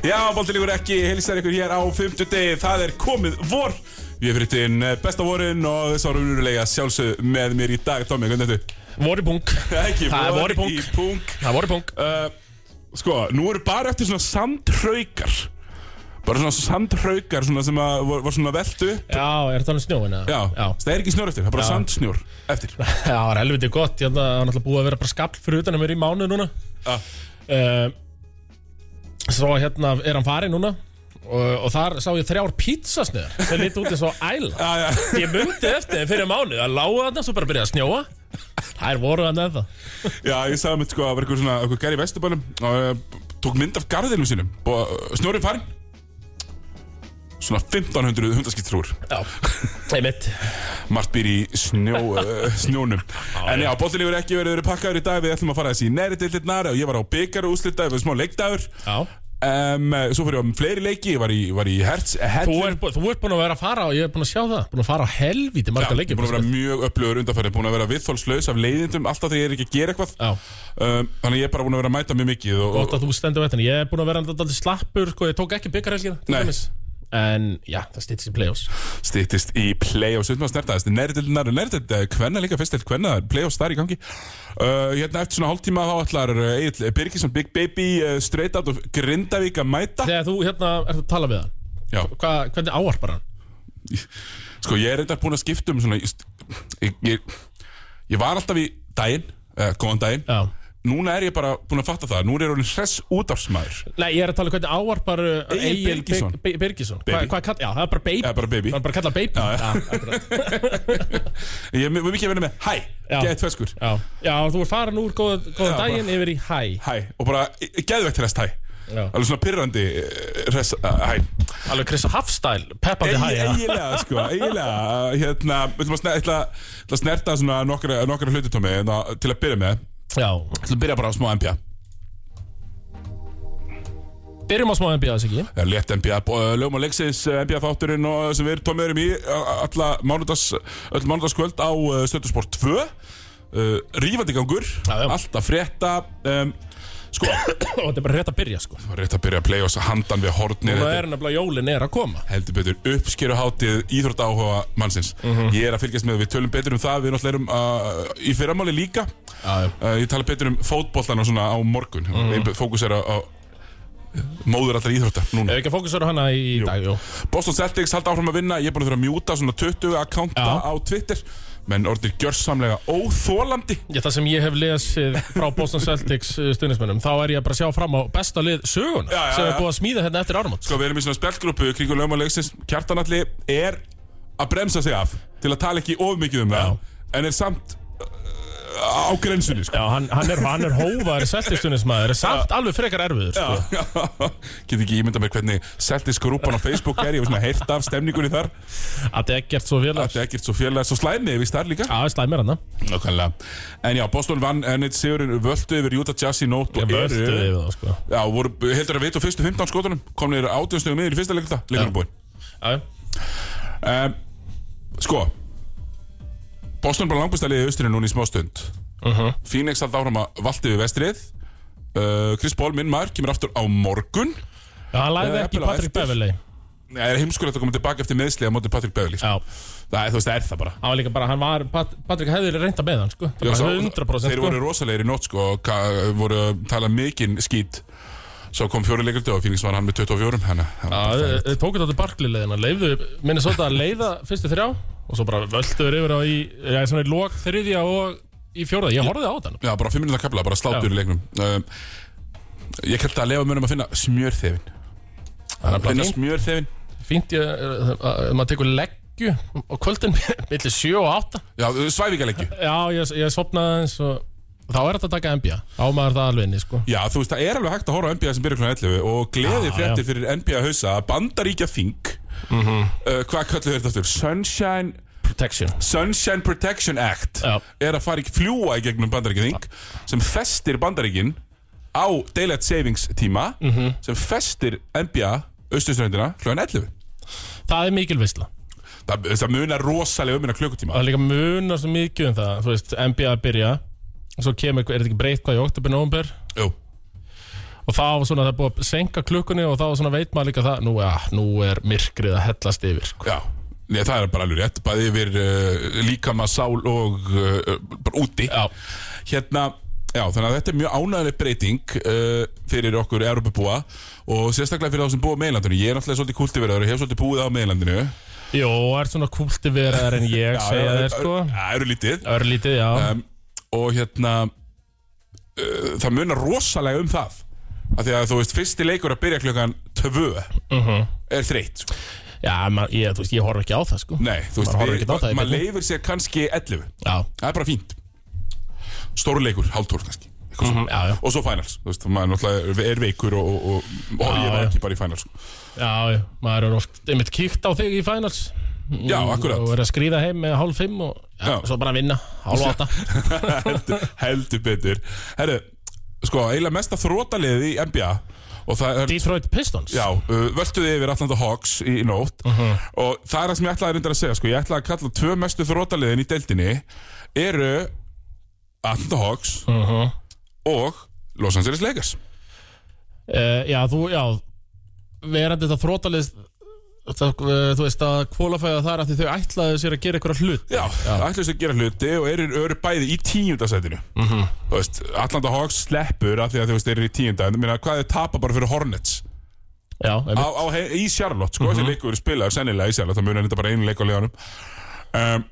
Já, Bóltilíkur ekki hilsar ykkur hér á 50 degi. Það er komið vor. Við erum fyrir til besta vorin og þess ára unurulega sjálfsög með mér í dag. Tómi, hvernig er þetta? Voru punk. Ekki, Það er vor vor í punk. í punk. Það voru punk. Uh, Sko, nú eru bara eftir svona sandhraukar Bara svona sandhraukar svona sem að var, var svona veltu upp. Já, er það alveg snjóin? eða? Já, það er ekki snjór eftir, það er bara Já. sandsnjór eftir. Já, það er helviti gott. Ég held að það er náttúrulega búið að vera bara skafl fyrir utan að mér í mánuð núna. Já, uh, Svo hérna er hann farið núna. Og, og þar sá ég þrjár pizzasnöður sem lítið út eins og æla. Já, já. Ég myndi eftir þeim fyrir mánuð að lága þarna svo bara byrja að snjóa. Er voru hann eða Já, ég sagði mitt sko að var eitthvað svona eitthvað gær í vesturbænum og uh, tók mynd af garðinum sínum. Og snjórið farinn Svona 1500 hundaskiptrúr Margt býr í snjó, uh, snjónum. En já, bóttilífur ekki verið verið pakkaður í dag. Við ætlum að fara þessi í næri dildinnar og ég var á byggar og úslita Við smá leikdagur. Já. Um, Svo fyrir ég á fleiri leiki. Ég var í, var í Þú ert, bú- þú ert búin að vera að fara og ég er búin að sjá það. Búin að fara á helvíti marga er búin að vera mjög upplöður undanfæri Búin að vera viðþólslaus af leiðindum Alltaf þegar ég er ekki að gera eitthvað. Um, Þannig ég er bara búin að vera að mæta mjög mikið og, gott að þú stendur þetta Ég er búin að vera alltaf slappur sko, Ég tók ekki byggarhelgina. En já, það stýttist í play-offs. Stýttist í play-offs. Erum að snerta þessi næriðildinar Næriðild, hvenna líka fyrst til hvenna Play-offs þar í gangi. Uh, Hérna eftir svona hálftíma þá ætlar Egil Birgisson Big Baby uh, Straight out of Grindavík að mæta. Þegar þú hérna ert að tala við hann. Hva, Hvernig áarpar hann? sko ég er reyndar búin að skipta um svona Ég, ég, ég var alltaf í daginn uh, Góðan daginn. Já Núna er ég bara búin að fatta það. Núna er orðin hress útafsmaður Nei, ég er að tala um hvernig áarpar Egill Birgisson. Birgisson. Já, það er bara baby. Já, bara baby. Það er bara að kalla baby. Já, Ég er mikið vinna með Hæ, Já. geðið tveskur já, já, þú ert farin úr góða, daginn yfir í hæ Hæ, og bara geðvegt hress hæ Já. Alveg svona pirrandi hress uh, hæ Alveg Chris Hafstæl, peppandi hæ já. Eiginlega, sko, eiginlega Hérna, við ætlum að snerta svona nokkra, nokkra hluti tómi hérna, til að byrja með já. Að byrja bara á smá NBA Byrjum á smá NBA þess ekki Það er létt NBA, bó- lögum á leiksins NBA þátturinn og sem við tómi erum í alla mánudagskvöld á Stöðusport 2 uh, Rífandi gangur, alltaf frétta um, Sko, þetta er bara rétt að byrja sko. Það var rétt að byrja að playa oss handan við hornir Þetta er nefnilega jólin er að koma. Heldur betur uppskeru hátíð íþrótta áhuga mannsins. Mhm. Ég er að fylgjast með, við tölum betur um það. Við náttúrulega erum uh, í fyrramáli líka. Uh, Ég tala betur um fótbollan og svona á morgun. Mm. Ég fókus er á móður allar íþrótta núna. Ef ekki að fókusera hana í dag, jú. Boston Celtics halda áfram að vinna. Ég er búin að þurfa að mjúta svona 20 akkánta á Twitter Menn orðir gjörsamlega óþólandi Já, það sem ég hef lesið frá Boston Celtics uh, stuðnismennum Þá er ég bara að sjá fram á besta lið sögun Já, já, Sem er búið að smíða hérna eftir áramót. Sko við erum í svona spjallgrúpu kringum lögmáleiksins Kjartanalli er að bremsa sig af Til að tala ekki of mikið um það En er samt á grensunni sko. Já, hann, hann er, hann er hófaður Er samt alveg frekar erfiður sko. Get ekki ímynda mér hvernig Celtics grúpan á Facebook er Ég hef heyrt af stemningunni þar. Að það er gert svo félags Þetta er ekkert svo félag Svo slæmið við þar líka. Já, slæmir hann Nákvæmlega. En já, Boston vann Ennett Sigurinn völdu yfir Utah Jazz í nótt Ég og völdu eru yfir það sko. Já, voru heldur að veit á fyrstu 15 skotunum. Komnir átjóðstöðum yfir í fyrsta leikta Leikunum búinn Boston bara langbæsta liðið í austrinu núna í smá stund. Mhm. Phoenix alltaf áfram að valdi við vestrið. Uh, Chris Paul, minn maður, kemur aftur á morgun. Já, hann læði Eh, ekki Patrick. Beverley. Það er heimskulegt að koma tilbaka eftir meðsli á móti Patrick Beverly Já, Það er, þú veist, það er það bara. Hann var líka bara, hann var Pat, Patrick hefði reynda með hann, sko. Það var svo- 100% Þeir sko. voru rosalegir í nótt sko og voru að tala mikinn skít. Svo kom fjóri leikuldi og Phoenix var hann með 24 Hanna, Já, þeir- þeir tóku þetta Barkley leiðina Leifðu Minnesota að leiða fyrstu þrjá Og svo bara völduður yfir á í Já, svona í lók þriðja og í fjórða. Ég horfði á þetta Já, bara 5 minúta kapla, bara slátur í leiknum. Um, Ég kælt að lefa munum að finna smjörþefin bara Finna smjörþefin Fínt ég uh, að maður tekur leggju á kvöldin millir 7 og 8 Já, svæfingalegju Já, ég, ég sopnaði eins og þá er þetta að taka NBA Á maður það alveg inni, sko. Já, þú veist, það er alveg hægt að horfa á NBA sem byrja kl. 11 og gleði Já, fréttir fyrir NBA hausa að Bandaríkja Þing Mhm. uh, Hvað köllu þetta aftur? Sunshine, Protection Sunshine Protection Act Já. er að fara í fljúa í gegnum Bandaríkja Þing sem festir Bandaríkin á Daylight Savings tíma Mhm. sem festir NBA austurströndina kl. 11 Það er mikil veistla Það það, það munar rosalega um minna klukkutíma Það er líka munar svo mikið um það Þú veist, NBA að byrja og Svo kemur, er þetta ekki breytt hvað í oktober, november Jú, Og þá var svona, það er búið að senka klukkunni Og þá var svona veit maður líka það Nú, ja, nú er myrkrið að hellast yfir sko. já Nei, það er bara alveg rétt, bæði yfir uh, líkama, sál og uh, bara úti. Já, Hérna, já, þannig að þetta er mjög ánægðileg breyting uh, fyrir okkur Europabúa og sérstaklega fyrir þá sem búa meðlandinu Ég er náttúrulega svolítið kultiverður og hef svolítið búið á meðlandinu Jó, er svona kultiveraðar en ég segja þér sko. Það eru lítið Örlítið, já. Um, Og hérna uh, Það munar rosalega um það. Af Því að þú veist, fyrsti leikur að byrja klukkan tvö Mhm. er þreytt sko. Já, man, ég, þú veist, ég horf ekki á það sko Nei, þú veist, Maður horfir ekkert á það í maður beinni. leifir sér kannski 11 Já, Það er bara fínt Stóru leikur, hálftórf kannski Mhm, svona. já, já. Og svo finals, þú veist, maður náttúrulega er veikur og, og, og, og ég var já. ekki bara í finals sko. já, já, maður er oft einmitt kíkt á þig í finals Já, akkurat. Og er að skrýða heim með hálf fimm og já, Já. svo bara vinna, hálf átta heldur, heldur betur Herru, sko, eiginlega mesta þrótaliði í NBA er Detroit Pistons? Já, uh, völduði yfir Atlanta Hawks í, í nótt. Og það er það sem ég ætlaði reyndar að segja sko, ég ætlaði að kalla tvö mestu þrótaliðin í deildinni eru Atlanta Hawks uh og Los Angeles Lakers. Uh, Já, þú, já Verandi þetta þrótalið það, uh, Þú veist að kvólafæða þar að þau ætlaðu sér að gera eitthvað hlut Já, það ætlaði sér að gera hluti og eru, eru bæði í tíundasætinu mm -hmm. Þú veist, Atlanta Hawks sleppur af því að þú veist, eru í tíunda. En minna, hvað er tapa bara fyrir Hornets? Já, á, á, í Charlotte, sko, þessi leikur eru spilaður sennilega í Charlotte, það munir þetta bara einu leik á leðanum um,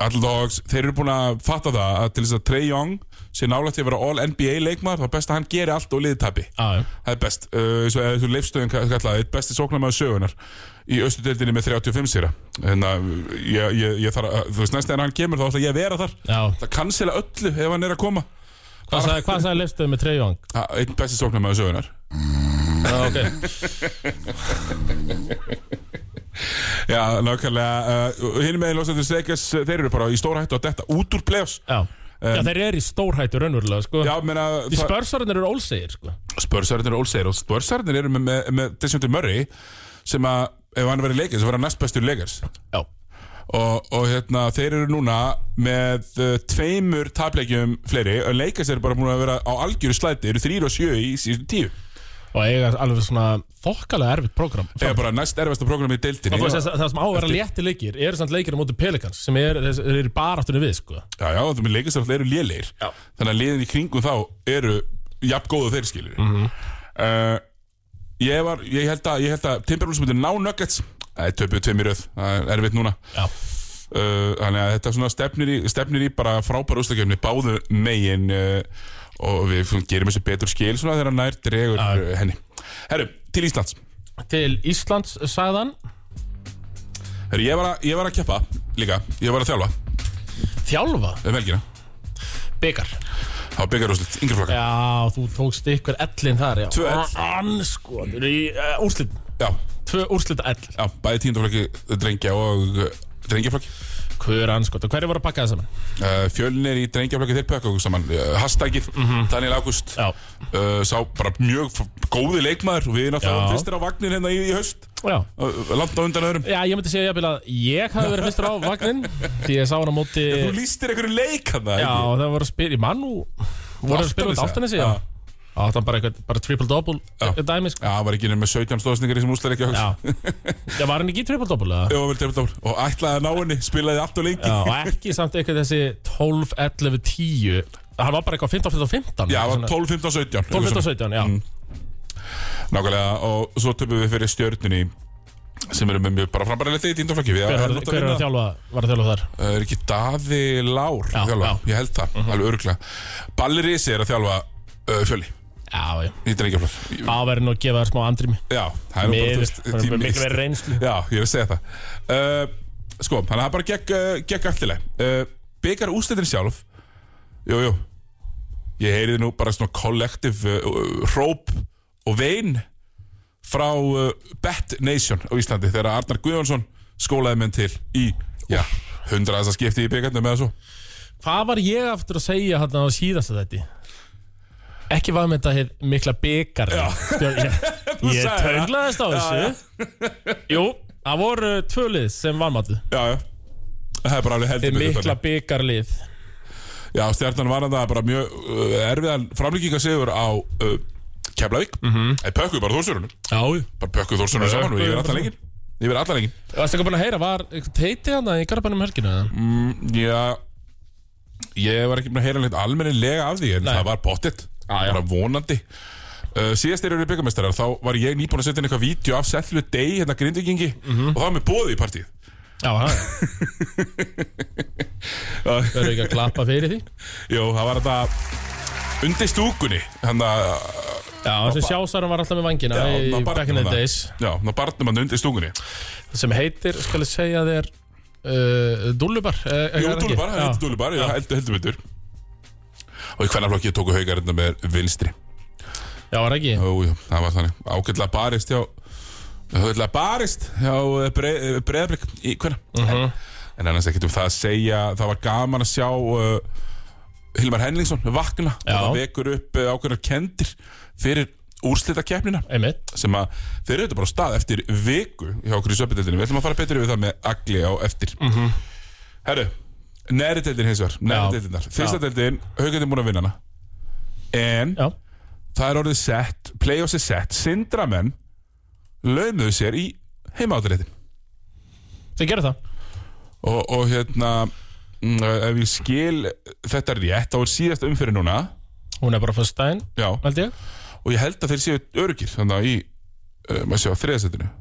Hawks, þeir eru búin að fatta það að til þess að Trey Young sé nálægt til að vera All-NBA leikmaður, það er best að hann geri allt og liði Já, já. Það er best, uh, eins og eða þú leifstöðin kallaði, eitt besti sóknarmæður sögunar í austudeldinni með 35 sýra en að ég, ég, ég þarf að, þú veist, næst en hann kemur þá ætla ég að vera þar já. Það cancela öllu ef hann er að koma Hvað sagði, hvað sagði Leifstöð með Trey Young? Einn besti sóknarmæður sögunar Já, ok Já, nákvæmlega, uh, hinn með Los Angeles Lakers, uh, þeir eru bara í stóra hættu að detta út úr playoffs. Já, já þeir eru í stórhættu raunverulega sko. Já, menna, Því spörsarinn eru ólsegir sko. spörsarinn eru ólsegir og spörsarinn eru með, með, með Desjöndur Murray sem að, ef hann verið leikir, sem verið næst bestur leikars Já. Og, og hérna, þeir eru núna með uh, tveimur tapleikjum fleiri og leikars eru bara múin að vera á algjöru slæti, eru þrýr og sjö í síðustu tíu Og eiga alveg svona þokkalega erfitt prógram. Það er bara næst erfasta program í deildinni. Og það það sem á að vera létti leikir eru samt leikir á móti Pelikans sem er, eru bara áttunni við sko. Já, já, það með leikast alltaf eru lélegir. Já. Þannig að liðin í kringum þá eru jafn góðu þeir skilur Mhm. uh, ég, var, ég held að, ég held að Timberwolves myndi ná Nuggets. Það er töpuð tveim í röð, það er erfitt núna. Já, uh, Þannig að þetta svona stefnir í, stefnir í bara frábæra ústakefni Báðu megin. Uh, Og við gerum þessu betur skil Svona þegar nær dregur Já. uh, henni. Herru, til Íslands. Til Íslands sagðan Herru, ég var, að, ég var að keppa líka. Ég var að þjálfa. Þjálfa, helgina byggar Það var byggarúslit, yngri flokka Já, þú tókst ykkur ellin þar. Tvö ell. Anskotur í uh, úrslit. Já, Tvö úrslita ell já, bæði tíundaflokki drengja og uh, drengjaflokki Hver anskotur, hverju voru að pakka það saman? uh, Fjölnir í drengjaflokki þeir pökka okkur saman. Uh, Hashtagið, Daniel Ágúst. Já, uh, Sá bara mjög góði leikmaður. Og Við náttúrulega Já. fyrstir á vagnir hérna í, í já. Langt á undan öðrum. Já, ég myndi segja jafnvel að ég hafi verið fyrstur á vagnin Því ég sá hann á móti Þú lístir einhverju leik hann Já, það voru að spila, ég mann nú voru að spila út já já. Já, það var bara bara triple-double eitthvað dæmi, sko. Já, það var ekki nefnir með 17 stóðsningar í sem úsleik Já, Já, já var hann ekki triple-double? Jó, vel, vel, vel. Og ætlaði að ná henni, spilaði allt og lengi. Já, og ekki samt eitthvað þessi 12, 11, 10 Það var bara eitthvað 15, 15, 15 Já, það var svona- 12, 15, 17 12, 15, 17, já. Nákvæmlega, og svo töpum við fyrir stjörnunni sem eru með mjög bara frambærilegt í tíndaflokki Hver var, hver var að þjálfa, var að þjálfa þar? Er ekki Daði Lár Já, að já. Mhm. Ég held það, alveg öruglega Balli Risi er að þjálfa uh, fjöli Já, já. Í drengjaflokk Á verið nú að gefa þær smá andrimi Já, það er nú bara, Miður, veist, það er bara miklu verið reynslu Já, ég að segja það. Uh, Sko, þannig að það bara gekk, uh, gekk alltileg uh, Byggar úslitin sjálf. Jú, jú. Ég heyriði nú bara svona kollektiv uh, uh, Hróp og vein Frá uh, Bet Nation á Íslandi Þegar Arnar Guðjónsson skólaði menn til Í, já, hundraðast að skipti í byggarnum eða svo. Hvað var ég aftur að segja hann á síðasta þetta? Ekki var með þetta hér mikla byggar Ég, ég sagðir það. tönglaðist á þessu. Jú, Það voru tvö lið sem vanmatið Já, já. Það er bara alveg heldur betur mikla byggarlið Já, stjarnan var það bara mjög uh, erfiðan framlíkingarsigur á uh, Keflavík. Mm Mhm. -hmm. Það pökkuðu bara þórsurunum Já, jú. Bara pökkuðu þórsurunum saman og yfir allan leikin Yfir allan leikin Varstu ekki búin að heyra, var eitthvað teiti hann í Garabænum helginu? eða? mm, Já. Ég var ekki búin að heyra neitt almennilega af því En Nei. það var pottitt Já. Bara vonandi. Uh, Síðast þegar eru byggamestrar Þá var ég nýbúin að setja inn eitthvað vídeo af Sellu Day Hérna grindvikingi Mhm. Og það var með bóði í partíð Já, það verður ekki að klappa fyrir því? Jú, það var þetta Undir stúkunni að Já, þessi sjásarum var alltaf með vangina Já, í back in the days. Já, ná barnum hann undir stúkunni. Sem heitir, skal ég segja þér uh, eh, er það ekki? Dúlubar, það heitir Dúlubar, heldur, betur Og í hvernig flokki tóku haugar hérna með vinstri Já, var ekki? Jú, jú, það var þannig Ágætlega barist hjá Ágætlega barist hjá breyðablik í hvernig Mhm. En annars ekkert um það að segja Það var gaman að sjá uh, Hilmar Henningsson vakna Já. og það vekur upp uh, ákveðnar kendir fyrir Einmitt sem að þeir eru þetta bara á stað eftir viku hjá okkur í söpindildinu við ætlum að fara betur yfir það með agli á eftir mm Mhm. -hmm. Herru, neðri deildin hins vegar neðri Já. deildinnar, fyrsta deildin haugandinn búin að vinna hana. En Já, það er orðið sett, play-offs er sett sindramenn laumuðu sér í heimaáttaréttin þið gerir það. Og, og hérna mm, ef ég skil þetta rétt þá er síðast umfyrir núna. Hún er bara fyrst daginn, já, held ég. Og ég held að þeir séu örgir þannig að í, uh, maður sjá, þriðasettinu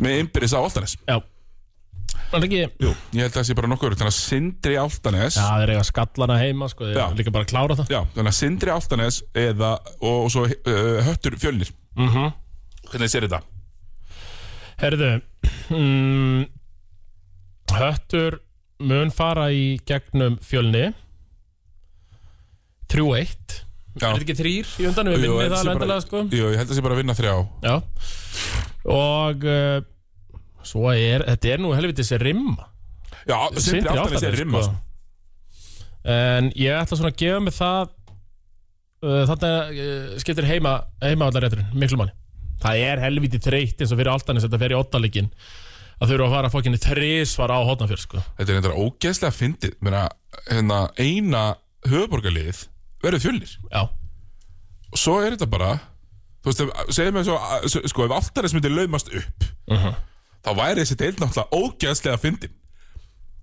með innbyrðis á Altanes. Já ekki Jú, ég held að það sé bara nokkuð Þannig að Sindri Altanes Já, þeir eiga skallana heima, sko Þeir Já. eru líka bara að klára það Já, þannig að Sindri Altanes eða, og, og svo uh, Höttur Fjölnir mm -hmm. Hvernig sér þetta? Herðu mm, Höttur mun fara í gegnum fjölni 3-1 Já. Er þetta ekki þrýr í undanum? Ég það sko Jú, ég held að það sé bara að vinna þrjá Já Og uh, Svo er, þetta er nú helvitis rimma Já, Sindri Altanes er rimma sko. En ég ætla svona að gefa mig það uh, Þarna uh, skiptir heima Heimavallarrétturinn, miklu manni Það er helviti þreytt eins og fyrir Altanis Þetta fer í ottalegin Að þau eru að fara fokkinni þrísvar á hotnafjörð sko. Þetta er reyndar ógeðslega fyndið Meina, hérna, eina höfuborgarlið verður fjölnir Já, og svo er þetta bara Þú veist, segjum við svo Sko, ef Altanes myndi laumast upp Mhm. Þá væri þessi deild náttúrulega ógeðslega fyndin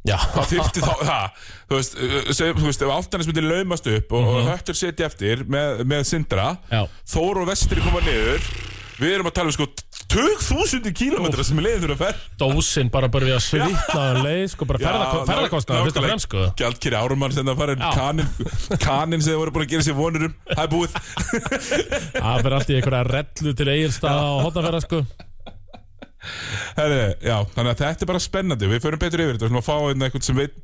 Það þyrfti þá, það, þú veist, segjum, þú veist, ef Altanes myndi laumast upp og, og höttur setja eftir með, með Sindra, Já. Þór og Vestri koma niður, við erum að tala um sko 20.000 kílómetra sem er leiðin þurfa að fer. Dósin bara bara við að svitna um leið sko, bara ferða, ferðarkostnaður fyrst og fremst sko. Gjaldkeri árumann sem það fara Já. kanin, kanin sem þið voru búin að gera sér vonur um, það er búið. Það fyrir allt í einhverja rellu til eigilstaða og hotnafjörða sko. Herri, já, þannig að þetta er bara spennandi, við förum betur yfir þetta, við ætlum að fá einhvern einhvern sem veit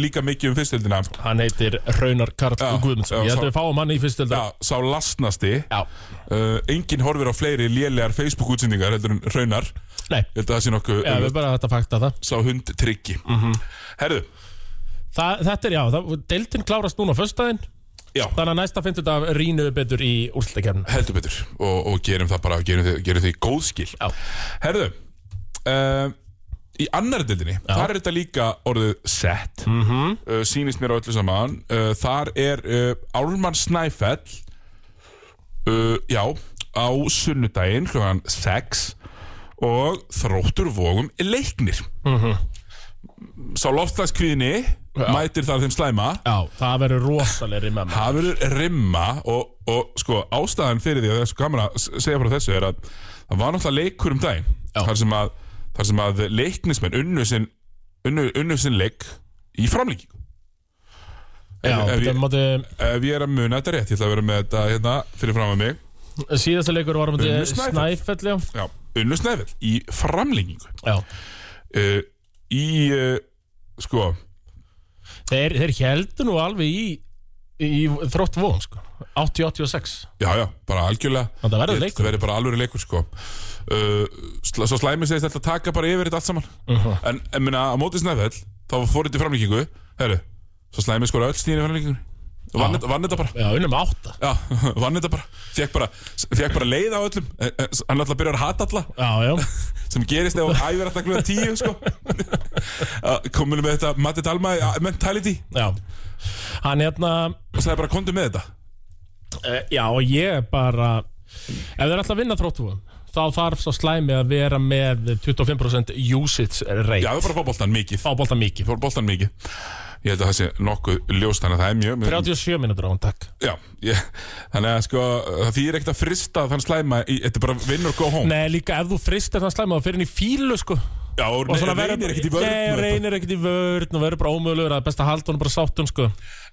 líka mikið um fyrstöldina. Hann heitir Raunar Karl Já, Guðmundsson. Ég held að við fáum hann í fyrstöld Já, sá lastnasti, uh, enginn horfir á fleiri lélegar Facebook-útsendingar heldur en raunar. Nei, Ég held að það sé nokkuð já, við bara þetta fakta það. Sá hund tryggi. Herðu, Þa, Þetta er, já, það, deildin klárast núna föstudaginn. Já, Þannig að næsta fimmtudag rýnum við betur í úrslutakefnin heldur betur. Og, og gerum það bara, gerum því, gerum því góð skil. Já. Herðu uh, Í annar dildinni, þar er þetta líka orðið sett mm -hmm. uh, Sýnist mér á öllu saman. Uh, Þar er uh, Álman Snæfell uh, Já, á sunnudaginn Hlugan 6 Og þróttur vógum leiknir. Sá loftslagskvíðinni Mætir þar þeim slæma. Já, það verður rosalegri með. Mér Það verður rimma og, og sko ástæðan fyrir því að að s- segja frá þessu er að það var náttúrulega leikur um daginn Já. þar sem að, þar sem að leiknismenn unnu sinn, unnu, unnu sinn leik í framlíkingu Já, ef, ég, mátti ef ég er að muna þetta rétt ég ætla að vera með þetta hérna fyrir fram að mig. Síðasta leikur var á Unnu Snæfell. Já. Unnu snæfell í framlíkingu Já, uh, í uh, sko þeir, þeir heldur nú alveg í í þrótt vóðum, sko. 80-86 já já, bara algjörlega. Þetta verður leikur. Það verður bara alveg leikur sko uh, Svo slæmi segist þetta að taka bara yfir þetta allt saman. Mhm. En, en minna, á móti snæfell Þá fór þetta í framlíkingu Herru, svo slæmi skora öll stíðin í framlíkingu vann þetta- bara. Já, unnum átta. Já, vann þetta bara. Fekk bara, fekk bara leið á öllum. Eh, eh, Hann alltaf byrjar að hata alla. Já, já. Sem gerist ef hann æfir alltaf klúða tíu sko. Kominu með þetta Matti Dalma ja, mentality. Já. Hann hérna Og sagði bara kontu með þetta. Uh, Já, og ég bara Ef þeir ætla að vinna þróttúum Þá þarf svo slæmi að vera með 25% usage rate. Já, það er bara boltan mikið. Fá bolta mikið. Fór boltan mikið. Ég held að það sé nokkuð ljóst Þannig að það er mjög 37 minútur á hann, takk. Já, ég, þannig að sko Það þýðir ekkert að frista þann slæma í, Þetta er bara vinnur go home. Nei, líka ef þú fristir það slæmi þá fyrir hann í fílu, sko Já, og, Og svona verður reynir ekkert í vörn Nei, og reynir ekkert í vörn og verður bara ómögulegur að best að halda hann bara sáttun, sko.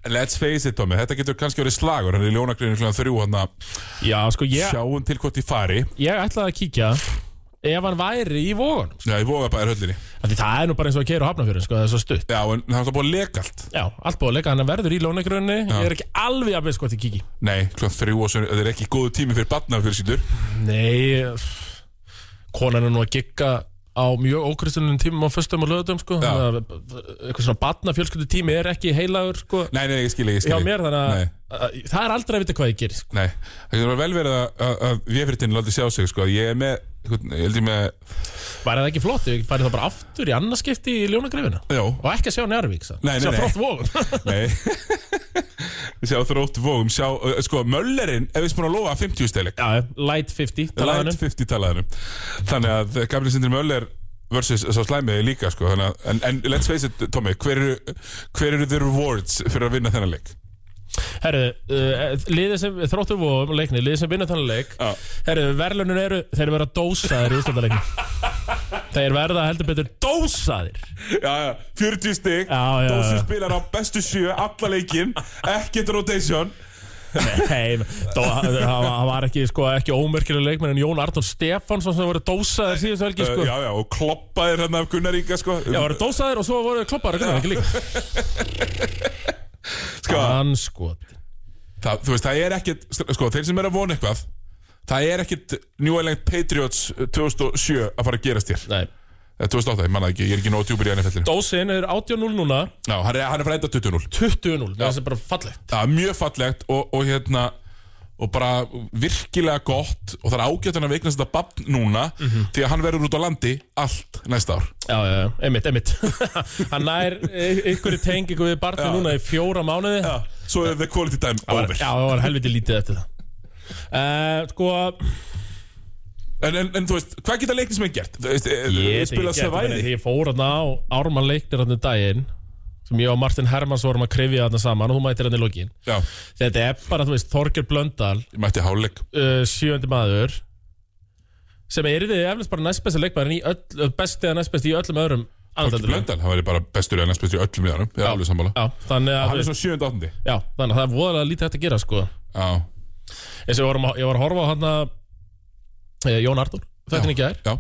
En Let's face it, Tommy Þetta getur kannski verið slagur. Hann er í ljónagreinu kl. þrjú Hann að Já, sko, ég, sjáum til hvort ég fari. Ég ætlaði að kíkja ef hann væri í vógun Já, ég voga bara höllinni. Því það er nú bara eins og að keira á hafnafjörun, sko, það er svo stutt. Já, en það er búið að leka allt. Já, allt búið að leika, hann verður í lónegrunni Ég er ekki alveg að veist hvað þið kíki. Nei, kl. þrjú og svo Þetta er ekki góðu tími fyrir batna fyrir sítur Nei, konan er nú að gigga á mjög ókristunum tímum á föstum og löðum, sko. Eitthvað svona batna fjölskyldu tími er ekki heilagur, sko Nei, nei, ég skil, ég skil. mér, að, að það er aldrei að vita hvað ég gerir, sko. Nei, það getur vel verið að, að, að Véfritin láti sjá sig, sko. Ég er með, ég held ég með Væri það ekki flott, ég færi það bara aftur í annarskipti í ljónagrifinu Já, Og ekki að sjá Njárvík, Nei, nei, Sjá nei. þrótt vógun nei. Sjá þrótt vógum, sjá, uh, sko, Möllerinn er vist búin að lofa 50 steileg Já, light 50, talaði Light 50 talaðanum Þannig að gamli Sindri Möller versus sá slæmiði líka, sko Þannig að, en, en let's face it, Tommy Hver eru, hver eru the rewards fyrir að vinna þennan leik? Herru, uh, liðið sem þróttur vóðum leikni, liðið sem vinna þannig leik Já. Herru, verðlunin eru, þeir verða dósaðir í úrstöldarleikni Þeir verða heldur betur dósaðir. Já, já, 40 stig Já, já, Dósi já. spilar á bestu sjö, alla leikin Ekkert rotation. Nei, það var ekki, sko, ekki ómerkilega leikmenn en Jón Arnór Stefánsson sem voru dósaðir síðust velgi, sko. uh, Já, já, og kloppaðir hérna af Gunnar Inga, sko. Já, voru dósaðir og svo voru kloppaðir, ekki líka sko, Hann sko það, Þú veist, það er ekkert Sko, þeir sem er að vona eitthvað Það er ekkert New England Patriots 2007 að fara að gerast hér. Nei, Eða 2008, ég manna ekki, ég er ekki nóg djúpir í NFL-inu dósin er 18-0 núna. Já, hann er, hann er frá enda 20-0 20-0, það er bara fallegt. Það er mjög fallegt og, og hérna og bara virkilega gott og það er ágætt hann að veiknast þetta bann núna því að hann verður út á landi allt næsta ár. Já, já, já, einmitt, einmitt. Hann nær ykkur í tengingu við barni Já. núna í fjóra mánuði. Já, svo er the quality time Það over. Já, það var helviti lítið eftir það. Uh, Sko, en, en, en þú veist, hvað geta leiknismenn gert? Eh, ég spila ekki Svæði Ég fór hann á Ármann leiknir hann um daginn sem ég og Martin Hermanns vorum að krifja þarna saman og þú mætir hann í lokin. Já, Þetta er bara, þú veist, Þorger Blöndal ég mætti háluleik uh, sjöndi maður sem er þið eflust bara næstbesti leikmaðurinn í öll, besti eða næstbesti í öllum öðrum Þorki annaðdeildum. Blöndal, hann verður bara bestur eða næst bestur í öllum miðanum Ég er alveg sammála. Já, þannig að, Hann er svo sjönd áttandi já, þannig að það er voðalega lítið hægt að gera sko. Já, eins og ég var, að- ég var að horfa á hann að Jón Artur þetta er ekki gær. Já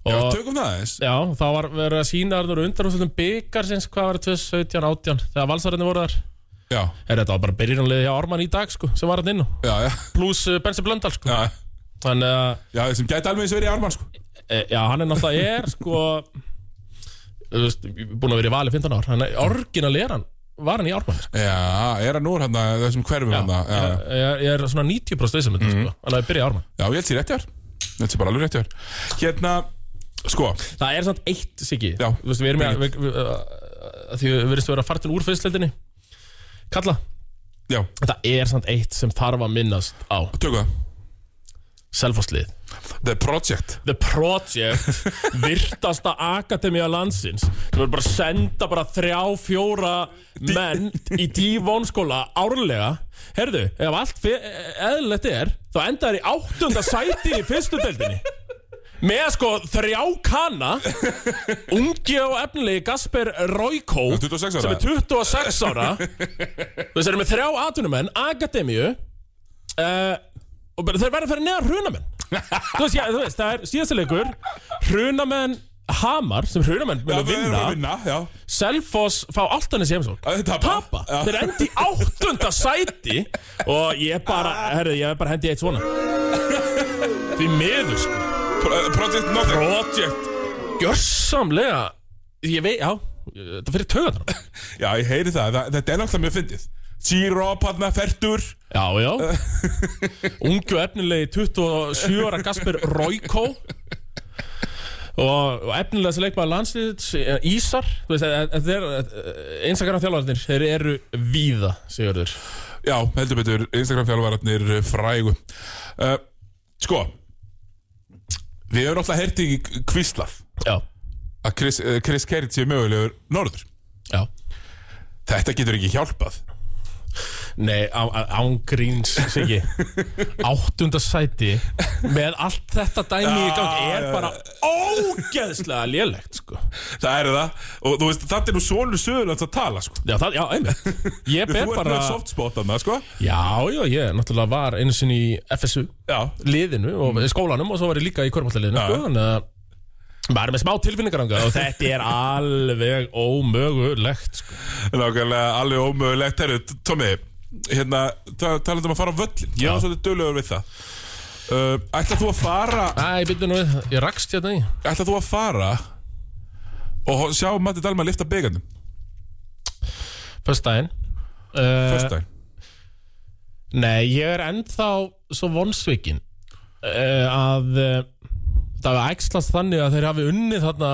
Já, og tökum það aðeins. Já, þá var verið að sína Artur undanúslutum byggarsins hvað var það 2017, 18 þegar valsarinn voru þar. Já, er þetta var bara byrjunarliði hjá Ármann í dag sko, sem var hann inn já, já, pluss uh, Bensi Blöndal sko. já. Þannig að Já, sem gæti alveg eins verið í armann sko. E, já, hann er náttúrulega er sko þú veist, búin að vera í vali 15 ár. Hann er orginal er hann var hann í Ármann sko. Já, er hann úr hann þessum hverfum hann Já, já, ég, ég, ég er svona 90% vissum mm. sko. hann er að byrja í Ármann. Já, ég held sér rétt hjá Ég held sér bara alveg rétt hjá Hérna, sko. Það er samt eitt Siggi. Já. Þú veist, við erum uh, því við verðumst að vera fartin úr fyrstleildinni kalla. Já, það er samt eitt sem þarf að minnast á. Tökum það. Selfosslið. The Project. The Project. Virtasta akademía landsins. Sem er bara að senda bara þrjá, fjóra menn í dífónskóla árlega. Herðu, ef allt eðlilegt er þá endar í áttunda sæti í fyrstu deildinni með sko þrjá kana ungi og efnilegi Gasper Roykó 26 ára. sem er 26 ára. Veist, þeir eru með þrjá atunumenn akademíu uh, og þeir verða að fara neðar hrunamenn þú veist, já, þú veist, það er síðasta leikur. Hrunamenn Hamar sem hrunamenn vinna að vinna, já. Selfoss fá alltanis heimsók Að þeir tapa. Já. þeir endi áttunda sæti og ég bara, herru, ég bara hendi eitt svona. Því miður sko Project Nothing Project. Gjörsamlega. Ég veit, já Það fyrir töðan Já, ég heyri það, það þetta er náttúrulega mjög fyndið. G-Rob hann færtur Já, já. Ungu efnilegi 27 ára Gasper Royko. Og, og efnilega sem leikmaður landsliðs Ísar. Þú veist, e- e- þeir einstakana þjálfarnir þeir eru víða, Sigurður. Já, heldur betur, Instagram þjálfararnir frægu. Uh, Sko Við hefum alltaf heyrti í kvíslað Já, að Chris, uh, Chris Kerrit sé mögulegur norður. Já. Þetta getur ekki hjálpað Nei, ángríns, Áttunda sæti með allt þetta dæmi í gangi er bara ógeðslega lélegt, sko. Það er það. Og þú veist, þetta er nú svonur söðurlands að tala sko. Já, það, já, einmitt. Ég Þú ert bara með softspot annað, sko. Já, já, ég náttúrulega var einu sinni í FSU Já, liðinu og skólanum og svo var ég líka í Já. sko, þannig að maður er með smá tilfinningaranga og þetta er alveg ómögulegt sko. nákvæmlega alveg ómögulegt. Herru, Tommi, hérna ta talandi um að fara á völlin Ég var svolítið dölugur við það. Uh, Ætlar þú að fara Æ, byrju nú, við, ég rakst hérna í. Ætlar þú að fara og sjá Matti Dalma lifta byggandum Föstudaginn uh, Föstudaginn Nei, ég er ennþá svo vonsvikin uh, að uh, það var ægslast þannig að þeir hafi unnið þarna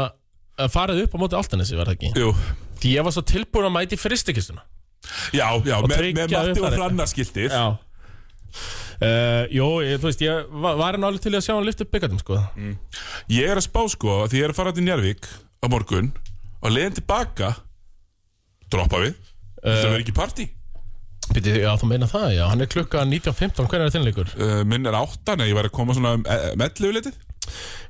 að farið upp á móti Altanesi, var það ekki? Jú. Því ég var svo tilbúin að mæti fyrstikistuna Já, já, með, tryggja með Matti og. Hrannaskiltið Já. Uh, Jó, ég, þú veist, ég var, var en alveg til að sjá hann lyfta upp byggandum, sko? Ég er að spá sko Því ég er að fara til Njarvík á morgun Og leiðin tilbaka Droppa við Það verður ekki partí. Býtti, já, þú meina það, já, hann er klukka 19.15, hvernig er þinnleikur? uh, Minn er átta, nei, ég var að koma svona uh, Mellu litið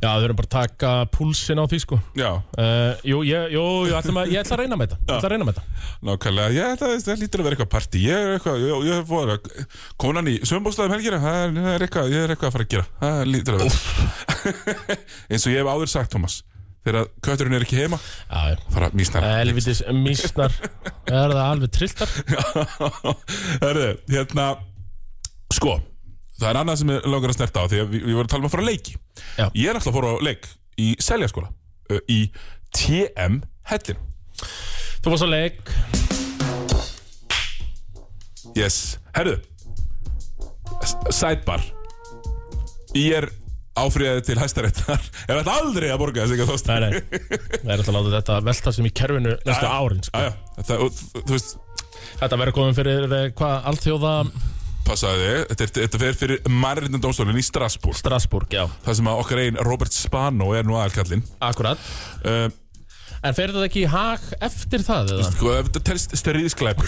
Já, við erum bara að taka púlsinn á því, sko. Já, uh, Jú, ég, jú, ég ætla, að- ég ætla að reyna með þetta Ég ætla að reyna með þetta. Nákvæmlega Ég, það, það lítur að vera eitthvað partí. Ég er eitthvað, ég, ég fór að Konan í sömbústaðum helgina Það er- það er eitthvað, ég er eitthvað að fara að gera. Það lítur að vera. Eins og ég hef áður sagt, Thomas Þegar kötturinn er ekki heima Já, já. Fara að mísna Elvitis mísnar Er það alveg trilltar? Hörðu, hérna Sko, það er annað sem ég langar að snerta á Því að við, við vorum að tala um að fara á leiki. Já. Ég er alltaf að fara á leik í Seljaskóla uh, Í TM Hellin Þú var svo leik. Yes, herðu S- Sidebar. Ég er áfriðaði til hæstaréttar. Ég ætla aldrei að borga þess að þóst Nei, nei. Það er alltaf að láta þetta velta sem í kerfinu næstu árin sko. Æja, þetta, og, þú veist Þetta verður komin fyrir eh, hvað alþjóða Passaði þetta, er- þetta fer fyrir Mærindin dómstólinn í Strasbourg. Strasbourg, já. Það sem að okkar einn Robert Spano er nú aðalkallinn. Akkurat. Uh, En fer þetta ekki í hag eftir það eða? Sko, ef þetta telst stríðsklæpur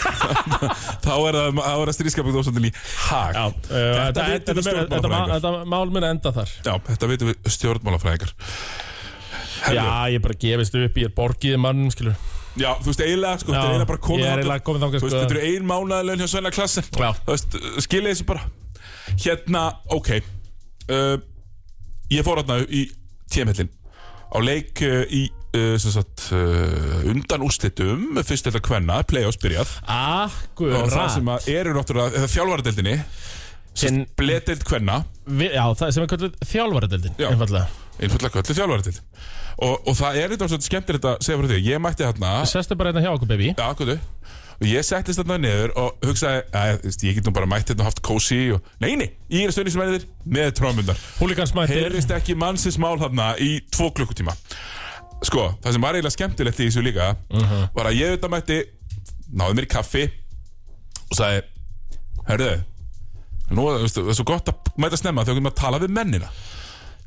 þá er það, þá er það stríðsklæpur dómstólinn í hag Já, uh, þetta, vitum þetta, við þetta, þetta, stjórnmálafræðingar. þetta mál minn enda þar. Já, þetta veitum við stjórnmálafræðingar. Já, ég bara gefist upp, ég er borgið mannum, skilur Já, þú veist, eiginlega, sko, þetta er eiginlega bara komið ég er eiginlega komið þangað, Þú veist, sko. þetta eru ein mánaðalön hjá Svenna Klassen. Já. Þú veist, skiljið þessu bara. Hérna, ok. Uh, Ég fór hérna í tímhellin Á leik uh, í uh, sem sagt, uh, undan úrslitum Fyrst þetta kvenna, play-offs byrjað. Og það sem Akkurat að eru náttúrulega Eða þjálfaradeldinni En- Bledeld kvenna. Vi- Já, það sem er kvöldur þjálfaradeldin Já. Einfallega Einfallega köllu þjálfaradeld og, og það er þetta svolítið skemmtilegt að segja fyrir því. Ég mætti hérna Sestu bara hérna hjá okkur, baby. Já, hvað Og ég settist þarna niður og hugsaði að þú ég get nú bara mætt hérna og haft kósi og Nei, nei, ég er stöðnismennir með trómundar Húlíkansmættir Heyrðist ekki mannsins mál þarna í tvo klukkutíma. Sko, það sem var eiginlega skemmtilegt í þessu líka Var að ég auðvitað mætti Náði mér í kaffi Og sagði Herðu Nú, þú veist, það er svo gott að mæta snemma Þegar við erum að tala við mennina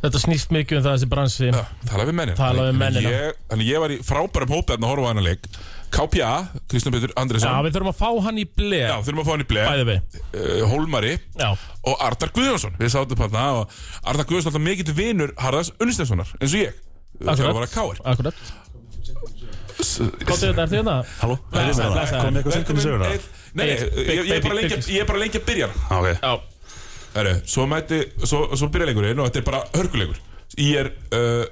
Þetta snýst mikið um það þessi bransi. Já, tala við mennina. Tala við mennina. ég, Þannig ég var í frábærum hópi þarna að horfa á hana leik. KPA, Kristján Pétur Já, Andresson við þurfum að fá hann í ble. Já, þurfum að fá hann í bleið Bæði við. Uh, Hólmari Já, og Arnar Guðjónsson. Við sátum hann og Arnar Guðjónsson alltaf mikill vinur Harðars Unnstenssonar eins og ég. Káir akkurat. Kóttu þetta, ertu hérna? Halló, er með það? Komið eitthvað það? Ég, ég, er bara lengi, ég er Já, Heru, Svo mæti, svo, svo byrja leikurinn og þetta er bara hörkuleikur. Ég er uh,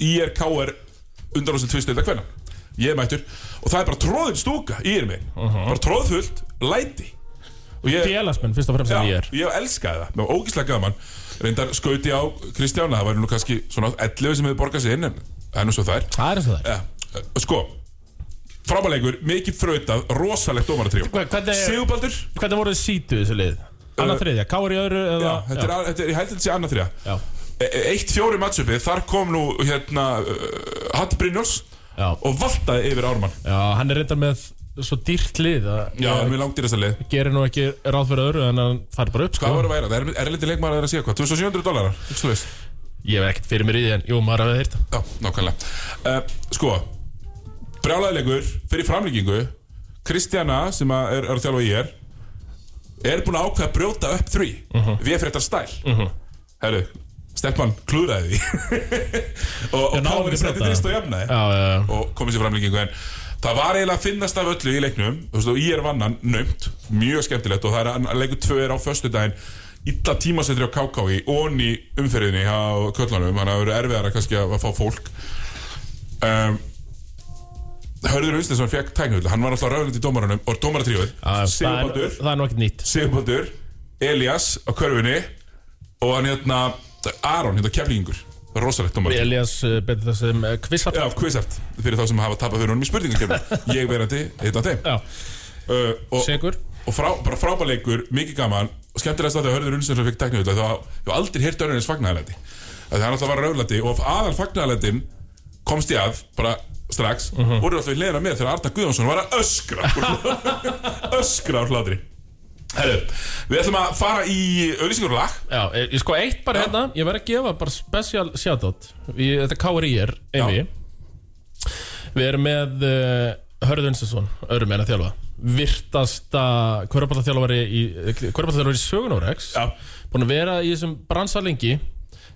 Ég er káir undan ásinn tvistilda hvenna Ég er mættur og það er bara tróðin stúka í er mig bara tróðfullt, læti. Og ég, félagsmenn, fyrst og fremst Já, sem ég er. ég elskaði það, mér var ógíslega gaman. Reyndar skauti á Kristjána Það væri nú kannski svona 11 sem hefur borgað sig inn En það er nú svo það er. Það er eins og það er. Ja, Sko frábæleikur, mikið frötað, rosalegt dómaratrjó Hva- hvernig- Sigurbaldur. Hvernig voruð þið sítu þessu lið? Annað þriðja, káur í öðru eða Já, þetta er, þetta er, ég held að þetta sé annað þrjá Já, Eitt fjóri matchupið, þar kom nú hérna uh, Hatti Brynjóls já, og valtaði yfir Ármann. Já, hann er reyndar með svo dýrt lið að Já, mér langt í þessa lið. gerir nú ekki ráð fyrir öðru en hann fær bara upp Hvað sko. voru að væra? Það er erlendi leikmaður að það að segja hvað 2700 dólarar, ekki slúðis Ég hef ekkert fyrir mér í því en jú, maður hafði heyrt. Það. Já, nákvæmlega. Uh, Sko, brjálæðilegur fyrir framlíkingu Kristjana, sem að er, er að þjálfa í er er búin að ákveða að brjóta upp þrý við fyrir þetta stæl. Uh Herru, Stefan klúðraði því. Og, og ekki setti brjóta. þrist og jafnaði Já, já, já. og komið sér framlíkingu en það var eiginlega að finnast af öllu í leiknum. Og ég er vannan naumt mjög skemmtilegt. Og það er að leikur tvö er á föstudaginn. Illa tímasetri á og í umferðinni á köllunum þannig að það verður erfiðara kannski að, að fá fólk. Um, Hörður Unstensson fekk tæknuhull hann var alltaf rauðlund í dómarunum og það, er, Sigurbaldur, það er ekkert nýtt. Sigurbaldur Elias á körfunni og hann hérna Aron, hérna keflingur rosalegt dómar Elias uh, betur það sem uh, kvissart Já, quizart fyrir þá sem hafa tapað fyrir honum í spurningakefni Ég verandi, einn af þeim. Uh, og, segur og frá, bara frábæleikur, mikið gaman og skemmtilegast að það hörður sem fikk tekníu þá ég hef aldrei heyrt önnurins fagnæðalæti það er var komst ég að bara strax, voru alltaf í hliðina með þegar Arna Guðjónsson var að öskra. Öskra á hlátri. Herru, við ætlum að fara í auðlýsingur lag Já, ég, ég sko eitt bara Já. hérna Ég verð að gefa bara special shoutout. Þetta KRI er einvi Við erum með uh, Hörður Unstensson, öðrum að þjálfa. Virtasta Körbáttaþjálfari í Körbáttaþjálfari í sögunárex Já. Búin að vera í þessum bransa lengi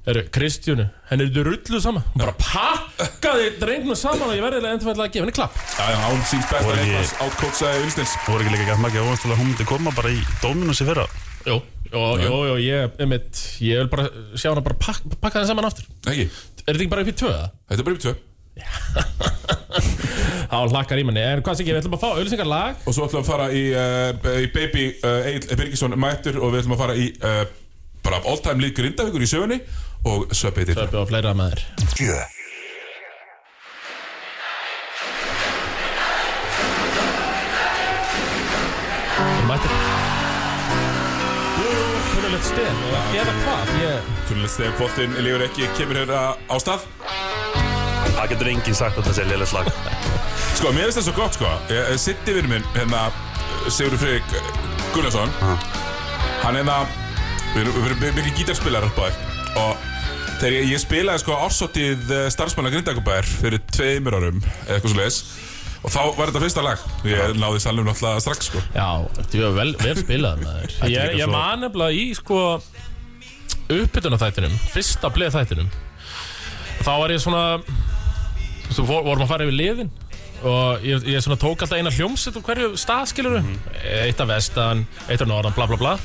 Eru, Kristjánu, henni er rullu sama. Hún bara pakkaði drengnum saman og ég verði endur að gefa henni klapp. Já, já, án síns best Voru að ekki- eitthvað átkótsaði Unnstens voru ekki líka gætt makið óvast til að hún myndi koma bara í dóminu sér fyrra? Jú, jú, jú, jú ég, einmitt, ég vil bara sjá hana bara pak, pakka henni saman aftur. Ekki, Er þetta ekki bara upp í tvö það? þetta er bara upp tvö. Þá hlakkar í manni, en hvað sé ekki, við ætlum að fá auðlýsingar lag Og svo ætlum við að fara í, uh, í Baby uh, Egil Birgisson mættur og við ætlum að fara í uh, bara all time lík grindavíkur í sögunni og. Það er bjóða fleira með þér Sjö. Mættir Kunnulegt stið Eða hvað, ég Tunnilegt stegar boltinn lífur ekki, kemur hérna á stað. það getur enginn sagt að þetta sé liðlega slag Sko, mér finnst það svo gott, sko. Ég- ég Sitti við minn, hérna, Sigurður Freyrik Gunnarsson. Hann hérna, við erum- við erum mikið gítarspilar upp á þér. Og þegar ég, ég spilaði, sko, ársóttið starfsmanna Grindakubæðir fyrir tveimur árum, eða eitthvað svo leiðis. Og þá var þetta fyrsta lag. Ég náði salnum náttúrulega strax, sko. Já, þetta er vel, vel spilað með þér er Ég, ég svo- man nefnilega í sko uppbytunarþættinum Fyrsta bleið þættinum Þá var ég svona Svo vor- vorum að fara yfir liðin. Og ég, ég svona tók alltaf eina hljómsett úr hverju stað skilur Eitt af vestan, eitt af norðan, bla bla bla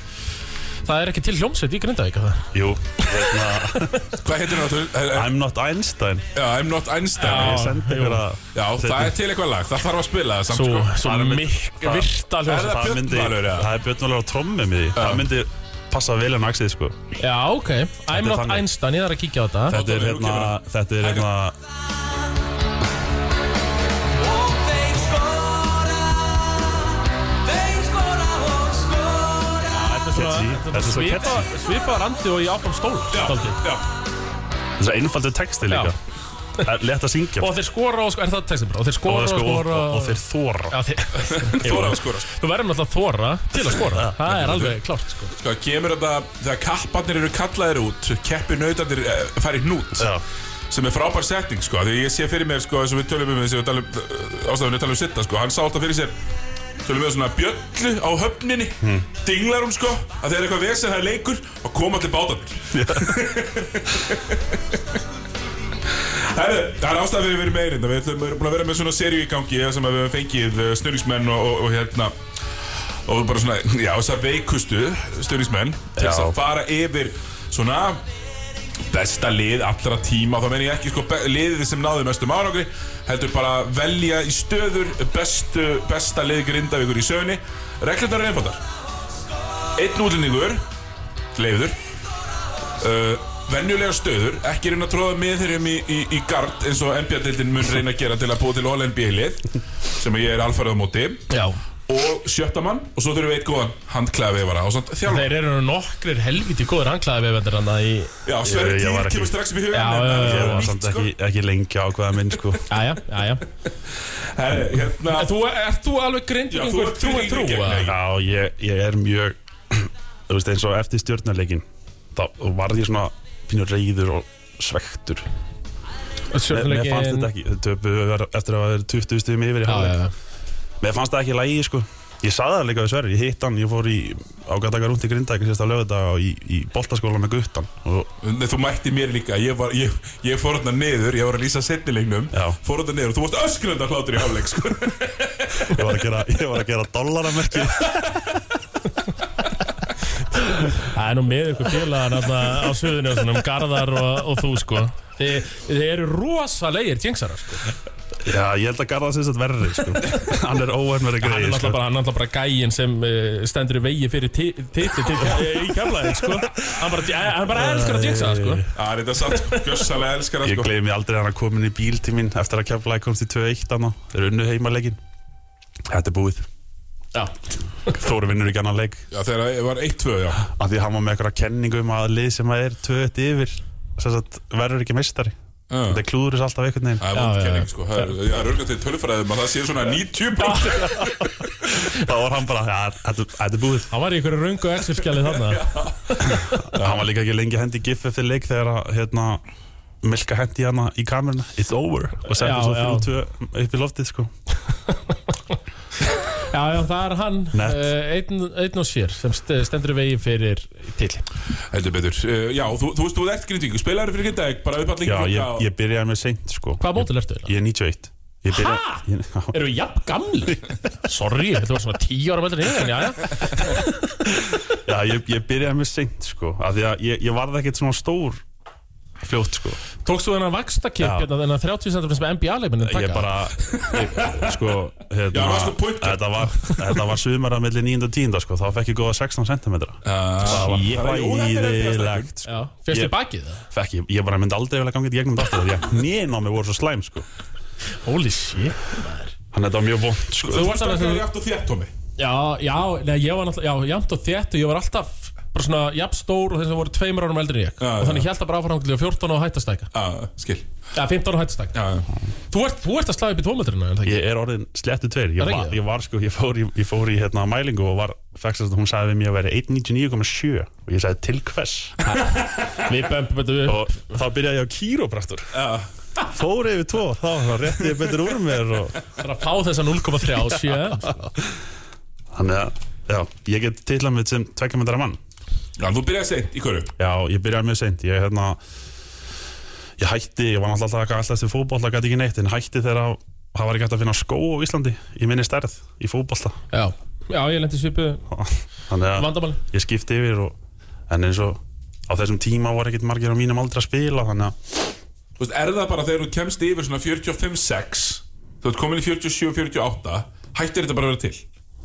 Það er ekki til hljómsett í Grindavík er það? jú, hérna, Hvað heitir það náttúrulega? I'm not Einstein Já, I'm not Einstein. Já. ég sendi jú. ykkur að Já, það er til eitthvað lag, það þarf að spila það samt Svo, sko svo er mikk það- virta Er hljómsett það það myndi, Björn Valur, eða? það er Björn Valur á trommum í því það myndi passa vel en axið sko Já, ok, I'm not þannig. Einstein, ég þarf að kíkja á þetta þetta er nú hérna þetta er hérna catchy. Þetta er svo Svipa, catchy. svipa randi og í áfram stól þetta er svo einfaldur texti líka. Er lett að syngja. Og þeir skora og skora, er það textin bara? Og þeir og, skora og sko, og, skora. og, og þeir þóra Já, þeir þóra að skora sko. Þú verður náttúrulega að þóra til að skora. Það er alveg klárt, sko. Sko, kemur þetta, þegar kapparnir eru kallaðir út Keppi nautarnir uh, færi hnút Já. Sem er frábær setning, sko. Því ég sé fyrir mér, sko, eins og við tölum um þessi við tölum, Ástafinu tölum um sitta, sko. Hann sá alltaf fyrir sér Tölum við svona bjöllu á höfninni Dinglar hún, sko Að þegar eitthvað vesen það er leikur Og koma allir bátarnir Herru, það er ástæða fyrir að vera meirinn Við erum búin að vera með svona serju í gangi þar sem að við höfum fengið snurringsmenn og, og, og hérna og bara svona, já, þessar veikustu stjórnismenn til þess að fara yfir svona besta lið allra tíma. Þá meina ég ekki sko liðið sem náðu mestum árangri heldur bara velja í stöður bestu, besta lið grindavíkur í sögunni. Reglurnar eru einfaldar. Einn útlendingur leiður uh, venjulega stöður, ekki reyna að tróða með þeirrum í, í, í gard eins og NBA-deildin mun reyna að gera til að búa til All-NBA-lið sem ég er alfarið á móti. Já og sjötta mann og svo þurfum við eitt góðan handklæða við og svona þjálfur Þeir eru nú nokkrir helviti góður handklæði við vendur hann í Já, Sverri Ég- ég var Týr ekki- kemur strax upp í hugan Já, en, já, já, var nýtt, samt sko. ekki, ekki lengi ákveða minn sko. Jæja, jæja. Hérna, þú, ert þú alveg grind Já, um þú einhver ert trú. Já, ég, ég er mjög Þú veist eins og eftir stjórnarleikin Þá varð ég svona pínur reyður og svektur Mér, mér fannst þetta ekki Þau Mér fannst það ekki lægi sko Ég saði það líka við Sverri, ég hitt hann, ég fór í ágæðdagar rúnt í Grindæk sérst á lögudag í, í boltaskóla með guttan og Nei, þú mætti mér líka, ég, var, ég, ég fór hérna niður, ég var að lýsa setnilegnum. Fór hérna niður og þú varst öskranda hlátur í hálfleik sko. ég var að gera, ég var að gera dollaramerki Það er nú með ykkur félagar á suðinu og svona um Garðar og, og þú sko Þið, þið eru rosalegir tjengsarar sko Já, ég held að Garðar sem sagt verri sko. Hann er er greið náttúrulega sko. bara, hann er náttúrulega bara gægin sem uh, stendur í vegi fyrir titli í kemlaðin sko. Hann bara, hann bara elskar að tjengsa sko. Það er þetta satt, sko, gjössalega elskar Ég sko. gleymi aldrei að hann komin í bíl til mín eftir að kemla komst í 2-1 hann Þeir unnu heimaleikin Þetta er búið. Já, Þóri vinnur ekki annan leik. Já, þegar það var 1-2, já. Af því að hann var með eitthvað kenningu að lið sem að 2-1 yfir sem sagt, verður ekki meistari Já. Þetta er klúður þess alltaf einhvern veginn. Það er Já, vond já, kenning, já. sko. Það er, örgað til tölfræðum að það sé svona 90 punktur Þá var hann bara, þetta er búið. Hann var í ykkur röngu Excel-skjali þarna. Hann var líka ekki lengi hendi gif eftir leik þegar að, hérna Milka hendi hana í kameruna. It's over. Og Já, svo fyrir tvö upp í loftið sko Já, já, það er hann uh, einn, einn og sér sem st stendur í vegi fyrir titli. Heldur betur. Uh, Já, þú, þú veist, þú ert grindvíku Spilaður fyrir Grindavík, bara upp allir Já, ég, ég byrjaði með seint sko. Hvaða mótil ertu? Ég er 91 Ég byrja, Ha? ég, já, Erum við jafn gamli? Sorry, þetta var svona tíu ára veldur en já, já. Já, ég, ég byrjaði með seint sko af Því að ég, ég varði ekkert svona stór Fljótt sko Tókst þú þennan vakstakip, Já. hérna, þennan 30 cm sem NBA-leifinin Ég bara, ég, sko hérna, Já, varstu point guard? þetta, var, þetta var sumar að milli 9. og 10. sko Þá fekk ég góða 16 cm Það var Shit. hræðilegt sko. Já, fyrst Ég- í bakið það? Fekk ég, ég bara myndi aldrei vel að ganga í gegnum þetta Því að nén á mig voru svo slæm sko Holy shit Þannig að þetta var mjög vond sko Þú varst alveg Það sem er játt og þétt, Tómi Já, já, nei, ég var náttúrulega, já, jafnt og þétt og ég var alltaf bara svona jafn stór og þeir sem voru tveimur árum eldri en ég. Já, og þannig held að bara áfram til 14 og hættastæka Já, skil. Já, 15 og hættastæka Já, Þú ert, þú ert að slá upp í tómetrina, en það ekki? Ég er orðin sléttu tveir. Ég Er það var, ekki? ég var sko, ég fór í, ég fór í hérna, mælingu og var, þess að hún sagði við mér að vera 1.99,7 og ég sagði til hvers? Við bömpum þetta við og þá byrjaði ég á kýróbraktur já. Fór yfir tvo, þá þá rétti ég betur úr mér og Það er að fá þessa 0,3 á 7 sko. þannig að, já, ég get tillað mig sem tvekkamendara mann Já, þú byrjaði seint í hverju? Já, ég byrjaði mjög seint. Ég, hérna, ég hætti, ég var náttúrulega alltaf alltaf til fótbolta, gæti ekki neitt En hætti þegar að- það var ekki hægt að finna skó á Íslandi Í minni stærð, í fótbolta. Já, já, ég lendi svipu Þannig að vandamáli. ég skipti yfir og, En eins og á þessum tíma var ekkit margir á mínum aldrei að spila Þannig að, Þú veist, er það bara þegar þú kemst yfir svona 45-6 Þú ert komin í 47-48 Hættir þetta bara að vera til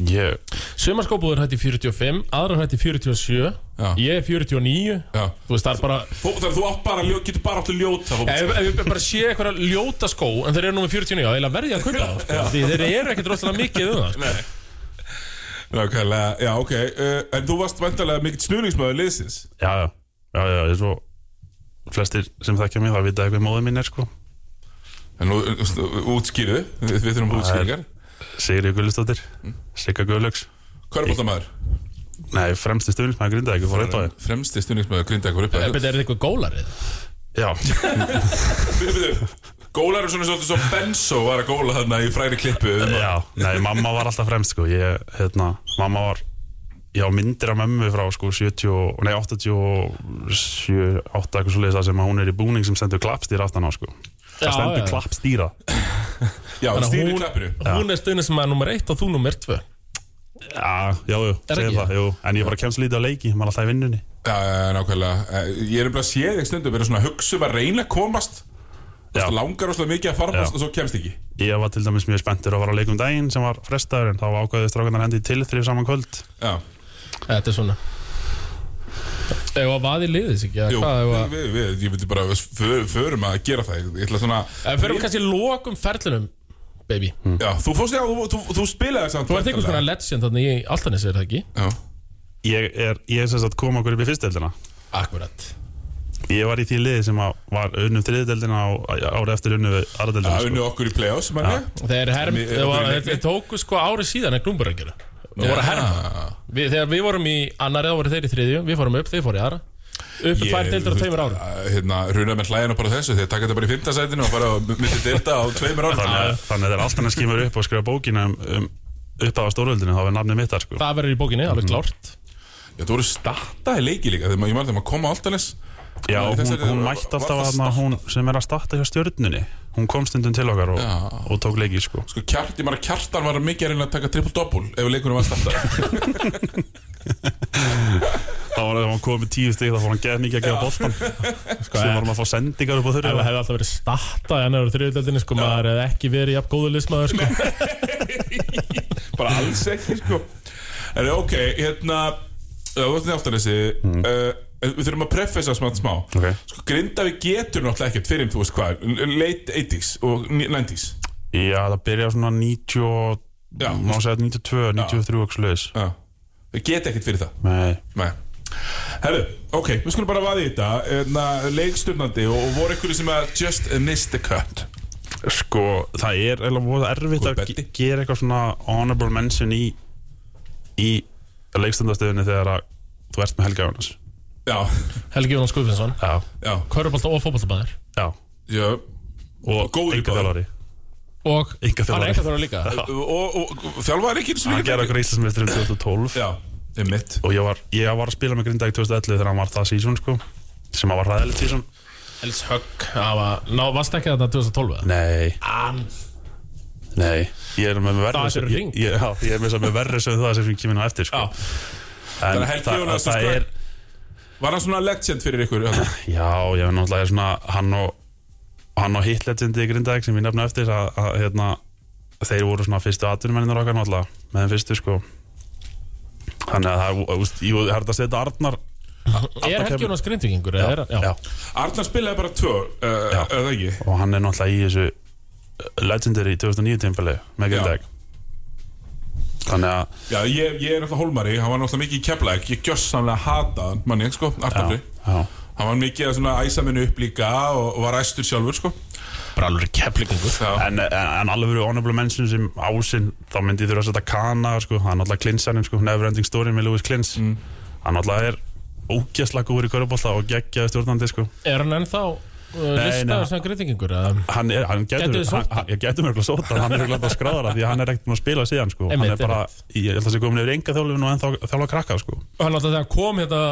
ég, Sumarskóbúður hætti 45, aðrar hætti 47 Já. Ég er 49 Já. Þú veist, það er bara Fó, Þegar þú átt bara, ljó- getur bara átt að ljóta Ef, fótbolta. ef ég bara sé eitthvað ljóta skó En þeir eru nú með 49, þá eiginlega verði ég að kaupa það sko. Því þeir eru ekkert rosalega mikið um það sko. Nákvæmlega, já, ok. Uh, En þú varst vantarlega mikill snuðningsmöður liðsins? Já, já, já, já, eins og Flestir sem þekkja mig, það vita eitthvað móðið mín er sko. En nú, uh, útskýrðu Við, við þurfum útskýringar Sigri Gullistóttir, Sigga Gullöks Hvað er bóltamæður? Nei, fremsti grindaði ekki fór eitt á þið Fremsti snuðningsmöður grinda eitthvað upp Er þetta eitthvað gólarið? Já. Gólar er svona svolítið svo Benzo var að góla þarna í fræri klippu um Já, nei, mamma var alltaf fremst sko. ég, hérna, mamma var ég á myndir af mömmu frá sko 70, og- nei 87, 8 eitthvað svo leiðis sem hún er í búning sem stendur klappstýra aftan á sko Já, það stendur já. Já, stýri hún- klappinu. Hún er stundin sem er nummer 1 og þú nummer 2 Já, já, Er segir það, jú. En ég bara kemst lítið á leiki, maður alltaf í vinnunni. Já, já, nákvæmlega. Eh, Ég er bara að sé þig stundum vera svona að hugsa um að reyna að komast. Já. veist, langar óslega mikið að farfast Já. og svo kemst ekki. Ég var til dæmis mjög spenntur að fara á leikum daginn sem var frestaður en þá ákvæði strákunar hendi til þrjú saman kvöld. Já, Þetta er svona Eða að vaði liðis ekki, eða Jú, hvað við, eða við, við, ég myndi bara við för- förum að gera það. Ég ætla svona við förum kannski lokum ferlinum, baby. Já, þú fórst, já, þú, þú, þú spilaði samt Þú ert einhvers konar legend þannig í Altanis, er það ekki? Já, Ég er, ég er sem sagt kom okkur upp í fyrsteldina Akkurat. Ég var í því liði sem að var unnum þriðdeldina á ári eftir unnu við það aðradeldina sko. unnu okkur í play-offs, mann ég Þeir herm, þeir tóku sko árið síðan en Glúmburg að gera Við vorum að herma. Við, Þegar við vorum í annari, þá voru þeir í þriðju. Við fórum upp, þeir fóru í aðra. Upp tvær deildur á tveimur árum. Hérna, runa með hlæðina bara þessu. Þeir taka þetta bara í fimmtasætinu og fara myndi delta á tveimur árum. Þannig þannig að þeir alltaf að skimur upp og skrifa bókina um, um upphafa stóröldinu þá er nafnið mitt þar sko. Það verður í bókinni, alveg klárt. Já, þú voru startaði leiki líka. Þegar maður- ég maður þegar maður kom á Altanes Já, Í hún, hún mætti alltaf að hún sem er að starta hjá stjörnunni hún kom stundum til okkar og, Já. og tók leiki sko. Sko, kjart, ég maður að kjartan var mikið að reyna að taka triple-double Ef leikunum var startað þá var það að hann kom með tíu stig þá fór hann geð mikið að gefa boltan sko, sem varum að fá sendingar upp á þurru það hefði alltaf verið starta í annar og þriðudeldinni sko, maður hefði ekki verið jafn góður lismaður sko. Bara alls ekki, sko. En ok, hérna Það var þetta Altanesi uh, Við þurfum að prefessa smátt smá. Ok. Sko, Grindavík getur náttúrulega ekkert fyrir, þú veist hvað Late 80s og 90s Já, það byrjaði svona 90 og- Já. má segja 92, 93 og sluðis þau geta ekkert fyrir það. Nei, Nei. Herru, ok, við skulum bara vaði í þetta. Hérna, Leiksturnandi og, og voru einhverju sem að just missed the cut? Sko, það er eiginlega voða erfitt að gera eitthvað svona honorable mention í í leikstundastöðunni þegar að þú ert með Helga Jónas Helgi Jónas já, Körubolta og já. Og góður í þjálfari. Og hann er einhverþjálfari líka. Og, þjálfaði ekki Hann gerði okkur Íslandsmeistur um 2012 Já, er mitt og ég var, ég var að spila með Grindavík 2011 þegar hann var það sísón sko sem að var ræðilegt sísón Els Högg það var- Ná, varst ekki þetta 2012 eða? Nei, An nei, ég er með Það er fyrir ég, ég, já, ég er með, verri sögðu það sem kemur ná eftir sko. En það, það sko, er Var hann svona legend fyrir ykkur? Já, ég er náttúrulega svona hann og, hann og hitlegendi í Grindavík sem ég nefna eftir að, að hérna, þeir voru svona fyrstu atvinnumenninur okkar náttúrulega með þeim fyrstu sko þannig að það er, ég er hægt að setja Arnar Er Helgi Jónas grindvikingur? já, eða er hann- já. Arnar spilaði bara tvö, uh, Já. eða ekki? og hann er náttúrulega í þessu legendary 2009 tímpili með Grindavík þannig að Já, ég, ég er náttúrulega hólmari, hann var náttúrulega mikið í keflæk Ég gjössamlega hata hann, manni, sko, Arnar já, Hann var mikið að æsa minni upp líka og, og var æstur sjálfur, sko Bara alveg keflingur Já, En, en, en alveg verið honorable mention sem ásinn þá myndi þurfa að setja Kana sko. hann er náttúrulega Klinsaninn, sko, Neverending Story með Lewis Klins Mm. hann náttúrulega er ógæslega góður í körubólta og geggjaði stjórnandi sko. Er hann ennþá. Listaður sem eða? hann, er, hann getur, þið sótt hann, hann, ég getur mér eitthvað sótt hann er eitthvað skráðara því að hann er ekkert búin að spila síðan sko. hann Einmitt, er bara, einmitt. ég held að það sé komin yfir enga þjálfin og ennþá þjálfa krakka sko. Hann alltaf þegar hann kom hérna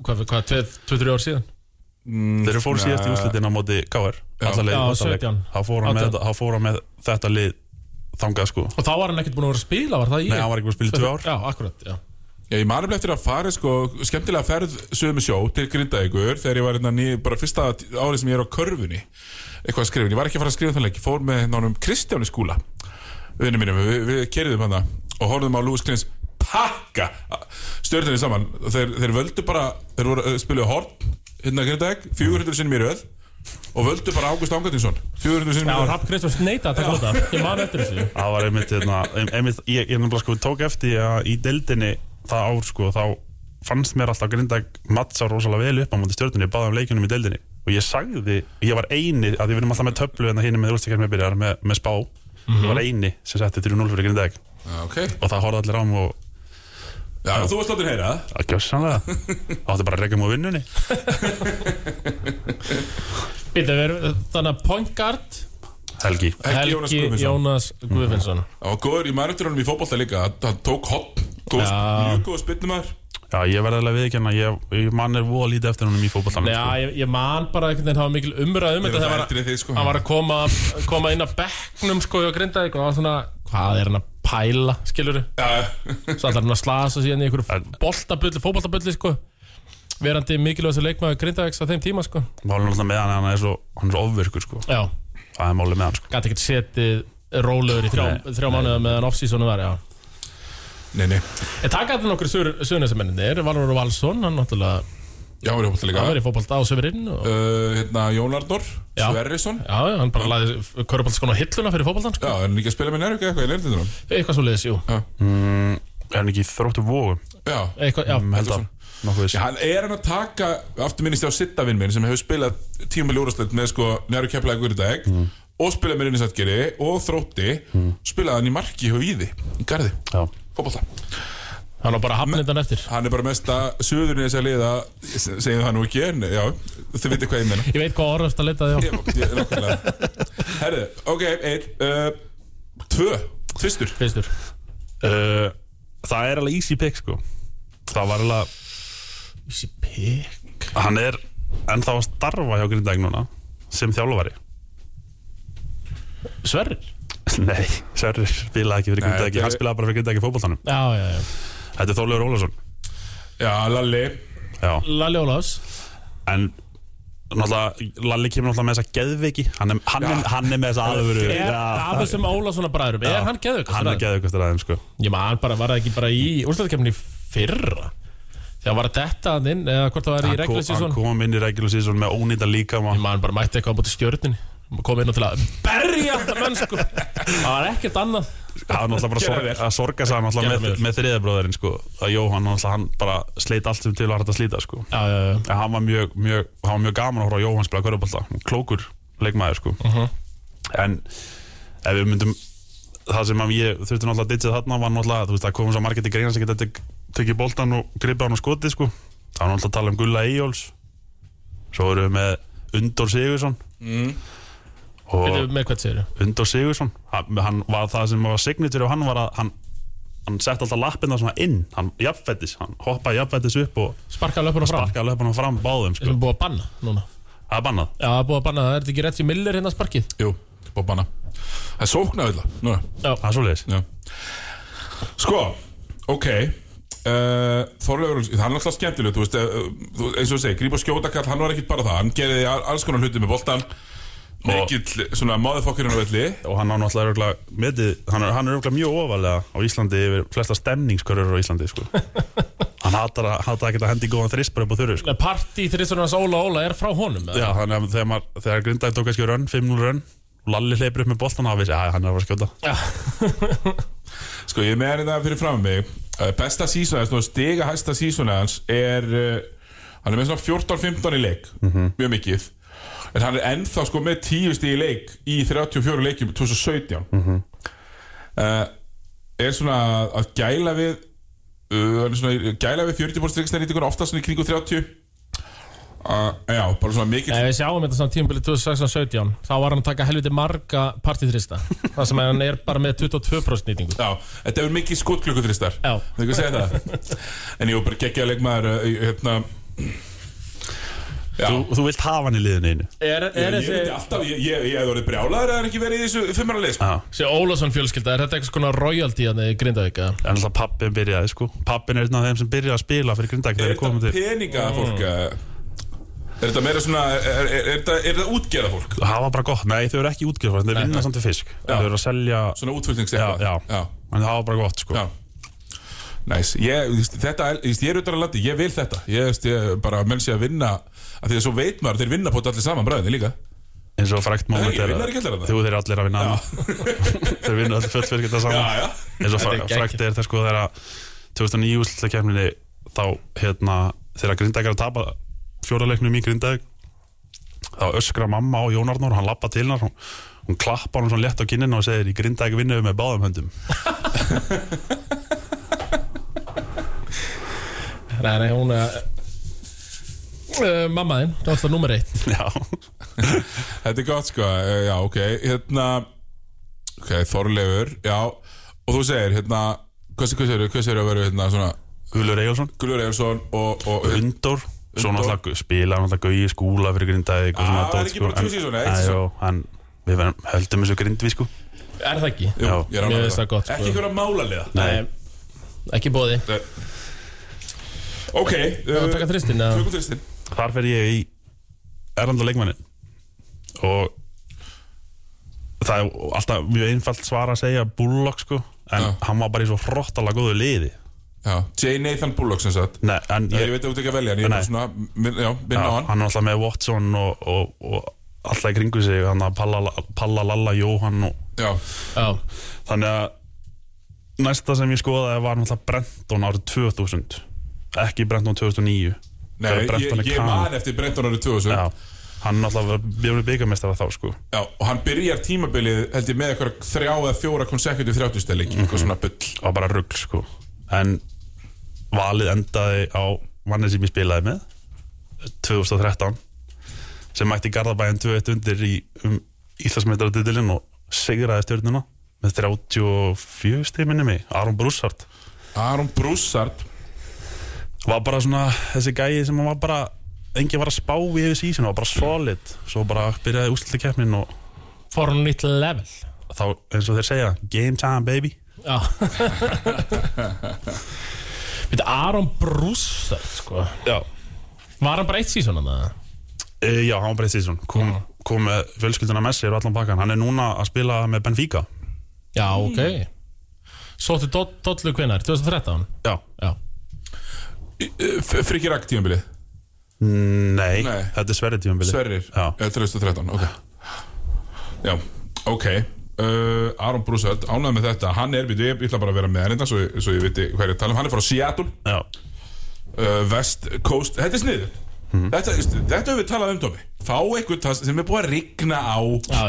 Hvað, hvað, 2-3 ár síðan? þeir eru fóru síðast í úslitin á móti K.R. alla leið Já, í þetta leik. 17. þá fór hann með, 18. þá fór hann með þetta lið þangað sko. Og þá var hann ekkert búin að vera að spila, var það í? Nei, hann var ekki búin að spila í tvö ár Já, ég manum eftir að fara sko, skemmtilega ferð sögum sjó til Grindavíkur þegar ég var hérna ný, bara fyrsta árið sem ég er á körfunni eitthvað að skrifa, ég var ekki að fara að skrifa þann leik ég fór með nánum Kristjáni skúla vinnu mínum, við, við kerðum hann og horfðum á Lewis Klins pakka stjórnirni saman. Þeir, þeir völdu bara, þeir voru að spila horn hérna Grindavík, 400 sinnum í röð og völdu bara Ágúst Ángatinsson 400 sinnum Já, Rapp Kristjáns neita að taka þetta. Ég man eftir þessu. Það var einmitt, hérna, einmitt ég, ég nefnilega sko tók eftir að í deildinni það ár sko, þá fannst mér alltaf grinda mattsa rosalega vel upp á móti stjórnunni, ég baði um leikunum í deildinni. Og ég sagði, ég var eini að við erum alltaf með töflu en það hinn með úrstakar með byrjar með, með spá, ég var eini sem setti 3-0 fyrir grindaðeg Já, ok, og það horfði allir á mig og já, þú varst látið heyra. Það að gjössanlega það átti bara að regja á vinnunni. Býta, við erum þannig að point guard Helgi, Helgi Jónas Jónas Guðfinnsson. Það var góður í mæruturunum í fótbolta líka. Hann- Hann tók hopp, góð, mjög góð spinnumæður já ég verði alveg viðkjanna ég, ég mann er voða lítið eftir honum í fótbollanum Já, sko. ég, ég man bara einhvern veginn Það var mikil umræð um Ég er þetta það en þið, sko. Hann var að koma, koma inn að bekknum sko og grinda eitthvað og var svona Hvað er hann að pæla, skilur Já, Svo ætlar hann að slasa síðan í einhverju boltabulli, fótboltabulli sko. Verandi mikilvægast leikmaður grindavegs á þeim tíma sko. Málum alltaf með hann hann er svo, hann er svo ofvirkur sko. Já, það er málið með hann sko. gæti ekkert setið rólegur í þrjá, þrjá mánuða meðan off-seasonu var, já. Nei, nei. En taka þetta nokkur suðunisamenninir Valur Valsson, hann náttúrulega Já, hann er í fótbolta líka. Hann var í fótbolta á Severinn og... uh, Hérna, Jón Arnór Já. Sverrisson. Já, já, hann bara laði köruboltaskona á hilluna fyrir fótboltan Já, sko. er hann ekki að spila með nærvík eitthvað í nærvík Eitthvað svo liðis, jú mm, Er hann ekki þróttu vógum? Já, Eitthvað, já, Mm, Já, hann er hann að taka aftur minnist ég á Sittavinn minn sem hefur spilað tímul úrastöld með sko Njárvík keflaði Guðurdag og spilað með Rinnisætgeri og Þrótti. Spilaði hann í marki hjá Víði í Garði, Já. Fótbolta. Hann var bara hafnindan eftir. Hann er bara mesta suðurinn í þess að liða segjum það nú ekki en já, þið veitir hvað ég meina. Ég veit hvað orðast að leita því á. Herðu, ok, einn uh, Tvö, tvistur. Fyrstur uh, Það er alveg easy pick sko. Það var alveg Easy pick Hann er ennþá að starfa hjá Grindag núna sem þjálfari. Sverrir? Nei, Sverrir spilaði ekki fyrir er- Hann spilaði bara fyrir Grindag í fótboltanum. Já, já, já. Þetta er Þorleifur Ólafsson. Já, Lalli. Já, Lalli Ólafs. En náttúrulega Lalli kemur náttúrulega með þessa geðveiki. Hann er, hann er, hann er með þessa alvöru Er af þessum Ólafssona bræðurum Er hann geðvökast? Hann er geðveikastur aðeins sko. Ég man bara, var það ekki bara í úrstæðakefni fyrra Þegar var þetta hann inn Eða hvort það var í Hann season? Hann kom inn í regular season með ónýta líka Ég man bara mætti eitthvað á búti stjörninni kom inn og til að berja menn sko. Það var ekkert annað. Það var náttúrulega bara sorg, að sorga sig með, vel. með þriðabróðurinn sko. Að Jóhann náttúrulega hann bara sleit allt sem til var hægt að slíta sko. Já, já, já. En hann var mjög, mjög, hann var mjög gaman að horfa á Jóhann spila körubólta, klókur leikmaður sko. En ef við myndum það sem að ég þurfti náttúrulega að ditja þarna var náttúrulega, það komum svo margir til greina sem geta tekið boltan og gripa hann og skotið sko. Það var náttúrulega að tala um Gulla Eyjóls svo erum við með Undor Sigursson mm. og við með hvað segir Undor Sigursson hann, hann var það sem var signature og hann var að hann, hann sett alltaf lappina svona inn. Hann jafnfættis, hann hoppaði jafnfættis upp og Sparkaði löpunum fram. sparkaði löpunum fram báðum sko. er búið að banna núna? Það er bannað. Já, það er búið að banna Það. Er ekki rétt í Miller hérna sparkið? Jú, Það er sóknar þetta Núna. Já, það er svoleiðis. Já. Sko, ok uh, Þorleifur, hann er alltaf skemmtileg þú veist, uh, þú- eins og þú segir, grípa skjóta kall hann var ekkit bara það, hann gerði all- alls konar hluti með boltan mikill svona máðufokkurinn á velli og hann á náttúrulega metið, hann er, hann er mjög ofalega á Íslandi yfir flesta stemningskörur á Íslandi sko. hann hatar að, geta hendi góðan þrispar upp á þurru sko. Partí þrissurnars Óla Óla er frá honum? Já, að þegar, maður, þegar Grindag tók kannski rönn, 5-0 rönn Lalli hleypur upp með boltan þá vissi, hann er að skjóta Sko, ég með hann þetta fyrir fram mig Besta sísona, svona stiga hæsta sísona hans er uh, Hann er með svona 14-15 í leik Mjög mikið. En hann er ennþá sko með 10 stig í leik Í 34 leikjum 2017 uh, Er svona að gæla við uh, gæla við 40% strikstæðnýtingur Oftast svona í kringu 30 uh, Já, bara svona mikið Ef við sjáum þetta svona tímabilið 2016-17 þá var hann að taka helviti marga partíþrista. Það sem hann er bara með 22% nýtingu. Já, þetta hefur mikið skotklukkuþristar. Já. Það er ekki að segja það. En ég var bara geggja leikmaður uh, hérna Já. Þú, þú vilt hafa hann í liðinu einu. Er, Ég, er ég, veit alltaf, ég, ég, ég hef orðið brjálaður að er ekki verið í þessu fimmara leið sko. Já. þessi Ólason fjölskylda, er þetta eitthvað svona royalty hann í Grindavík eða? En alltaf pappin byrjaði sko. Pappin er einn af þeim sem byrjaði að spila fyrir Grindag Er þetta til. peninga fólk uh, Er þetta meira svona Er, er, er, þetta, er þetta útgerða fólk Það var bara gott, nei þau eru ekki útgjöfast Þeir vinna samt við fisk. Þau eru að selja Svona útfylgningsi Já, já. já. En það var bara gott sko. Já. Næs, ég, þetta, er- ég er út á landi, ég vil þetta. Ég, ég bara menn sé að vinna að Því að svo veit maður, að þeir vinna þetta allir saman bræðinni líka. Eins og frækt ekki allir þarna? Þú þeir allir að vinna Þeir vinna allir full fyrir þetta saman. Já, já. Eins og Þetta er fræ- frækt er það sko þegar að 2009 úrslutakefninni þá hérna þegar Grindag er að tapa fjóraleiknum í Grindag þá öskra mamma á Jón Arnór hann lappa til hennar hún, hún klappa hann svona létt á kinnina og segir í Grindag vinnum við með báðum höndum. Nei, nei, hún er uh, Mamma þinn, það var alltaf nummer eitt. Já, Þetta er gott sko, eh, já ok. Hérna Ok, Þorleifur, já. Og þú segir, hérna Hvað segir, hvað segir að vera hérna svona Gullur Egilson Gullur Eilsson og, og Undor Svo náttúrulega spila náttúrulega Gauji skúla fyrir Grindag og Ah, svona er ekki sko. bara jú, hann Við verðum, höldum þessu grindvi sko. Er það ekki? Jú, Já. ég er finnst það. gott, sko. Ekki ykkur að mála liða Nei, ekki bóði Ok, Það að taka þristin Þar fer ég í Erlanda leikmannin Og Það er alltaf mjög einfalt svar að segja Bullock sko En Já. hann var bara í svo hrottalega góðu liði J. Nathan Bullock sem sagt. Nei, en Ég, ég, veit að þú ekki að velja hann, ég er svona minn, Já, minn já, á hann. hann er alltaf með Watson og, og, og alltaf í kringu sig hann að Palla, Palla Lalla Jóhann og, Já, Já, þannig að næsta sem ég skoðaði var náttúrulega Brenton árið 2000 ekki Brenton 2009 nei, ég, Brenton er ég Khan. man eftir Brenton árið 2000 Já, hann náttúrulega bjöfni byggamestara þá sko. Já, og hann byrjar tímabilið held ég með eitthvað þrjá eða fjóra consecutive þrjáttustæleik Mhm. eitthvað svona bull. Og bara rugl sko en valið endaði á manni sem ég spilaði með 2013 sem mætti Garðabæðin 2-1 undir í um Íslandsmeistaratitilinn og sigraði stjórnuna með 34 stig minni mig, Aron Brúsart Aron Broussard var bara svona þessi gæi sem var bara enginn var að spá í yfir sísinu, var bara solid. Svo bara byrjaði úsluti keppnin og for a nýtt level. þá eins og þeir segja, game time baby Við Aron Brúsar sko. Já, Var hann bara eitt sísón hann eða? e, já hann var bara eitt sísón kom, kom með fjölskylduna með sér og allan pakkan. Hann er núna að spila með Benfica. Já, ok. Sóttu Dollu hvenar, 2013 Já, Já. Frikki Ragg tímabilið? Nei, Nei. þetta er Sverri tímabili Sverrir, Já. eða 2013 ok. Já, ok uh, Aron Broussard, ánægð með þetta. Hann er, við, ég ætla bara að vera með hann hérna svo, svo ég viti hvað ég er að tala um. Hann er frá Seattle, uh, West Coast. Þetta er sniður Þetta, þetta höfum við talað um Tómi Fá eitthvað sem er búið að rigna á. Já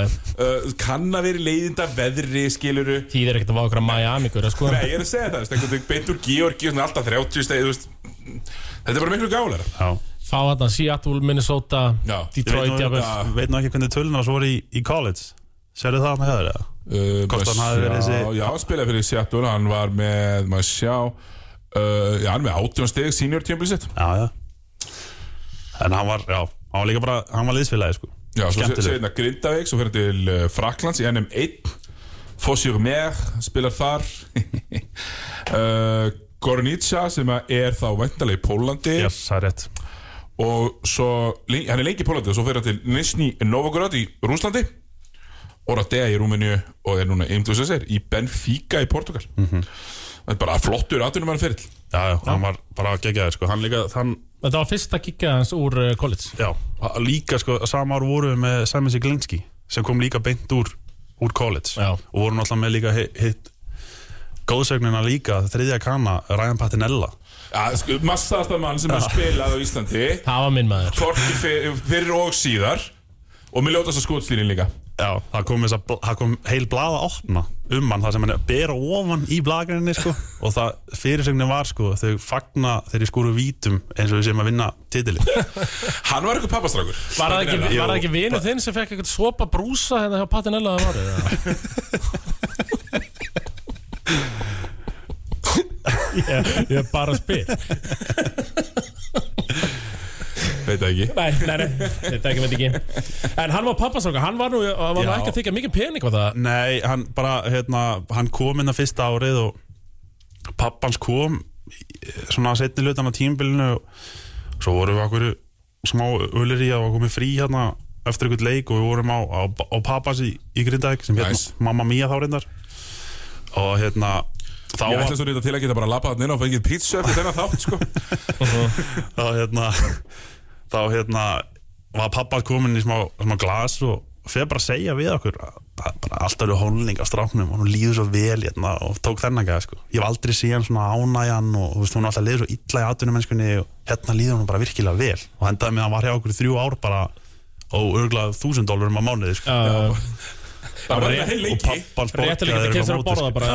uh, Kann að vera leiðinda veðri skiluru Þýðir ekkert að fá okkur að Miami ykkur sko. Nei, ég er að segja það, veist, einhvern veginn beint úr Georgi alltaf 30 stegi, þú veist. Þetta er bara miklu gálar já. Fá hann Seattle, Minnesota Já. Ég Detroit, já. veit nú ekki hvernig tölunar svo voru í, í college Sérðu það hann að hefur það? uh, Hvort hann hafi verið þessi- Já, hann spilaði fyrir Seattle Hann var með, maður sjá uh, Já, hann er með 18 steg, senior tímpil sitt. Já, já. En hann var, já, hann var líka bara, hann var liðsfélagi sko. Já, svo segir þetta Grindavík Svo fyrir til uh, Fraklands í NM1 Fossjur-Mer spilar þar. Gornitsa sem að er þá væntalega í Pólandi Yes, það er rétt. Og svo, hann er lengi í Pólandi og svo fyrir hann til Nizhny Novgorod í Rúslandi Oradea í Rúmeníu og er núna að segir í Benfica í Portugal. Það er bara flottur atvinnum hann fyrir Já, já, hann var bara geggjaður sko. Hann líka, hann, Þetta var fyrsta kikka hans úr uh, college. Já, líka sko Sama ár voru við með Simon Siglinski Sem kom líka beint úr, úr college. Já. Og voru náttúrulega með líka hitt, hitt Góðsögnina líka, þriðja kana Ryan Patinella. Ja, sko, massaðasta mann sem har spilað á Íslandi. Það var minn maður. Fyrir og síðar. Og með ljótast að skotslínin líka Já, það kom, þessa, það kom heil blað að opna um hann það sem hann er að bera ofan í blagrinni sko. og það fyrirsögnin var sko, þau fagna þeirri skúru vítum eins og við séum að vinna titilin hann var eitthvað pappastrákur Var það ekki, ekki vinu þinn sem fekk eitthvað svopa brúsa hérna hjá Patinella það var ég, er bara að spil veit það ekki Nei, nei, nei, þetta ekki veit ekki En hann var pappastráka, hann var nú hann var nú Já. ekki að þykja mikið pening var það Nei, hann bara, hérna, hann kom inn að fyrsta árið og pappans kom í- svona setni hlutan á tímbilinu og svo vorum við okkur smá ölir í að var komið frí hérna eftir einhvern leik og við vorum á, á, á pappas í, í Grindavík sem hérna Nice. Mamma Mia þá reyndar og hérna þá ég ætla svo reyta til að geta bara labbað hann inn og fengið pizza eftir þennan þátt sko. þá hérna þá hérna var pappa komin í smá, smá glas og fyrir bara að segja við okkur alltaf eru hónling á stráknum og hún líður svo vel hérna og tók þennan gæða sko. ég hef aldrei síðan svona ánæjan og þú veist, hún er alltaf liður svo illa í atvinnumennskunni og hérna líður hún bara virkilega vel og hendaði með að hann var hjá okkur þrjú ár bara og örglað þúsund dólarum á mánuði sko. uh, það var þetta heil og að líka borgaði til kemstur að borða bara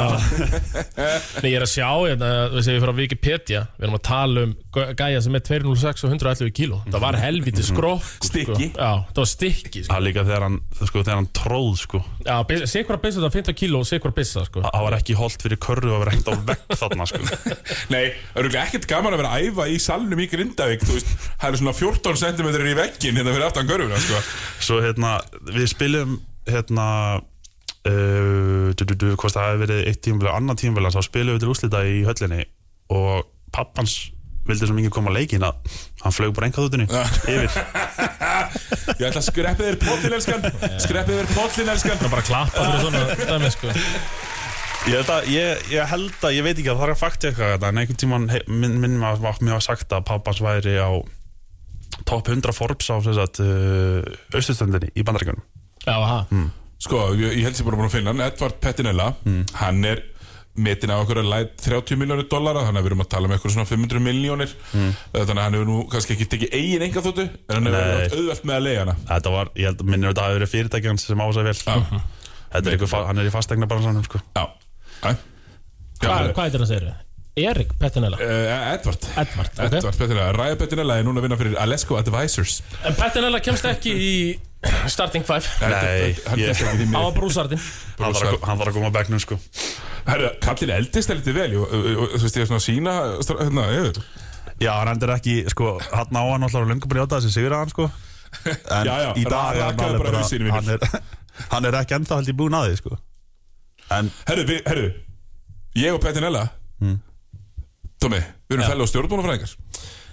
Nei, ég er að sjá hérna, við séum við frá Wikipedia Við erum að tala um gæ- gæja sem er 206 og 111 kíló Það var helviti skrokk Stykki. Já, það var stykki sko. Það er líka þegar hann, sko, þegar hann tróð sko. Já, sé hvað bissa þetta 15 kíló og sé hvað bissa sko. það var ekki holdt fyrir körru að vera hengt á vegg þarna sko. Nei, það er örugglega ekkert gaman að vera að æfa í salnum í Grindavík, þú veist, það er svona 14 cm í veggin hérna fyrir aftan görfuna, sko. Svo hérna, við spilum hérna uh, du, du, du, hvort það hefði verið eitt tímvel og annar tímvel, þá spilum við til úslita í höllinni og pappans vildi svo mikið koma að leikin að hann flög bara einhverðutunni yfir. Ég ætla að skreppið þér pollin, elskan, skreppið þér pollin, elskan. Það bara að klappa fyrir svona dæmi sko. Ég held að, ég, ég held að, ég veit ekki að það er að fakti eitthvað þetta, en einhvern tímann he- minn, minn var, var, mér var sagt að pappans væri á top 100 Forbes á þess að uh, austustöndinni í bandaríkunum Já, ha. Sko, ég, ég held sér bara búin að finna hann Edvard Pettinella, hann er metin á okkur að læt 30 miljónir dollara þannig að við erum að tala um eitthvað svona 500 miljónir þannig að hann hefur nú kannski ekki tekið eigin enga þóttu, en hann hefur verið auðvelt með að leiða hana. Þetta var, ég held að minnir þetta hafi verið fyrirtæki hans sem ásæði vel. Þetta er fa- hann er í fastegna bransanum sko. Já, Æ. Já, Hva, eh, Hvað er það að segja? Erik Pettinella. Eh, Edvard. Edvard, ok. Edvard Pettinella, Ræða Pettinella er núna að vinna fyrir Alesco Advisors. En Pettinella kemst ekki í starting five. Nei, hann ég- kemst ekki því Á miður. að brúsardin Hann þarf að- koma að bekknum sko. Herra, kallin eldist er litið vel þú veist ég er svona að sína hérna, Já, hann endur ekki, sko, hann á hann alltaf löngu bara í átta þessi sigur að hann sko. En Já, já, í dag er hann bara hann er, hann er ekki ennþá held í búin að því sko. En Herru, herru Ég og Pettinella Hmm. Tómi, við erum á stjórnbólafræðingar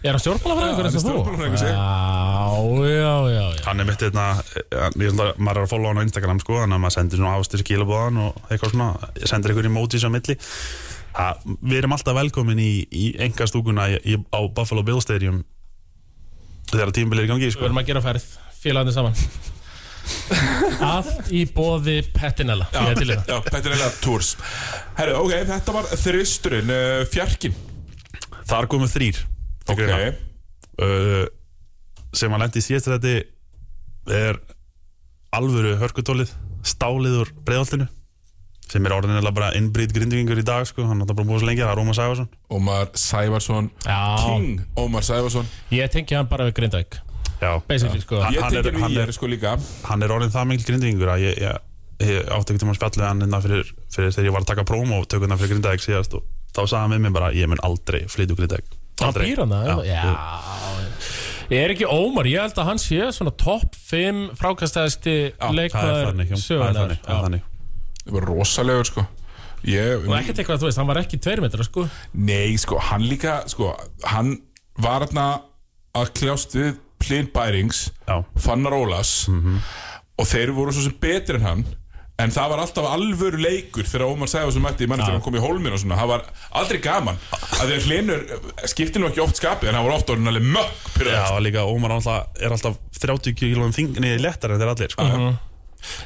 Er hann stjórnmálafræðingur Já, eins og er þú? Já, já, já, já. Hann er mitt einna, ég held að maður er að followa hann á Instagram sko Þannig að maður sendir svona ástir skilabóðan og eitthvað svona Sendir einhver emojis á milli. Ha, Við erum alltaf velkomin í, í enga stúkuna í, í, á Buffalo Bill Stadium Þegar tímbil er í gangi Við sko. erum að gera færið, félagandi saman. Allt í bóði Pettinella Ég er það. Pettinella Tours. Herru, ok, þetta var þristurinn uh, Fjarkin Þar komu þrýr til Ok, greina. uh, sem að lendi í síðast þetta er alvöru hörkutólið stálið úr breiðoltinu sem er orðin eða bara innbrýtt grindvingur í dag sko, hann er bara búið svo lengi, það er Róma Sæfarsson Ómar Sævarsson. Já, King Ómar Sævarsson. Ég tengi hann bara við Basically, sko. Hann, Ég er, tekir hann, við er, ég sko líka. hann er orðin það mikil grindvingur að ég, ég, ég átti ekki tíma að spjalla hann innan fyrir, fyrir þegar ég var að taka prómo og tökuna fyrir Grindavík síðast og þá sagði hann við mig bara, ég mun aldrei flytja úr Grindavík Hann Aldrei. býr hann það? Já, Já. Ég er ekki Ómar, ég held að hann sé svona topp 5 frákastæðasti það er leikmaður já, það var rosalegur sko. Ég, Og ekkert eitthvað, þú veist, hann var ekki tveir metra, sko. Nei, sko, hann líka sko, hann var hérna að kljást við Plyn Bærings Já. Fannar Ólas og þeir voru svo sem betri en hann en það var alltaf alvöru leikur þegar Ómar Sæfarsson mætti í manni þegar hann kom í hólminn og svona, það var aldrei gaman. Að því að hlinur skipti nú ekki oft skapið en hann var ofta orðin alveg mökk Já, sko. og líka Ómar alltaf, er alltaf 30 kílóum þingni léttar en þeir allir sko.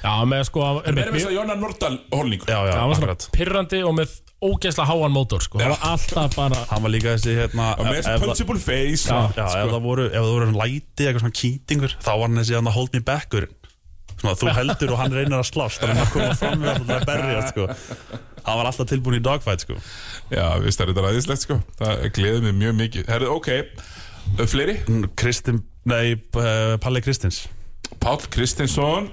Já, með sko en verðum við að Jónar Nordal hólningur. Já, já, Það var svona akkurat. pirrandi og með ógeðslega háan mótor, sko. Það var alltaf bara Hann var líka þessi hérna með það- punchable face Já, og, já ef sko, það voru, ef það voru læti, eitthvað svona kýtingur þá var hann þessi hann að hold me backur Svona þú heldur og hann reynir að slást þannig að koma fram við að berja sko. Hann var alltaf tilbúin í dogfight sko. já, við stærðum þetta ræðislegt sko. Það gleði mig mjög mikið. Herðu, ok, fleiri? Kristin, nei, uh, Palli Kristins. Páll Kristinsson.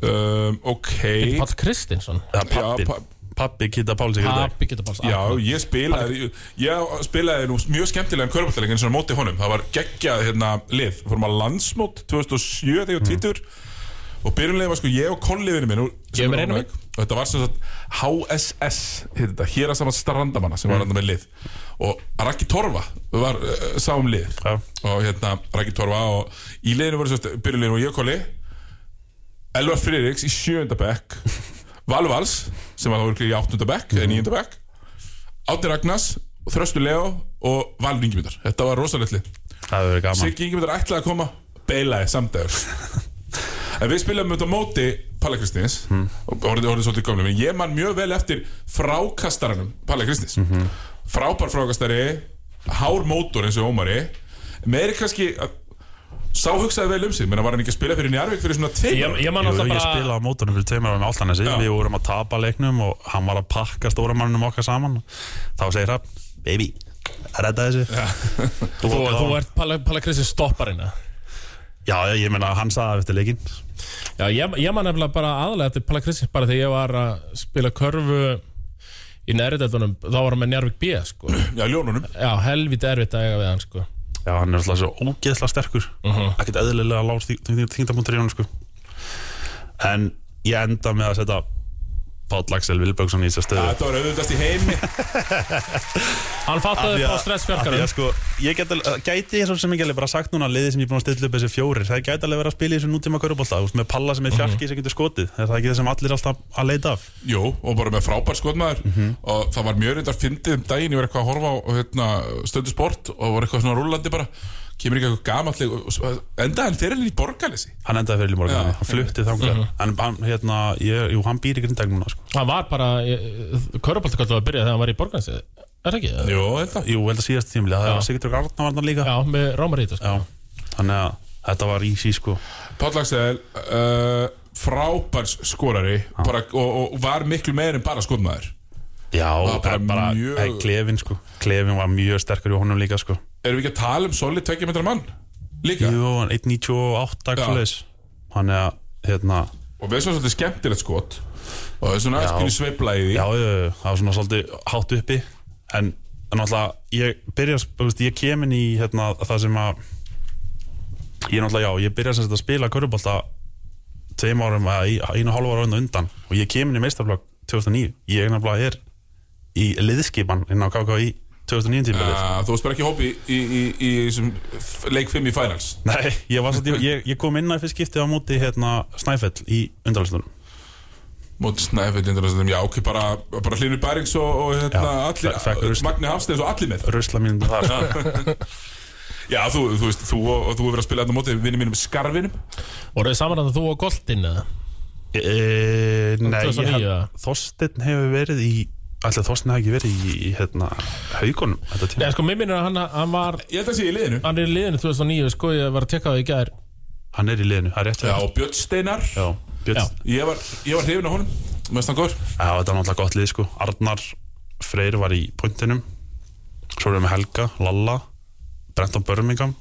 Um, ok. Pall Kristinsson? Ja, Pappi, Já, pa- pappi Kitta Páls Pappi getur bara Já, ég spilaði ég spilaði nú mjög skemmtilegan körbáttalegin svona móti honum, það var geggjað hérna lið, fórum að landsmót 2007 þegar ég var tvítur og byrjunlega var sko ég og kolliðinu minn og þetta var sem sagt HSS heit þetta, hér að saman strandamanna sem var hann með lið. Og Raki Torfa var uh, sá um lið. Já. og hérna Raki Torfa og í liðinu voru sérst byrjunleginu og ég og kolli Elvar Friðriks í sjönda bekk Valur Vals sem var þá örugglega í áttunda bekk eða níunda bekk Átni Ragnars, Þröstu Leo og Valur Ingimundar þetta var rosalegt lið. Siggi Ingimundar ætlaði að koma beilaði samdægur en við spilum á móti Palla Kristins. Og orðið, orðið svolítið gömlum en ég man mjög vel eftir frákastaranum Palla Kristins. Frábær frákastari hár mótor eins og Ómari. Meiri kannski að- sá hugsaði vel um sig menn var hann ekki að spila fyrir Njarvík fyrir svona tveim Ég, ég man Jú, ég bara spilaði á mótunum fyrir tveimur ára með Áltanesi Já. Við vorum að tapa leiknum og hann var að pakka stóra mannum okkar saman. Þá segir hann, baby, redda þessu. Þú, þú ert Palla, stopparinn eða? Já, ég meina, hann sagði eftir leikinn Já, ég, ég man nefnilega bara aðalega eftir Palla Kristins bara þegar ég var að spila körfu í nærdeldunum þá var hann með Njarvík B, sko. Já, ljónunum. Já, helviti erfitt að eiga við hann, sko. Já, hann er alltaf svo ógeðslega sterkur. Ekkert eðlilega lár þingdapunktur í honum sko. En ég enda með að setja Páll Axel Vilbergsson í þessar stöðu. Þetta var auðvitaðst í heimi. Hann fattaði upp á stressfjarkarum sko, Ég get alveg, gæti ég svo sem ekki alveg bara sagt núna liðið sem ég er búin að stilla upp þessi fjórir það gæti alveg verið að spila í þessu nútíma körubólta með palla sem er fjarki sem getur skotið er það ekki það sem allir er alltaf að leita af? Jú, og bara með frábær skotmaður. Og það var mjög reyndar fyndið um daginn ég var eitthvað að horfa á hérna, stöndu sport og var eitthvað svona rúllandi bara kemur ekki eitthvað gamalleg enda hann fyrir í borgarleysi hann endaði fyrir Lýmorgan, Já. hann flutti þangað. En hann, hérna, ég, jú, hann býr í grindag núna sko. Hann var bara Köruboltakvöldu að byrja þegar hann var í borgansi Er það ekki? Jú, þetta jú, held að síðast tímili, það var Sigurður Arna var hann líka. Já, með Rómarít sko. Þannig að þetta var easy sko. Páll Axel uh, frábær skorari. Bara, og, og var miklu meir en bara skotmaður Já, var bara bara, mjög- Klefin sko Klefin var mjög sterkur í honum líka sko Erum við ekki að tala um solid 2 metra mann? Líka? Jú, hann 1.98 Já. svoleiðis. Hann er að, hérna Og við svo svolítið skemmtilegt skot Og það er svona í því Já, það var svona svolítið hátt uppi En, en náttúrulega, ég byrja, ég kem inn í hérna, það sem að Ég náttúrulega, já, ég byrja að spila körubólta Tveim árum, einu og hálfu ára undan Og ég kem inn í meistarflokk 2009 Ég er í liðskipan inn á KKI 2009 tímabilið Uh, þú spyrir ekki hópi í, í, í, í, í, í leik 5 í finals Nei, ég, var, satt, ég, ég kom inn að fyrst skipti á móti hérna, Snæfell í undanlæstunum Móti Snæfell Indurlandsdum, já ok, bara, bara Hlynur Bærings og, og hérna, Já, allir. Magni Hafsteins og allir með Rusla mínum þar. Já, þú, þú veist, þú og, og þú hefur verið að spila þetta móti vinni mínum skarfinum Voruð þið saman að þú og Goltin eða? e, Nei, ég 2009 hef, eða? Þorsteinn hefur verið í Ætli Þorsteinn hefur ekki verið í, í hérna, haugunum þetta tíma? Nei, sko, mér minnir að hann, hann var Ég held að sé í liðinu. Hann er í liðinu 2009, sko, ég var að tekka það í gær. Hann er í liðinu, það er rétt Já, og Björn Steinar. Já, Björn. Ég var, ég var hrifin á honum. Mest hann góður. Já, þetta er náttúrulega gott lið sko. Arnar Freyr var í pointinum. Svo erum við Helga, Lalla Brenton Birmingham.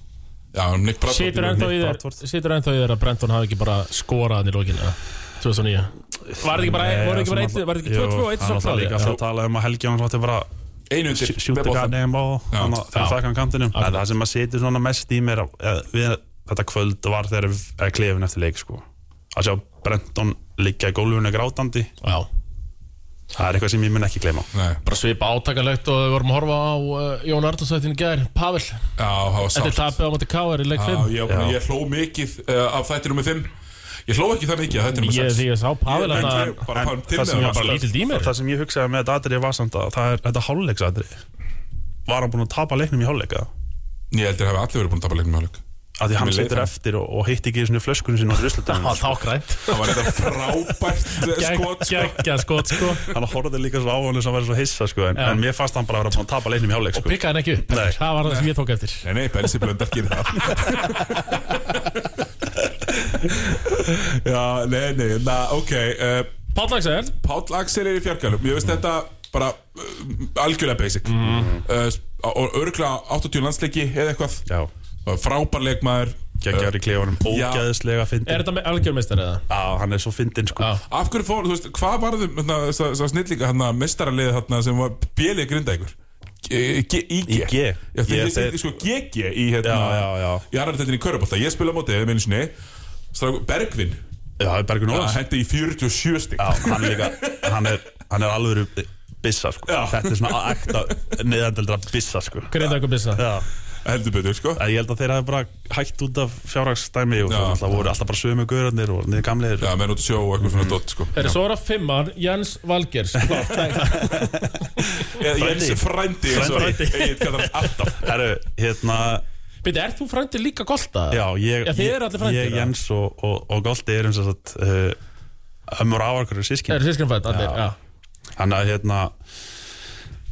Já, Nick Bradford. Situr ennþá í þér að Brenton hafi ekki bara skorað hann í lókinu? 2009 Var það ekki bara, voru ekki bara eitt, var það ekki 2-2 og eitt svo svo frá líka frá að tala um að Helgi hann átti bara Einu undir með sjúta boltann. gætni á Já. hann þegar Já. það kann kantinum en það sem að setja svona mest í mér eh, við þetta kvöld var þegar við klefin eftir leik sko. Að sjá Brenton liggja í gólfinu grátandi. Já, það er eitthvað sem ég mun ekki gleyma. Nei, bara svipa átakalegt og við vorum að horfa á uh, Jón Arndarsvættin í gær, Pavel já, það var Þetta er sátt tapið á móti K.R. í leik Já, 5 ég, Já. ég hló mikið uh, af þættinum með 5 Ég hló ekki það mikið af þættinum með Ég 6 því ég sá Pavel að það í það sem ég hugsaði með þetta atrið var samt að það er þetta hálfleiksadrið var hann búin að tapa leiknum í hálfleika Ég heldur að hafi allir verið búin að tapa leiknum með hálfleik. Að því hann það. eftir og, og hitt ekki í svona flöskunni sinni á ruslutunum Það var tákrænt Það var þetta frábært eh, skot sko. Gekkja skot sko. Hann horfði líka svo á hann sem að vera svo hissa sko, en, en mér fannst hann bara að vera búin að tapa leiknum í hálfleik Og sko. pikkaði hann ekki upp. Nei. Það var það sem ég tók eftir. Nei, nei, Belsi Blöndar gerir það Já, nei, nei, na, ok uh, Páll Axel Páll Axel er í fjarkalum Ég veist þetta bara uh, algjörlega basic. Uh, og örgla 80 landsleiki eða eitthvað. Já, frábær leikmaður. Geggjar í klefunum Já. ógæðislega fyndin Er þetta með algjörmeistar eða? Já, hann er svo fyndin sko. Já. Af hverju fór, þú veist, hvað varðum þess að snillíka hérna mestaralið hérna sem var bjelið grinda ykkur IG G. Lýsið þeir- sko GG í hérna. Í annar teltin í Körubólta, ég spila á móti eða meinu sinni. Stráku, Bergvin. Er hendi í 47 stík Já, hann líka hann er, hann er alvöru bissa sko. Þetta er svona ekta neðandeldra bissa sko. Grinda ykkur bissa Já Heldur betur, sko. En Ég held að þeir hafi bara hægt út af fjárhagsdæmi og Já. það alltaf voru alltaf bara sömu gaurarnir og niður gamleir Já, menn út að sjó og eitthvað svona dott, sko. Er það svo er að fimmar Jens Valgers. Jens frændi. og Frændi. Egil kallar hann alltaf. Herru, hérna Byrju, er þú frændi líka golta? Já, ég, Já, ég, eru allir frændur, ég? Jens og, og, og Goldi erum sem sagt uh, ömmur áarkur sískin Er sískinfætt allir, já. Þannig að hérna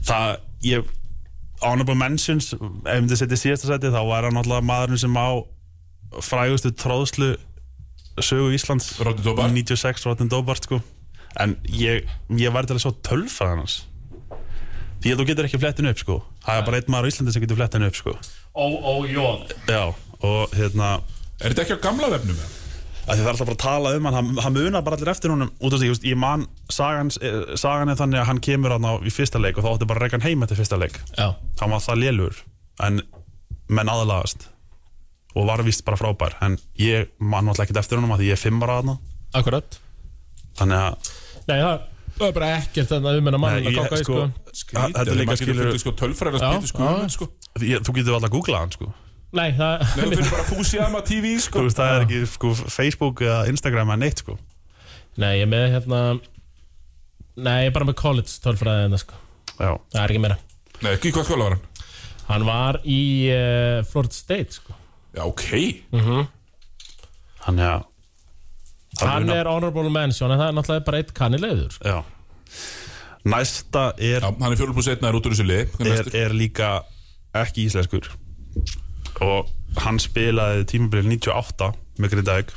það, ég honorable mentions, ef myndi setja í síðasta seti þá var hann alltaf maðurinn sem á frægustu tróðslu sögu Íslands Rodney Dobart. 96 Rodney Dobart sko en ég, ég var til að sjá tölfað hans því að þú getur ekki flettin upp sko það er bara einn maður á Íslandi sem getur flettin upp sko Ó, ó, jón já, og hérna Er þetta ekki á gamla vefnum? eða? Að það er alltaf bara að tala um hann. Hann, hann munar bara allir eftir honum. Út af því, ég, man sagan, sagan er þannig að hann kemur hann á í fyrsta leik og þá átti bara að reyka hann heim eftir fyrsta leik. Já. Hann var það lélur en menn aðlagast og var vist bara frábær. En ég man náttúrulega ekkert eftir honum að því ég er fimm ára aðna Akkurat. Þannig að Nei, það Það er bara ekkert þannig að um hennar mann Nei, að ganga í sko- sko. Skrítið, Þetta er líka skilur- sko sko, sko. Þú getur alltaf að googla hann sko Nei, það Nei, þú finnir bara Fusiyama TV sko. Þú veist, það er ekki sko, Facebook eða Instagram eða neitt sko. Nei, ég er með hérna Nei, ég er bara með college tölfræði en sko. Já, Það er ekki meira. Nei, ekki hvað skóla var hann? Hann var í uh, Florida State sko. Já, ok. Hann já. Það Hann munar- er honorable mention en það er náttúrulega bara eitt kannilegur sko. Já. Næsta er, Já, hann er 4 pluss 1 út úr þessu lið. Er er, er líka ekki íslenskur og hann spilaði tímabil 98 með Grindavík.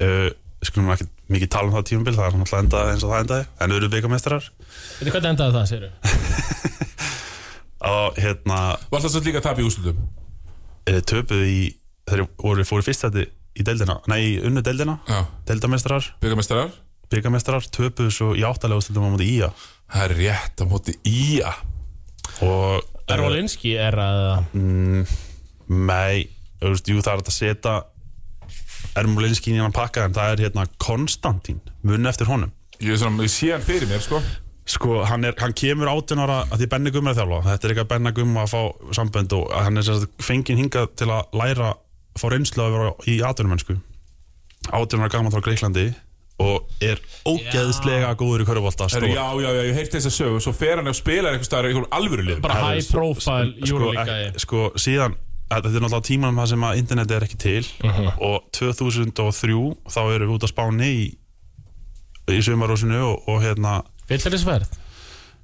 Uh, skulum ekki mikið tala um það tímabil það er hann alltaf endaði eins og það endaði. En eru byggamestrar Veitir hvað endaði það, segir og hérna Var það svo líka að tapa í úrslutum? uh, töpuðu í þeir voru fóru fyrst þetta í deildina. Nei, í unnu deildina, Já, deildamestrar byggamestrar byggamestrar, töpuðu svo í áttalega úrslutum á móti ía. Það er rétt á móti ía. Og Er Rolinski er að Nei, þú veist, jú það er að setja Ermulinskín í hann pakka en það er hérna Konstantín, mun eftir honum. Ég, er svona, ég sé hann fyrir mér sko. Sko, hann, er, hann kemur 18 ára að því Benni Gummi er að þjálfa Þetta er eitthvað Benni Gummi að fá sambönd og hann er sérst fenginn hingað til að læra fá reynslu að vera í atvinnumennsku. 18 ára gaman frá Greiklandi og er ógeðslega góður í körfubolta Heru, stór. já, já, já, ég heyrti þess að sögu Svo fer hann og spilar eitthvað staðar í einhverjum alvöru lið bara high svo- profile sko, júrulíka ek- sko, síðan þetta er náttúrulega tímanum það sem að interneti er ekki til. Og 2003 þá erum við út á Spáni í, í sumarósinu og, og hérna Fyllirisverð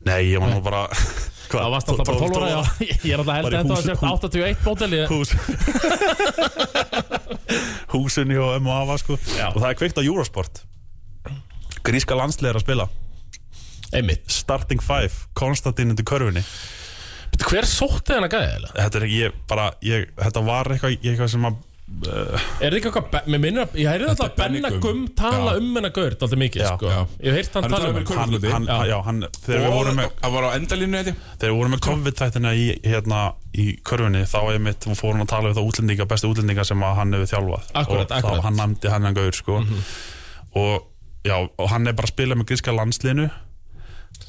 nei, ég var nú bara hvað, Það varst alltaf bara 12 ára, já. Ég er alltaf held að þetta var sért 81 móteli hús húsinni og M&A sko. og það er kveikt á Eurosport gríska landslega er að spila Einmitt starting five, Konstantin undir körfunni Bíddu, Hver sótti þennan gæði eða? þetta er ekki, ég bara ég, þetta var eitthvað, eitthvað sem að uh, Er þetta eitthvað, be- mér minnir að, ég heyrði alltaf er Benny Benna Gum. Tala Já. um hennar gaur Alltaf mikið, Já, sko já. Ég heyrt hann Hann tala um talað um hann körfu- hann, hann, Já. hann, þegar við Og vorum með hann var á endalínu ég Þegar við vorum með COVID-tættina í, hérna, í körfunni þá ég mitt, fórum að tala við það útlendinga, bestu útlendinga sem að hann hefur þjálfað Akkúrat, og akkúrat. þá hann nefndi hann en gaur sko. og, já, og hann er bara að spila með gríska landslinu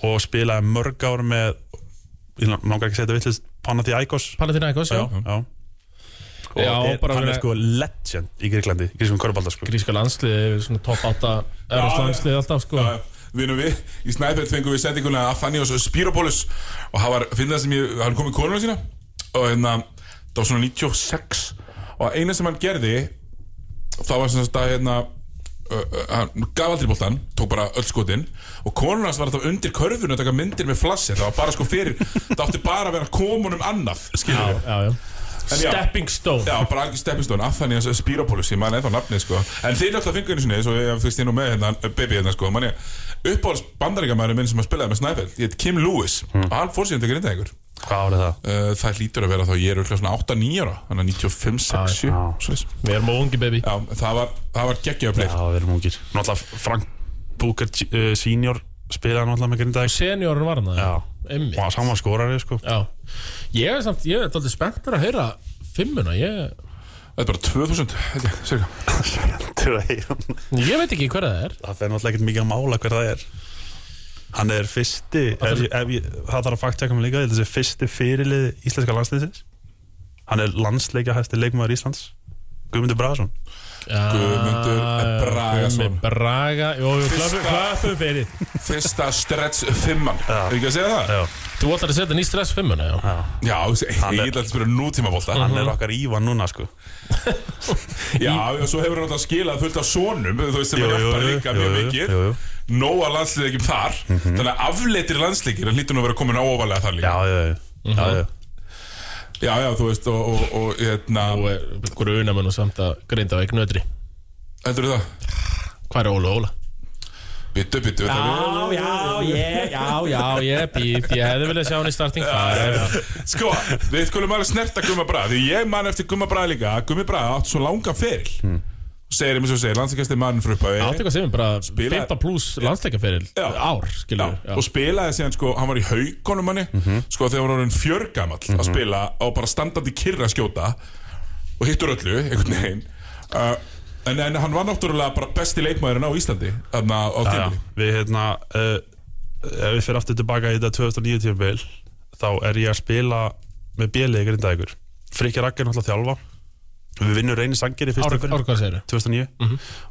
og spilaði mörg ár með ég langar ekki að setja villist Panathinaikos. Panathinaikos, já. Já. og Já, er, bara hann er sko legend í Gríklandi, grískum körbálta sko. Gríska landslið, svona top 8 Eros landslið alltaf, sko. Já, Vinum við, í Snæfell fengum við sendinguna Afanios Spiropoulos og hann var, finnst það sem ég, hann kom í konuna sína? Og hérna, það var svona 96 og eina sem hann gerði þá var sagt að hérna hann gaf aldrei boltan, tók bara öll skotin og konuna hans var alltaf undir körfunu að taka myndir með flassi, það var bara sko fyrir það átti bara að vera komunum annað skilur við Já, já. En já. Stepping stone. Bara algjör steppistón, Athanias Spiropoulos ég man ennþá nafnið sko. En þeir náttúrulega fengu einu sinni, svo ég fyrst ég nú með hérna Baby hérna sko, man ég Uppáhalds bandaríkjamaður minn sem að spilaði með Snæfell Ég heit Kim Lewis, og hann fór síðan til grinda einhver Hvað árið það? uh, Það hlýtur að vera þá, ég er auðvitað svona 8-9 ára. Þannig að 95, 6, 7 Já. svoleiðis. Við erum ungi, baby. Já, það var, það var geggjaða play Já, við erum ungir. Náttúrulega Frank Booker uh, senior spilaði náttúrulega með Grindavík Seniorinn var hann það Já. Einmitt. Og hann var skorari sko. Já. Ég er samt, ég er alltaf spenntur að heyra fimmuna Ég, Þetta er bara 2000, held ég, cirka. Ég veit ekki hver það er. Það fer náttúrulega ekkert mikið að mála hver það er Hann er fyrsti ég- ef ég, Það þarf að fakta mig líka Þessi fyrsti fyrirlið íslenska landsliðsins. Hann er landsleikja hæsti leikmaður Íslands Guðmundur Braðarsson Guðmundur Bragason. Guðmundur Braga. Jó, jú, klöfum, klöfum fyrir? Fyrsta stretch fimman. Er ekki að segja það? Já, Þú ætlar að setja ný stress fimmuna, já. Já, ég ætla að spila nútíma bolta hann er okkar Ívan núna sko. Já, og svo hefur hann alltaf skilað fullt af sonum Þú veist sem hann hjálpar líka mjög mikið. Nóa landsliðegjum þar Þannig að afleitir landsleikir Hann hlýtur nú að vera komin áofalega þar líka. Já, já, já, já, já. já, já, þú veist Og, og, og hérna, Nú er ykkur unamenn og samt að grinda á ekki nöðri heldur það? Hvað er Óla Óla? Byttu, byttu já, ég, já, já, ég býð Ég hefði viljað sjá hann í starting five Sko, við skulum bara snerta Gumma Braga Því ég man eftir Gumma Braga líka Gummi Braga átt svo langa feril mm. Segir eins og segir, landsleikastir mann upphæfi Átti eitthvað sem bara Spilaði- 15 pluss landsleikaferil Já. Ár, skilur Já, og spilaði síðan sko, hann var í haugunum manni. Sko þegar hann var fjörgamall að spila og bara standandi kyrra skjóta og hittur öllu, einhvern veginn. Uh, en, en hann var náttúrulega bara besti leikmaðurinn á Íslandi Þarna á Já, tímuli við hérna uh, ef við fyrir aftur tilbaka í þetta 2009 tímabil þá er ég að spila með bjelið í grindaðegur Frikki náttúrulega að þjálfa við vinnum reyni sangeri í fyrstu umferð ár hvað segir 2009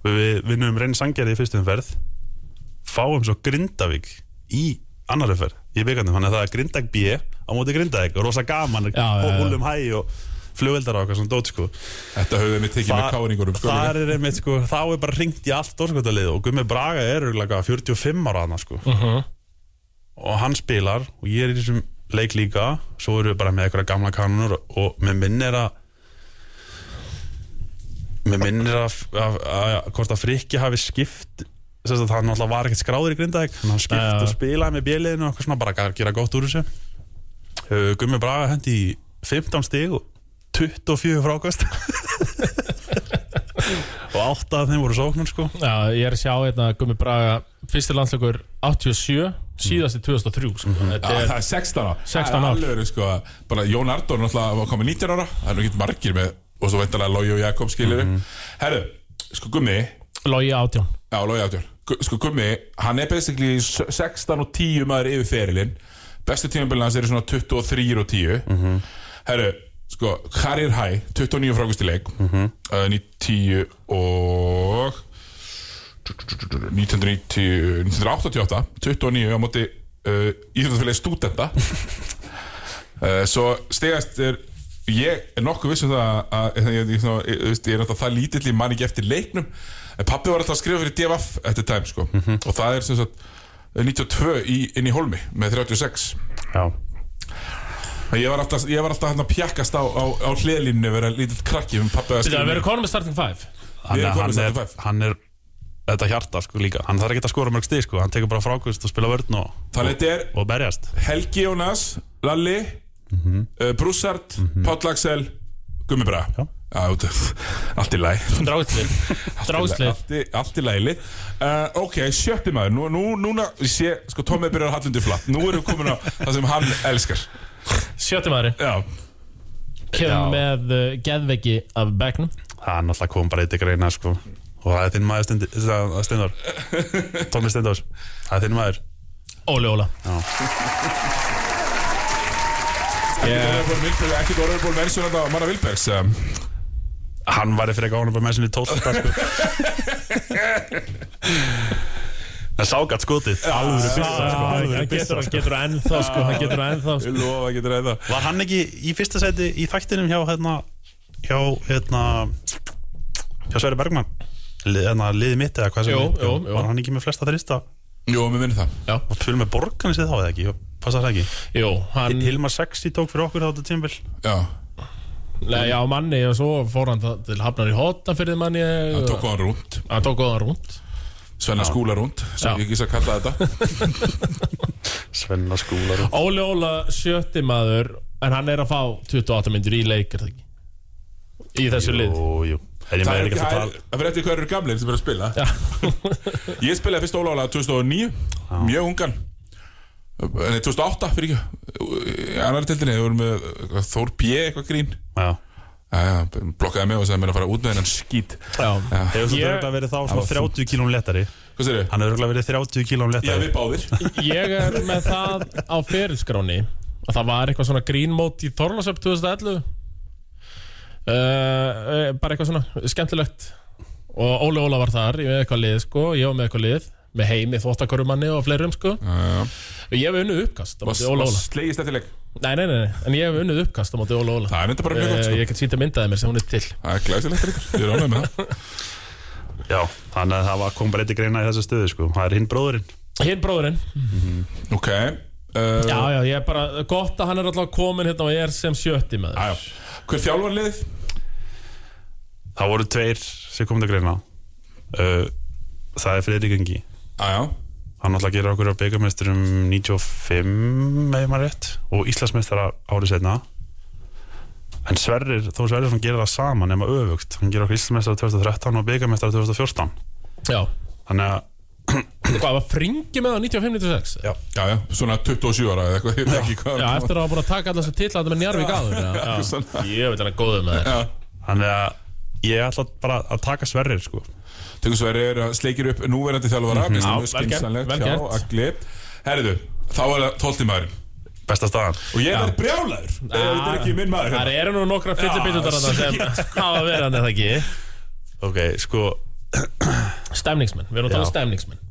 og við vinnum reyni sangeri í fyrstu umferð. Fáum svo Grindavík í annar umferð í byggandum þannig að það er Grindag B á móti Grindavík. Og rosa gaman Já, og húlum hæ og flugveldar og eitthvað svona dót sko. Þetta höfðu við tekið með káringurum sko, þar er einmitt sko, þá er bara ringt í allt orðskotalið og Gummi Braga er örgulega 45 ára hana sko. Mhm. og hann spilar og ég er í þessum leik líka. Svo erum við bara með eitthvað gamla kanunur og með minn er að með minn er að, að, að, að hvort að Frikki hafi skipt þess að hann alltaf var ekkert skráður í grindaðeg hann skipt já. og spilaði með bjöliðinu og eitthvað svona bara að gera gott úr þessu. Uh, Gummi Braga hendi í 15 stig og 24 frákast og 8 af þeim voru sóknum sko. Já, ég er að sjá hérna Gummi Braga Fyrsti landsleikur 87 Síðasti 2003 sko. Þetta Já, er, það er 16 ára 16 Það er ár. alveg verið, sko, bara Jón Ardór náttúrulega var komið 19 ára. Það er nú ekki margir með Og svo veintalega Lói og Jakob skilir mm Herru, sko Gummi. Logi átjón Já, Lói Átjón Sko Gummi, hann er basically s- 16 og 10 maður yfir ferilinn. Bestu tímabilið hans eru svona 23 og 10 Herru, sko, Karir Hæ 29 frákust í leik. Mm -hmm. uh, 10 og 1990, 1988 29 á móti uh, Íþjóðafélagi stúdenta. Uh, Svo stegast er Ég er nokkuð viss um það að, að ég, ég, ég, ég er náttúrulega það lítill Ég man ekki eftir leiknum En pappi var alltaf að skrifa fyrir DFF eftir tæm sko. Og það er sem sagt 92 í, inn í Holmi með 36 Já. Ég var alltaf, ég var alltaf hann að pjakkast á, á, á hliðlínu vera lítill krakki um pappi að Þetta skrifa. er mér. verið konum með starting 5 hann Við er, erum hann, komin er, í 75. hann er þetta hjarta sko líka. Hann þarf ekki að skora mörg stig sko. Hann tekur bara frákvist og spila vörn og, Þannig að þetta er og berjast. Helgi Jónas, Lalli uh, Brúsart, Páll Axel Gummi Bra Já. út- Allt í læg Allt í- Allt í læli uh, Ok, sjötti maður. Nú, nú, Núna, ég sé, sko Tómi byrjar að hallundi flatt. Nú erum við komin á það sem hann elskar. Sjötti maðurinn Já, Kemur með uh, geðveiki af bekknum. Hann alltaf kom bara eitthvað greina sko. Og það er þinn maður Steindór. Tómi Steindórs það er þinn maður. Óli Óla ekkert honorable mention þetta á Manna Vilbergs um, hann var fyrir ekki bara með sinni tólta sko. Það sá gætt skotið. Sko Hann alvöru getur, sko. getur ennþá sko Hann getur ennþá sko. Ég lofa að reyða var hann ekki í fyrsta seti í þættinum hjá hérna hjá hérna hjá Sverri Bergmann? Lið, hérna, liði mitt eða hvað sem er. var hann ekki með flesta þrista Jú, mér minnir það. Og fyrir með borgarni séð þá eða ekki passar það ekki? Jú, hann Hilmar Sexi tók fyrir okkur á þetta tímbil Já, Nei, já, manni og svo fór hann til Hafnar í Hóta fyrir manni. Það tók hann rúnd Hann tók góðan rúnd Svenna skúla rúnd Svo Já. ég ekki að kalla þetta. Svenna skúlar Óli Óla sjötti maður En hann er að fá 28 myndir í leik er það ekki? Í þessu lið. Jú, jú ég Það er ekki að er- fyrir eftir hvað eru gamlir sem eru að spila. Já, Ég spilaði fyrst ólálega 2009 Mjög ungan Nei, 2008 fyrir ekki. Annari tildinni, við vorum með Þór P. eitthvað grín. Já. Já, já, blokkaði mig og sagði mér að fara út með hennan skít. Já. Já, Hefur þú Ég- örgulega verið þá svona 30 kílum letari hvað sér þau? Hann hefur verið 30 kílum Já, letari við báðir. Ég er með það á ferilskráni að það var eitthvað svona grínmót í Þorlasöp 2011 uh, uh, bara eitthvað svona skemmtilegt. Og Óli Óla var þar, ég með eitthvað lið sko ég var með eitthvað lið, með heimi þóttakorumanni og fleirum sko, Já, já. Ég hef unnið uppkast á móti Óla Óla. slegist eftir leik? Nei, nei, nei, nei, en ég hef unnið uppkast á móti Óla Óla. Það er enda bara mjög gott uh, sko. ég get sýnt að myndaði mér sem hún er til. Það er glæsilegt reyndar, ég er ánægð með það. Já, þannig að það var kom bara eitthvað greina í þessu stöðu sko. Það er hinn bróðurinn hinn bróðurinn, Ok uh, já, já, ég er bara gott að hann er alltaf komin hérna og er sem sjötti með Já, já. Hver þjálfar liðið? Það voru tveir sem kom til greina. Uh, Það er Friðrik Ingi. Já, já Hann alltaf gerir okkur á byggameisturum 95 með maður rétt og Íslandsmeistara árið setna En Sverrir, þó Sverrir gerir það saman nema öfugt Hann gerir okkur Íslandsmeistara 2013 og byggameistara 2014 já, Þannig að hvað var fringi með það 95-96? Já. Já, já, svona 27 ára eða eitthvað, hvað Já, eftir að hafa búin að taka alltaf þessu titla með Njarvík áður já, já. svona. Ég veit hann að góðu með Já, Þannig að ég ætla bara að taka sverrir sko. Tegur Sverri er að sleikir upp núverandi þjálfara mm Já, -hmm. vel hjá gert. Agli Herðu, þá er það tóltimæðurinn besta staðan. Og ég er brjálæður Þetta er ekki minn maður Það hérna. eru nú nokkra fyllibitutar þarna sem hafa verið hann eða ekki? Ok, sko, Stemningsmenn, við erum að tala um Já. stemningsmenn.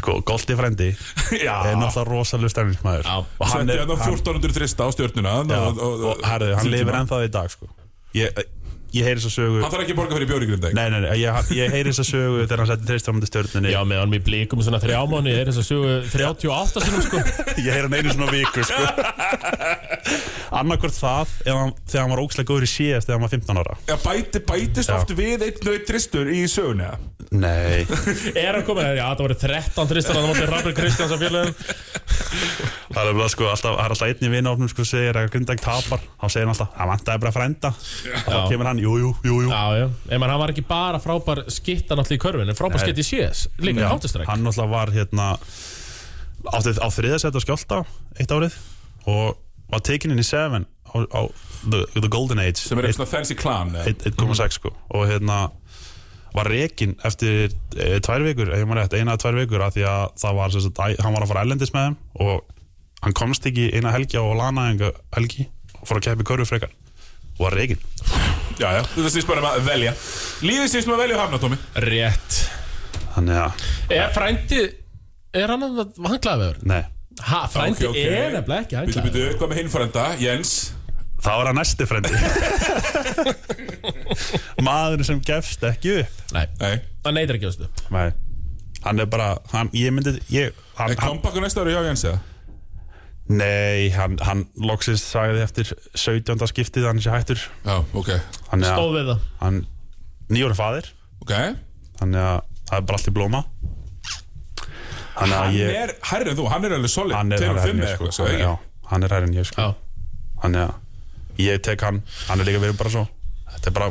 Sko Goldi frendi Já. er náttúrulega rosalega stefnismæður Já. og hann er hann á hann, 1400 þrista á stjórnuna já, og, og, og herðu, hann lifir ennþá í dag sko. ég, ég heyri þessa sögu Hann þarf ekki að borga fyrir bjórigrindag nei, nei, nei, ég, ég heyri þessa sögu þegar hann setti þristramöndi stjórnunni Já, með hann í blíkum svona þrjá mánu er þess að sögu 38 sinum sko. Ég heyri hann einu svona viku sko. annarkvort það eða hann, þegar hann var ókslega góður í síðast þegar hann var 15 ára. Já, bæti, bætist Já. oft við einn nöyt tristur í sögunni eða? nei, Er hann komið, já það voru 13 tristar að það móti Rabbi Kristjáns að félagum það er, bara, sko, alltaf, það er alltaf einn í vinafnum sko, segir að Grindag tapar. Þá segir hann alltaf, það vantaði bara frænda. Og þá kemur hann, jú, jú, jú, jú. Já, já, en man, hann var ekki bara frábær skitta náttúrulega í körfin, en frábær Nei. skitt í CS líka í háttistræk hann náttúrulega var hérna átti á þriðasett á skjálta eitt árið og var tekin inn í Seven á, á the, the Golden Age. Sem er eitthvað fancy clan eða? 1,6 sko. Og hérna var rekin eftir e, tvær vikur, ef ég maður rétt, eina eða tvær vikur af því að það var, sem sagt, æ, hann var að fara ælendis með þeim og hann komst ekki eina helgi á lanaðinga helgi og fór að keppi körfu frekar. Og var rekin. Já, já, þetta snýst bara um að velja. Lífið snýst um að velja hafna, Tómi Rétt. Þannig að, Er frændi, er hann að, hann glæðvegur? nei Ha, frændi Ok, ok. er nefnilega ekki, Býtu, býtu, hvað með hinn frænda, Jens. Það var að næsti frendi. Maðurinn sem gefst ekki upp. Nei, Nei, hann neytir ekki á þessu Nei, hann er bara hann, ég myndi, ég hann, er hann, kompakku næsta ári hjá Jens eða? Nei, hann, hann loksins sagði eftir 17. skiptið að hann sé hættur. Já, ok. Hann er Stóð við það. hann nýjóra faðir. Ok. Þannig að það er bara allt í blóma Hann að ég er hærri en þú, hann er alveg solid. Hann er 2 og hærri 5 en ég sko, hann, já, hann er hærri en ég sko. Já, þannig að ég tek hann. Hann er líka verið bara svo. Þetta er bara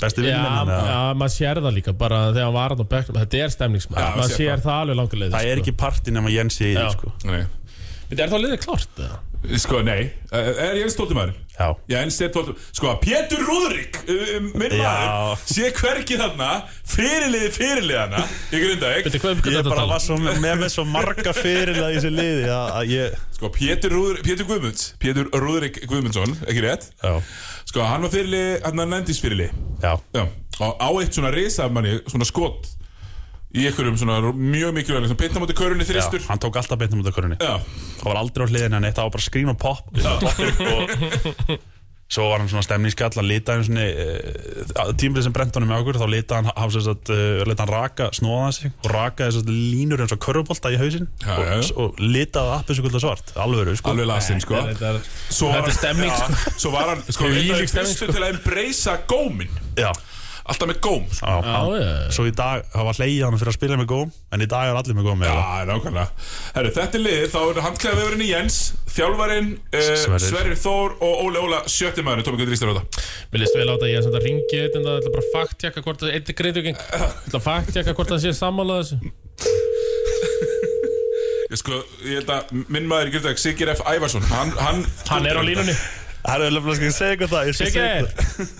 besti já, vinninn minn já maður sér það líka bara þegar hann var hann á bekknum. Þetta er stemningsmann, Já, maður sér sér það. það alveg langur leið það er ekki partin nema Jens í því Já. sko. Nei, Er þá liðið klárt? eða? Sko, nei. Eh, Er Jens tóltumæður? já, Jens er tóltum Sko, Pétur Rúðrik, uh, minn Já. maður Sé hvergi þarna Fyrirliði fyrirliðana Í Grindavík Veitu, hvað, hvað ég bara var svo með, með svo marga fyrirlega í þessu liði að, að ég Sko, Pétur, Rúður, Pétur Guðmunds Pétur Rúðrik Guðmundsson, ekki rétt? Já, Sko, hann var fyrirlið, hann var nefndis fyrirlið já, Já, og á eitt svona risamanni Svona skot Í einhverjum svona mjög mikilvæg Svona beint á móti körunni já þristur hann tók alltaf af körunni. Já, það var aldrei á hliðinu en eitt það var bara skrín og pop og svo var hann svona stemningskall að lita hann svona uh, tímbilið sem brent honum með okkur þá lita hann, uh, lita hann raka snóða sig og rakaði sagt, línur eins og körfubolta í hausinn Já, og, já. og litaði appi svo svart. Alveg sko. Alveg lasinn sko. Þetta er- Svo var Þetta er hann- stemming, já, sko. Svo var hann sko, sko. til að embracea góminn. Já, Alltaf með góm sko. svo í dag það var hleyið hann fyrir að spila með góm en í dag er allir með góm Já, nákvæmlega Herru, þetta er liðið, þá er handklæða vefurinn í Jens Þjálfarinn, uh, Sverrir. Sverrir Þór og Óli Óla sjötti maður Tómi, hvað þrýstur á þetta? Mér líst vel á þetta, ég er ringi þetta en það ætla bara að fakttjekka hvort það er eitthvað greiðugeng Ég ætla að fakttjekka hvort það sé sammála þessu Ég sko, ég held að minn maður í Grindag, Sigir F. Ævarsson Hann, hann, Hann er á línunni Það er alveg að segja eitthvað það.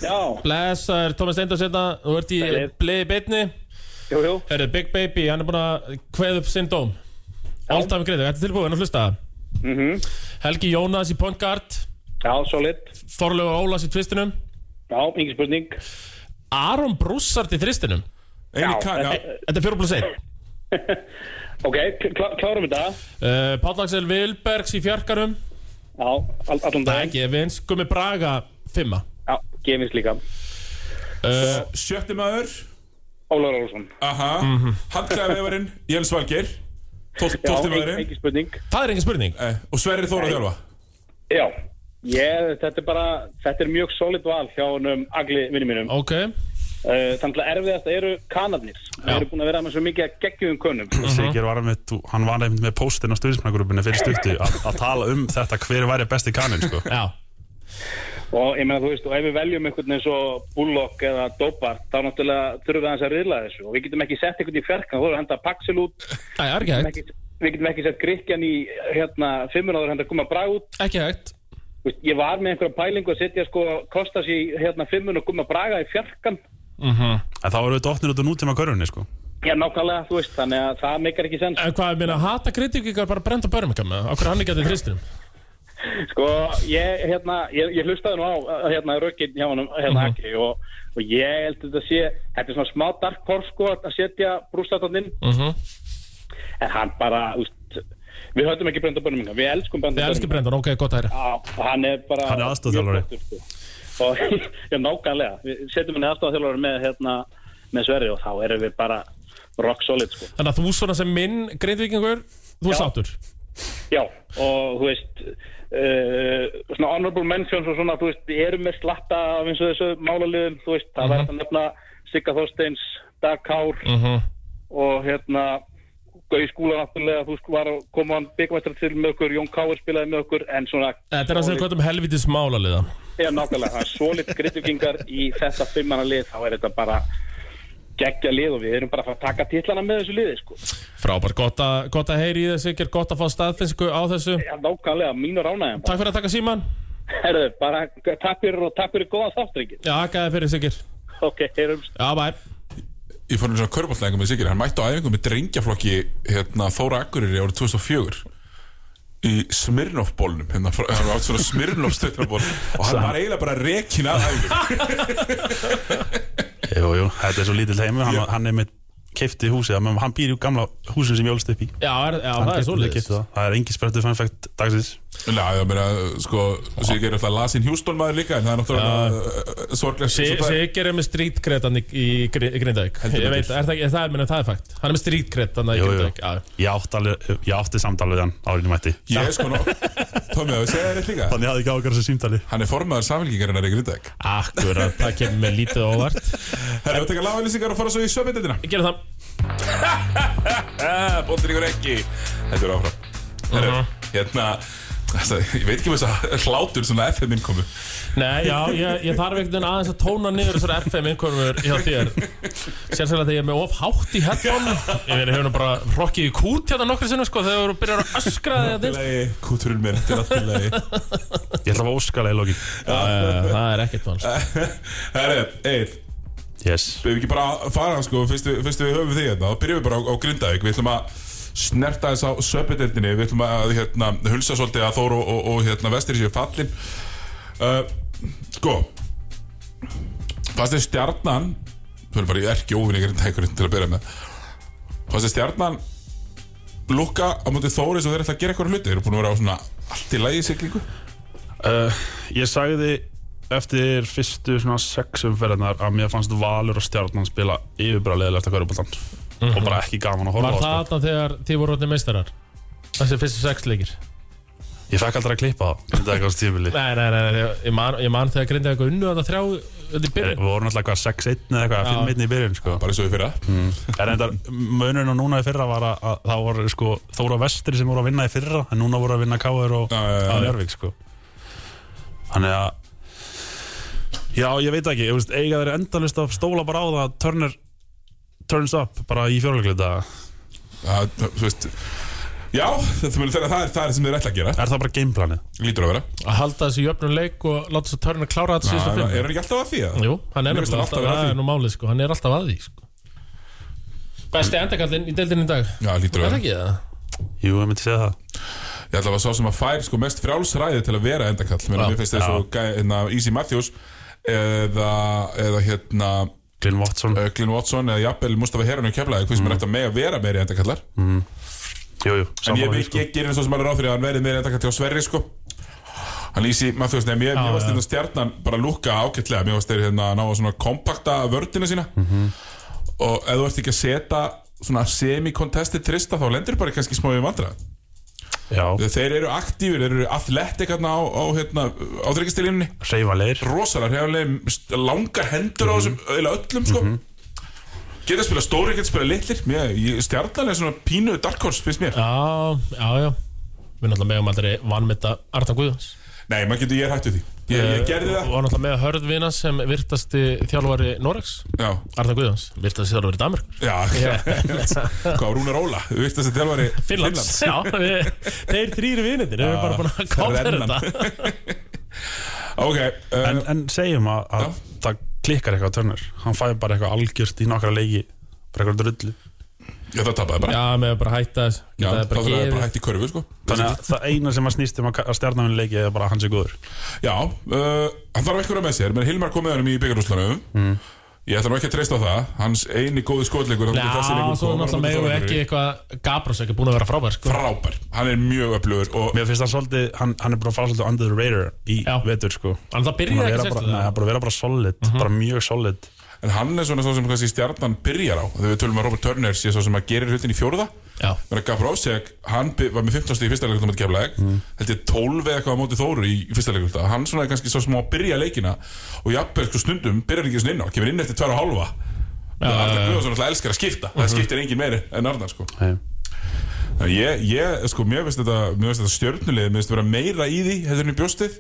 Já, blessaður, Tómas Steindors hérna Þú ert í jú, jú, Herru, Big Baby, hann er búin að kveða upp sinn dóm. Alltaf með greiðug, þetta er tilbúin að hlusta? Mhm, Helgi Jónas í point guard. Já, solid. Þorlaugur Ólas í tvistinum. Já, engin spurning. Aron Broussard í þristinum. Eini Já, Þetta er 4 plus 1 Ok, klá, klárum þetta. Uh, Páll Axel Vilbergs í fjarkarum Já, all, allan Það er dag ekki, Evins, Gummi Braga 5 Já, gefins líka. Uh, sjötti maður. Ólaur Olsson Aha, Mhm. handklæða vefurinn Jens Já, Tólti engin, maðurinn Það er engin spurning. Eh, Og Sverrir Þór að þjálfa? Já, ég, þetta er bara Þetta er mjög solid val hjá honum Agli vinni mínum. Ok, Þannig að erfiðast eru kanadnir Þeir eru búin að vera með svo mikið að geggjum konum Sigir var með, þú- hann var einmitt með póstinn á stuðismægrupinu fyrir stuttu að, að tala um þetta hver væri besti kaninn sko. já. Og ég meina þú veist, og ef við veljum einhvern eins og Bullock eða Dobart þá náttúrulega þurfum við aðeins að riðla þessu. Og við getum ekki sett einhvern í fjarkan, þú erum að henda Paxil út. Það er ekki Við getum ekki- við getum ekki sett Gríkjan í hérna fimmur áður en það koma brag út. Ekki hægt. Ég var með einhverja pælingu að setja sko Kostas í hérna fimmun og gumma braga í fjarkan Mhm. En þá erum við dotnir út á nútíma körfunni sko Já, nákvæmlega, þú veist, þannig að það meikar ekki sens En hvað, ég meina, hata kritikíkar bara brenda börmika með Okkur hann ekki að þið þristinum Sko, ég, hérna, ég, ég hlustaði nú á hérna rökinn hjá honum hérna Mhm. ekki og, og ég held að þetta sé þetta er svona smá dark horse sko að setja brústatann inn Mhm. en hann bara, þú veist við höfum ekki brenda börnuminga, við elskum brenda Ég elski brendan, ok, gott að og hann er bara Hann er aðstoðarþjálfari. Og já, nákvæmlega við setjum henni aðstofþjálfari með hérna með Sverri og þá erum við bara rock solid sko Þannig að þú svona sem minn grindvikingur Þú er Já. sáttur Já, og þú veist uh, svona honorable mentions og svona, þú veist, við erum með slatta af eins og þessu málaliðum, þú veist, það var þetta nefna Sigga Þorsteins, Dag Kár Mhm. og hérna Gauði skúla náttúrulega, þú veist, var að koma hann byggvættra til með okkur, Jón Káur spilaði með okkur, en svona Þetta er það sem við gotum helvitis málaliða Já, nákvæmlega, það er svolít grittugingar í þetta fimmana lið, þá er þetta bara geggja lið og við erum bara að fara að taka titlana með þessu liði, sko. Frábært, gott að, gott að heyri í þessu Sigur, gott að fá staðfinnsku á þessu Já, nákvæmlega, mínu ránaðum. Takk fyrir að taka síman Herðu, bara takk fyrir og takk fyrir góða þáttringin. Já, Ég fór einu svona körbóltlæðingum með Sigri Hann mætti á æfingu með drengjaflokki hérna, Þóra Akureyri árið 2004 í Smirnoff-bólnum hérna, frá- hann var átt svona Smirnoff-stöðnaból og hann var eiginlega bara rekin að æfingu. Jú, jú, þetta er svo lítill heimur. Hann, hann er með keifti húsið. Hann- Hann býr í gamla húsinu sem ég ólst upp í Já, er, já það er svolítið það. Er engi sprettu fannfækt dagsins Já, ég meina, sko, Sigri er alltaf lasin Hjústón maður líka en það er náttúrulega sorglega Sigur er. Með streetkretan í, í í Grindavík. Ég veit, er það, er það, meni, það er fakt. Hann er með streetkretan í. Grindavík Já, Ég átti, ég átti samtal við hann árinu mætti. Ég er sko nú Tómi, að við segja eitt líka? Þannig hafði ekki ákvæður þessu símtali. Hann er formaður samfélkingarinnar í Grindavík. Akkurat, það kemur með lítið óvart. Herra, við taka lagalýsingar og fara svo í Ég það. Bóttir ykkur ekki. Þetta er áfram. Herra, hérna þetta, Ég veit ekki með þess að hlátur svona FM innkomu. Nei, já, ég, ég þarf einhvern veginn aðeins að tóna niður þessar FM innkomur hjá þér. Sérstaklega þegar ég er með of hátt í headphone. Ég veit, ég hef nú bara rokkið í kút hérna nokkru sinni, sko Þegar þú byrjar að öskra að til Kúturinn minn, þetta er lagi. Ég ætla að fá óskalega í loki það er ekkert mál sko. Herra, Eir. Yes. Við hefum ekki bara að fara sko, fyrst, við, fyrst við höfum því hérna, þá byrjum við bara á, á Grindavík. Við ætlum að snerta þess á söpudildinni Við ætlum að hérna, hulsa svolítið að Þór og, og, og hérna, Vestri séu fallin. Uh, Sko Fannst þið stjarnan Þú erum bara í erki óvinni Grindavíkurinn til að byrja með. Fannst þið stjarnan lukka á móti Þóri svo þeir ætla að gera eitthvað hluti? Þeir eru búin að vera á svona allt í lagi siglingu? Uh, Ég sagði eftir fyrstu svona sex umferðarnar að mér fannst Valur og Stjarnan spila yfirbara leðilegt að hverjuboltan og bara ekki gaman að horfa Var á það sko. þarna þegar þið voru orðin meistarar? Þessi fyrstu sex leikir Ég fekk aldrei að klippa það eitthvað stífili Nei, nei, nei, nei, ég man, ég man þegar grindið eitthvað unnu þetta þrjá Þetta í Við vorum alltaf eitthvað 6-1 eða eitthvað, Já. 5-1 í byrjun sko. Bara svo í fyrra En reyndar, munurinn og núna í fyrra var að, að það voru sko Þóra Vestri sem voru að vinna í fyrra en núna voru að vinna Káður og. Njörvík sko Þannig að Já, ég veit ekki, ég veist, eiga þeir endalist að stóla bara á það að Turner turns up bara í fjórleiklita Það, þú veist Já, þetta muni þegar það er það er sem þeir ætla að gera. Er það bara gameplanið? Lítur að vera. Að halda þessu jöfnum leik og láta þessu törn að klára þetta Já, síðustu Er fimm hann ekki alltaf að því að? Jú, hann er Mér finnst hann alltaf, alltaf vera að það er nú málið sko, hann er alltaf að því sko. Besti endakallinn í deildinni í dag. Já, lítur Er að það vera. ekki það? Jú, ég myndi segja það. Ég ætla að vera sá sem að fær sko mest frjálsræði til að vera endakall. Mér Já. finnst þess að hérna, Easy Matthews eða, eða hérna Glyn Watson, uh, Glyn Watson eða jafnvel Mustafa Herran og Keflaði hvað sem er eftir að mega vera meiri endakallar. Jú, jú En ég, ég, ég gerir eins og sem hann er fyrir að hann verið meiri endakall hjá Sverri sko. Hann Easy Matthews, nefn ég, Já, mér varst þetta stjarnan bara lúkka ágætlega. Mér varst þeir hérna að ná að svona kompakta vördina sína. Og ef þú ert ekki að setja svona semi-contested trista þá lendur bara kannski smá við vandra Já, Þeir eru aktífir, þeir eru athletic hérna á, á, hérna, á þryggstilinni reyfa leir. Rosalega hefðanlega langar hendur á þessum eiginlega öllum sko. Geta að spila stóri, geta að spila litlir Stjarnan er svona pínu dark horse, finnst mér. Já, já, já. Við náttúrulega megum aldrei vannmynda Arna Guðjóns Nei, maður getur, ég er hættu því. Ég, ég gerði það. Og náttúrulega með hörðvina sem virtasti þjálfari Norex Já, Arna Guðjóns, virtasti þjálfari Danmark já, hvað, Rúnar Óla Viktast að þjálfari Finnlands. Já, við, þeir þrýri vinindir Við erum bara búin að kápa Rennan. þetta. Ok, uh, en, en segjum að, að það klikkar eitthvað törnur hann fæði bara eitthvað algjört í nokkra leiki bara eitthvað drullu já, það tapaði bara. Já, með bara hætta þess Já, Geta þá bara gefið. bara hægt í körfu, sko. Þannig að það eina sem að snýst um að, að stjarnaminn leiki er bara að hann sé góður. Já, uh, hann þarf eitthvað með sér. Menn Hilmar kom með hann í byggarúslanum mm. Ég ætla nú ekki að treysta á það. Hans eini góði skotleikur Já, svo náttúrulega við ekki eitthvað Gabros ekki búin að vera frábær sko. Frábær, hann er mjög öflugur og mér finnst hann svolítið, hann, hann er bara að fara svolítið under the radar í vetur sko. Það byrjaði að ekki vera bara, sérstu nei, bara að vera bara solid bara mjög solid En hann er svona svo sem kannski stjarnan byrjar á. Þegar við tölum að Robert Turner sé svo sem að gerir hlutin í fjóruða Menn að Gabrósek, hann var með 15 stíð í fyrsta leikulta mot Keflæk Mm. Held ég 12 eða eitthvað á móti Þóru í fyrsta leikulta Hann svona er kannski svo smá að byrja leikina. Og jafnvel sko stundum byrjar ekki svona inn á. Kemur inn eftir 2 og halva Arnar Guðarsson alltaf elskar að skipta. Það skiptir engin meiri en Arnar sko. Þannig að ég, ég, sko, mér finnst þetta, þetta stjörnulið, mér finnst þetta vera meira í því, hefur henni bjóstið,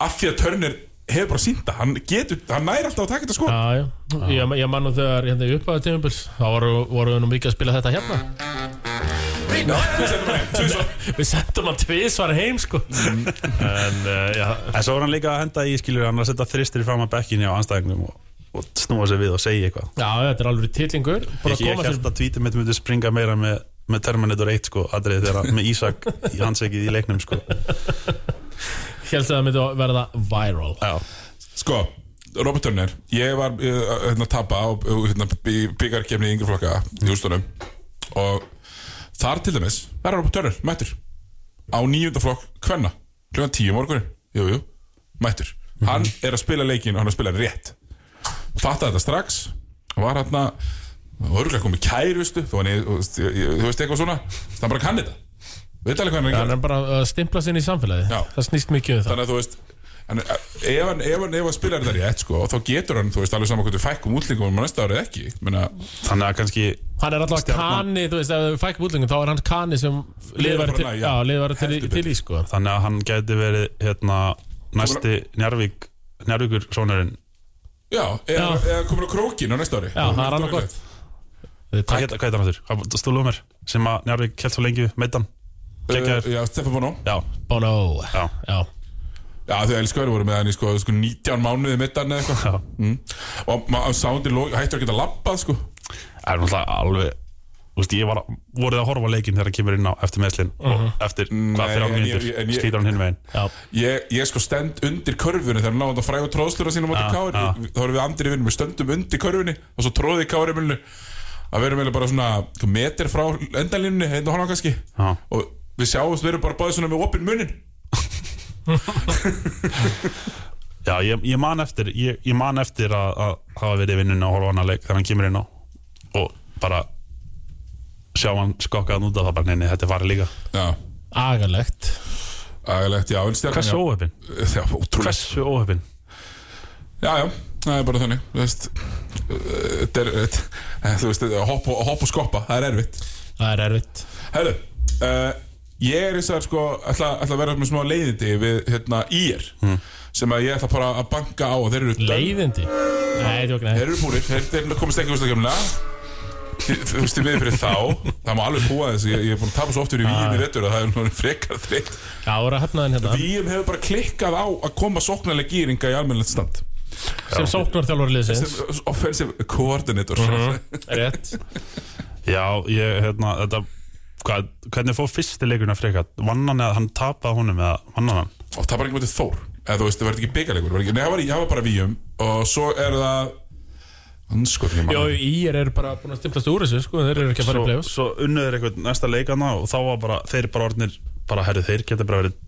af því að Turner hefur bara sínda, hann getur, hann næri alltaf að taka þetta sko. já, já. Ég, ég man nú þegar hérna í upphafa tímubils þá voru, voru við nú mikið að spila þetta hérna. Við setjum hann heim, tvisvar. Við sendum hann tvisvar heim sko. En uh, já, en svo var hann líka að henda í skilur hann að setja þristir fram að bekkinni á anstæðingnum og, og snúa sig við og segja eitthvað. Já, þetta er alveg tillingur Bara ég, ég koma sér held að tweetum mitt myndi springa meira með, með Terminator 1 sko, aðrið þegar með Ísak í handsekið í leiknum sko. Hélst að það myndi verða viral Já. Sko, Robert Turner, ég var uh, hérna að tapa á uh, hérna, í byggarkefni í yngri flokka í hústunum og þar til dæmis, það er Robert Turner, mættur, á nýjunda flokk kvenna, klukkan tíu morgunin, jú, jú, mættur. Hann er að spila leikin og hann er að spila hann rétt. Fattaði þetta strax, hann var hérna, og örgulega komið kærustu, þú, hann, þú, veist, eitthvað svona, það bara kann þetta. Veit alveg hvað hann er að Hann er bara að stimpla sinni í samfélagi Já. Það snýst mikið um það. Þannig að þú veist en, ef, hann, ef, hann, ef hann spilar þetta rétt sko, þá getur hann, þú veist, alveg saman þú fækkum útlingum um næsta árið ekki. Menna, þannig að kannski Hann er alltaf Stjarnan. kanni, þú veist, ef við fækkum útlingum þá er hann kanni sem liðið væri til, já, væri til, til í sko. Þannig að hann gæti verið hérna, næsti Njarvík Njarvíkur sonurinn Já, eða, komin á krókin á næsta ári. Já, það er annað gott. hvað heit hann aftur? Stólu mér sem að Njarvík kelt svo lengi meittan Uh, Gekkjaður. já, Stefán Bono. Já, Bono. Já, Já, Já, þau elskar voru með hann í sko, sko 19 mánuði mittan eða eitthvað. Mm. Og maður sándi hættur að geta labbað sko. Það er náttúrulega alveg Þú veist, ég var að, voruð að horfa á leikinn þegar hann kemur inn á eftir meðslinn og eftir hvað Nei, þrjá en ég- en ég- slítar hann hinn veginn já, Ég, ég sko stend undir körfunni þegar hann náði að fræga tróðslura sína á móti Já, kári já. Þá erum við andir í vinnum, við stöndum undir körfunni og svo tróði kári mjölnu að við erum eiginlega bara svona meter frá endalínunni, og hálfa kannski. Já. og við sjáumst, við erum bara báðið svona með opinn munnin Já, ég, ég man eftir ég, ég man eftir að, að hafa verið í vinnunni og horfa á hann að leik þegar hann kemur inn á. Og bara sjá hann skokkaðan út af það bara neini, þetta er farið líka. Já, agalegt. Aðgæðlegt, já, en stjarnan Hversu óhefin? Já, ótrúlega Hversu óhefin? Já, já, það er bara þannig Þú veist. Þetta er, þetta- þú veist, hopp og, hopp og skoppa Það er erfitt. Það er erfitt. Herðu, uh, ég er eins og sko ætla, ætla að vera með smá leiðindi við hérna ír sem að ég ætla bara að banka á og þeir eru Leiðindi? Nei, þetta var Þeir eru búinir, þeir, þeir komist ekki úrstakefnina Þú veist, ég við fyrir þá. Það má alveg búa þess Ég, ég er búin að tapa svo oft fyrir víum í vettur að það er nú frekar að hefnaðin hérna. Víum hefur bara klikkað á að koma sóknarlega gýringa í almennilegt stand. Sem sóknar þjálfur liðsins. Sem offensive coordinator. Rétt. Já, ég, hérna, þetta hvað, hvernig fór fyrsti leikurinn að freka vann hann eða hann tapaði honum eða vann hann og það var ekki motið Þór eða þú veist, það var ekki byggarleikur Nei, það var, var bara víum og svo er það Anskot, ég Jó, manna ír eru bara búin að stimplast úr þessu sko, þeir eru ekki að fara í Svo, play-offs svo unnuður eitthvað næsta leikana og þá var bara, þeir bara orðnir bara herri, þeir geta bara verið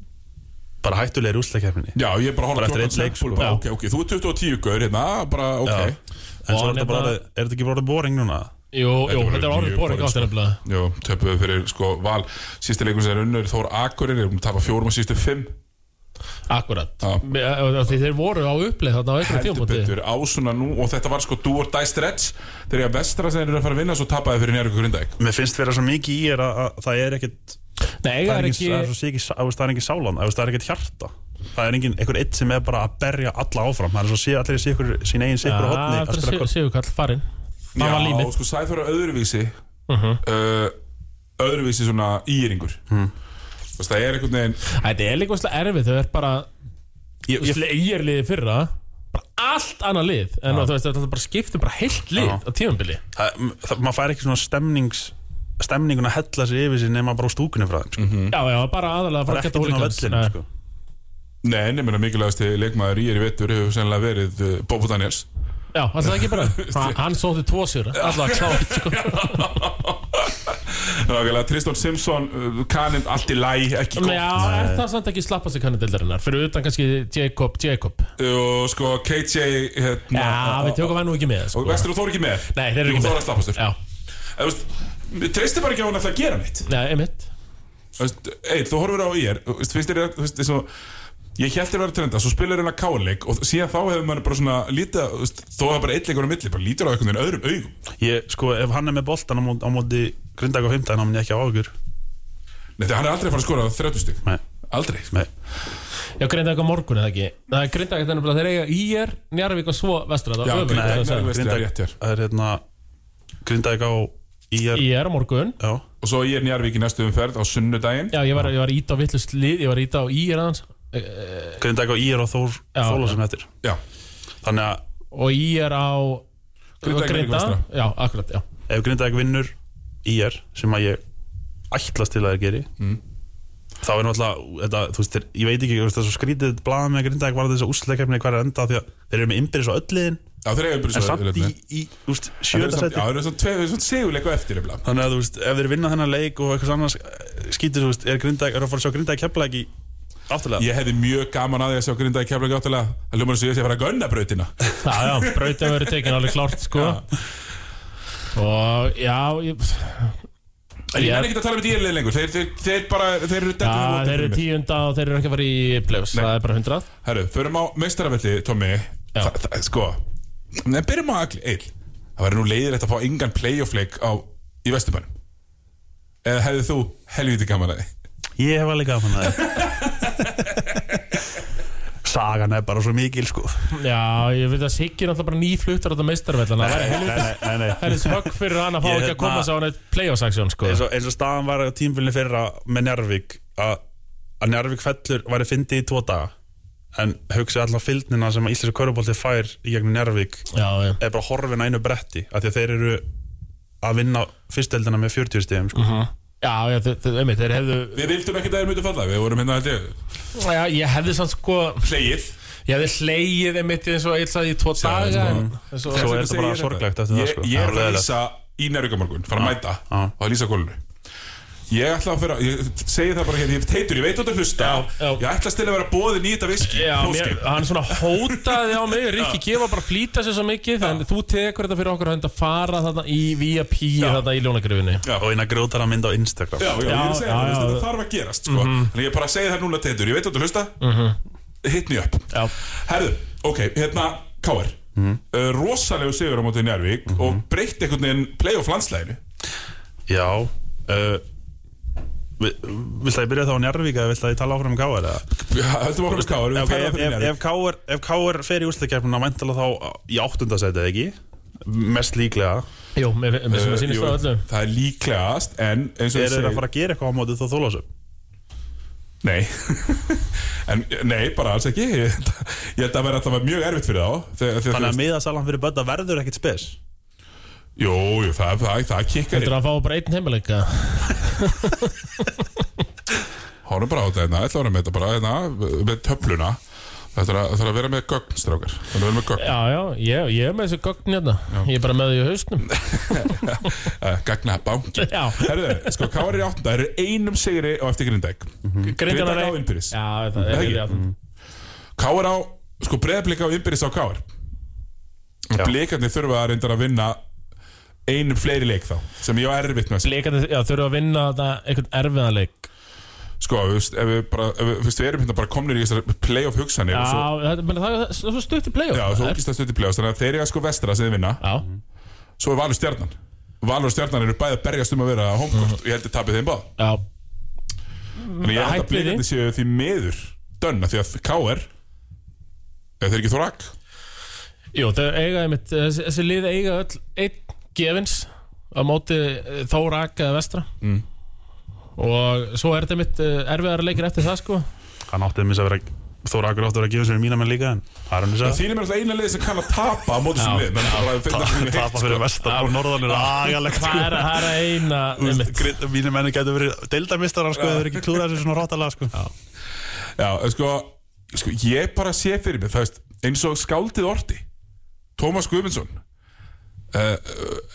bara hættulegir úsleikefninni Já, ég er bara að horfa eftir einn leik, sko. bara, Já. ok, ok, þú er 2010 gaur hérna, bara, ok Já. En svo Og er þetta bara, er þetta ekki bara orðið boring núna? Jú, jú, var þetta er orðið mjög boring boring, átt sko. nefnilega Jú, töpuðu fyrir, sko, val. Sísti leikur sem er unnur, Þór Akurir er um að tapa fjórum og sístu fimm. Akkurat. Eh, Því þeir voru á uppleið þarna á einhverjum Heldur tímabóti betur, á svona nú Og þetta var sko do or die stretch. Þegar ég að vestra sem eru að fara að vinna Svo tapaði fyrir njárvíku grindæk Mér finnst vera svo mikið í er að, að það er ekkit Nei, það er ekki, það er ekki svo sikið, það er ekki sálan það er ekkit hjarta. Það er engin, einhver eitt sem er bara að berja alla áfram. Það er svo sé allir í sikur, sín eigin sikur hodni að Það er kvöld Sigurkall farinn Það var límið sko, Sæþór er öðruvísi Mhm. uh, Öðruvísi svona íringur Hmm. Veist, það er einhvern veginn Þetta er líka óslega erfið Þau er bara ég, ég, Ég er liðið fyrra bara allt annað lið en þú veist, þetta bara skiptum bara heilt lið á tímambili það, það, maður fær ekki svona stemnings stemningun að hella sig yfir sig nema bara úr stúkunni frá þeim sko. Mhm. Já, já, bara aðalega það frá er geta ekkert inn á hooligans. vellinu Nei. sko. Nei, nefnir mikilvægasti leikmaður í er í vettur hefur sennilega verið uh, Bobo Daniels Já, alltaf ekki bara? Ha- Hann sótti tvo sér, alltaf klátt sko. Nákvæmlega, Tristan Simpson, uh, kaninn, allt í læ, ekki gott. Já, er það samt ekki slappa sig kannadeildarinnar Fyrir utan kannski Jacob, Jacob. Og sko, KJ hérna, Já, við tökum hann nú ekki með sko. Og Vestur og Þór ekki með? Nei, þeir eru Jú, ekki Þór með. er slappastur Já, Þú veist, Við treystum bara ekki á hann að gera neitt. Nei, einmitt. Þú veist, Eil, þú horfir á IR Þú veist, finnst þér, þú veist, eins og Ég held þér að vera trenda, svo spilar hérna káleik og síðan þá hefur maður bara svona lítið, þó að bara eitt leikur á milli, bara lítur á einhvern veginn öðrum augum. ég, sko, ef hann er með boltan á móti, á móti Grindag á 15 þá mun ég ekki á áhugur Nei, hann er aldrei að fara að skora á 30 stig. Nei, Aldrei. nei Já, grinda eitthvað morgun eða ekki Það er þannig að þeir eiga IR, Njarvík og svo vestra Já, Það er það er. Það er hérna Grindag á IR IR á morgun Já, Og svo er Njarvík í næstu umferð á sunnudaginn. Já, ég var, ég var Grindag á IR og Þór Já, Já. Þannig að Og IR á Grindavík Grinda? vestra. Já, akkurat, já. Ef Grindag vinnur IR sem að ég ætlast til að þeir geri Mm. þá er náttúrulega þetta, þú veist, þeir, ég veit ekki, það er svo skrítið blaða með Grindag var þess að úsleikefni hvað er að enda því að þeir eru með innbyrðis á ölliðin. Já, þeir eru en samt í, í þú veist, Já, sjönda þeir seti eru svona segjuleik á eftir þannig að þú veist, ef þeir vinna þennan leik og eitthvað annars skýtur, þú veist, er Grindag er að fara að sjá Grindag kepla ekki afturlega Ég hefði mjög gaman að því að sjá grindaði kefla áttalega. Það hljómar þess að ég sé að fara að gunna brautina. Já, já, brautin verið tekin alveg klárt, sko. Og, já, ég En ég Ég- er ekki að tala um þetta í erlið lengur. Þeir, þeir, þeir bara, þeir eru dettur Já, þeir eru tíunda og þeir eru ekki að fara í play-offs. Nei. Það er bara hundrað. Herru, förum á meistarafelli, Tommy Já. Þa, það, Sko. Nei, byrjum á agli, eil Það væri nú leiðilegt að fá engan playoff-leik á Í Vesturbænum Eða hefði þú helviti gaman að því? Ég hef alveg gaman að það sagan er bara svo mikil sko. Já, ég veit að Siggi er náttúrulega bara nýfluttar á þetta meistarvellan Það helviti högg fyrir hann að fá ekki að hérna- koma sá hann eitt play-off-saksjón, sko. eins og, eins og staðan var á tímfélni fyrra með Njarvík að, að Njarvík fellur væri fyndið í tvo daga en hugsi allan fylgnina sem að Íslenska Körubolti fær í gegnum Njarvík er bara horfin að einu bretti að þeir eru að vinna fyrsteldina með 40 stegum sko. Já, já, þau- þau- einmitt, þeir hefðu Við vildum ekki að þeir myndu falla Við vorum hérna ég. Já, ég hefði samt sko Hlegið. Ég hefði hlegið einmitt eins og ætlaði í tvo daga. en, en svo, er þetta bara sorglegt eftir það, sko. ég er að lýsa í Nærvíkamorgun Fara að mæta og að lýsa gólunu Ég ætla að fyrir Ég segi það bara hérna Ég teitur, ég veit út að hlusta. Já, já. Ég ætla að stila að vera bóðin í þetta viski Já, mér, hann svona hótaði á mig. Rikki G var bara að flýta sér svo mikið Þannig þú tekur þetta fyrir okkur hönd að fara þarna í VIP þarna í ljónagrifinni. Já. og eina grótara mynd á Instagram. Já, já, ég er að segja Já, það, já, þetta já. þarf að gerast sko. Þannig ég bara að segja það núna teitur, ég veit að þú hlusta. Hit me up. Já, Herðu, ok, hérna K.R. Mhm. Uh, rosalegu sigur á mótið Njárvík og breytti einhvern veginn playoff landslæginu Já uh, Vilt að ég byrja þá á Njarvík eða vilt að ég tala áfram um Káar eða? Höldum okkur með K.R. við Ok, færum ef, það Káar ef Káar fer í úrstakefnuna væntalega þá í áttundasæti eða ekki? Mest líklega. Jú, mér mér sem að sýnist jú, það öllu. Það er líklegast, en eins og er þeir að fara að gera eitthvað á mótið þá þólasum Nei. En nei, bara alls ekki. Ég held að vera alltaf mjög erfitt fyrir þá þannig að miðasalan fyrir bötta verður ekkit spes Jú, jú, það, það, það kikkar Þetta er að fá bara einn heimileika Hórum bara á þetta hérna, ætla að vera með þetta bara hérna, með töfluna. Þetta er að, það er að vera með gögn, strákar. Það er að vera með gögn, Já, já, ég, ég er með þessu gögn hérna. Ég er bara með því í hausnum. Uh, gagna banki Já, Herðu, sko, Káar er í áttunda, það eru einum sigri á eftir Grindæk Grindavík. Á innbyrðis. Já, það er ekki? ekki mm. Káar á, sko, breðblika á innbyrðis á Káar Já. Blikarnir þurfa að reynda að vinna einum fleiri leik þá sem ég á erfitt með. Að. Leikandi, já, þurfa að vinna þetta einhvern erfiðanleik Sko, þú veist, ef við bara, ef við, við erum hérna bara komnir í þessar playoff hugsanir Já, og svo, þetta, menn, það, það er svo stutt í play-off. Já, svo ógist að stuði playoffs þannig að þeir eru sko vestra sem þið vinna. Já, svo er Valur stjarnan. Valur og stjarnan eru bæði að berjast um að vera homekort og ég held að tapið þeim báð já. Þannig ég held Hætt að við því. blikandi séu því meður dönna því að KR eða þeir ekki þórak Jú, þau eiga einmitt, þessi, þessi lið eiga öll einn gefins á móti eh, Þórak eða Vestra. Mm. og svo er þetta mitt erfiðara leikir eftir það sko. Hann átti þeim að vera Þóra Akur áttur að gefa sér mína menn líka en það er hann að Þín er mér alltaf eina liði sem kann að tapa á móti sem lið. það er að sem Tapa fyrir vestan og norðan er Það er, það er eina einmitt. Mínu menni getur verið deildamistarar sko, þau eru ekki klúðað þessu svona ráttalega sko. Já, sko, sko, ég bara sé fyrir mig, það veist, eins og skáldið orti, Tómas Guðmundsson, uh,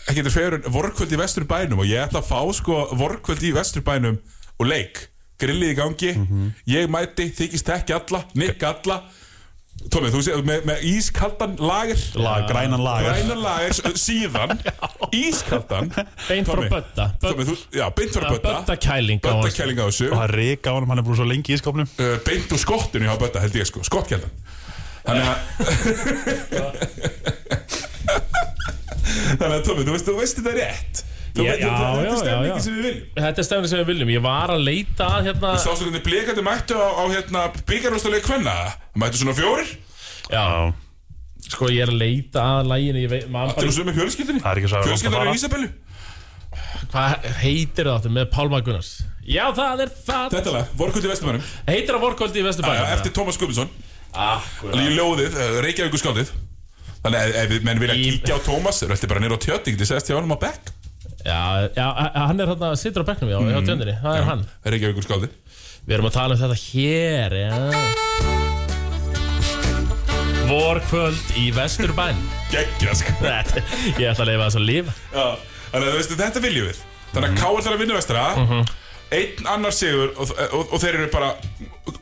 ekki þetta en vorkvöld í vesturbænum og ég ætla að fá sko vorkvöld í vesturbænum og leik, grillið í gangi, ég mæti, þykist ekki alla, nikk alla, Tómi, þú sé, með, með ískaldan lager, Lag, Grænan lagar grænan lager, síðan, ískaldan, Beint frá Tommy. Bödda. Tómi, þú, já, beint frá Bötta, Bötta kæling á þessu, Og það rika á honum, hann er búin svo lengi í skopnum. Uh, beint úr skottinu hjá Bötta held ég sko, skottkjældan þannig að þannig að Tómi, þú veist, þú veist þetta rétt. Þú Já, veist, já, þetta já, þetta er já. sem við viljum. Þetta er stefnir sem við viljum. Ég var að leita að hérna Sástu hvernig blikandi mættu á, á hérna, byggarústuleik kvenna. Mættu svona fjórir. Já, sko ég er að leita að læginu veit, ekki svo að Fjölskyldan fara. er Ísabellu. Hvað heitir það áttu með Pálma Gunnars? Já, það er það. Þetta lag, vorkvöldi í Vesturmannum Heitir það vorkvöldi í Vesturbæn Eftir Tómas Guðmundsson. Akkurat Í ljóðið, Reykjavíkur skáldið Þannig að ef við menn vilja kíkja á Tómas Þeir ætti bara nýra á tjötting Þið segast hjá honum á Beck Já, já, hann er hérna, situr á bekknum já, hjá tjöndinni, það er hann. Reykjavíkur skáldið? Við erum að tala um þetta hér, já. Vorkvöld í Vesturbæn Gekkja sko. Ég ætla að lifa þess að lifa. Já, þannig að þú veistu, þetta viljum við. Þannig að Káar þarf að vinna vestra. Einn annar sigur og, og, og þeir eru bara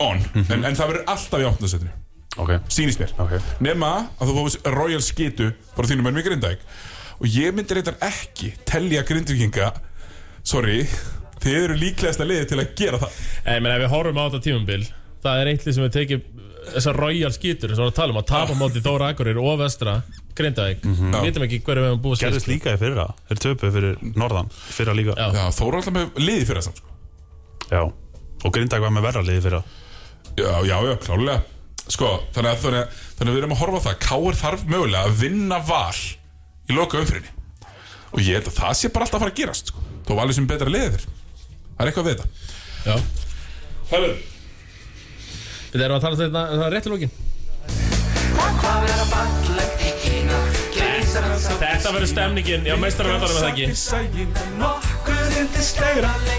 on. En, en það verður alltaf í áttundasettinu Ok, Sýnist mér. Ok. Nema að þú fóðist Royal skitu bara þínum ennum í Grindæk Og ég myndi reyndar ekki telja Grindvíkinga Sorry Þið eru líklegasta liði til að gera það. Nei, menn ef við horfum á þetta tímumbil Það er eitthvað sem við tekið Þessar royal skítur sem við erum að tala um að tapa móti Þóra Akureyri og Vestra Grindavík. Við vitum ekki hverju við hefum búið Gerðist líka í fyrra. Þeir töpuð fyrir norðan Fyrra líka. Já. Já, Þóra alltaf með liði fyrir það samt sko. Já. Og Grindag var með verra liði fyrra. Já, já, já, klálega Sko, þannig að, þannig, að, þannig að við erum að horfa á það. Káir þarf mögulega að vinna val Í loka umfyrinni Og ég held að það sé bara alltaf að fara að gerast sko. Þó valið sem betra liðið þér Það er eitthvað við þetta Já. Hörru Við erum að tala um þetta Það er rétt í lókin Þetta verður stemningin Já, meistarum við það ekki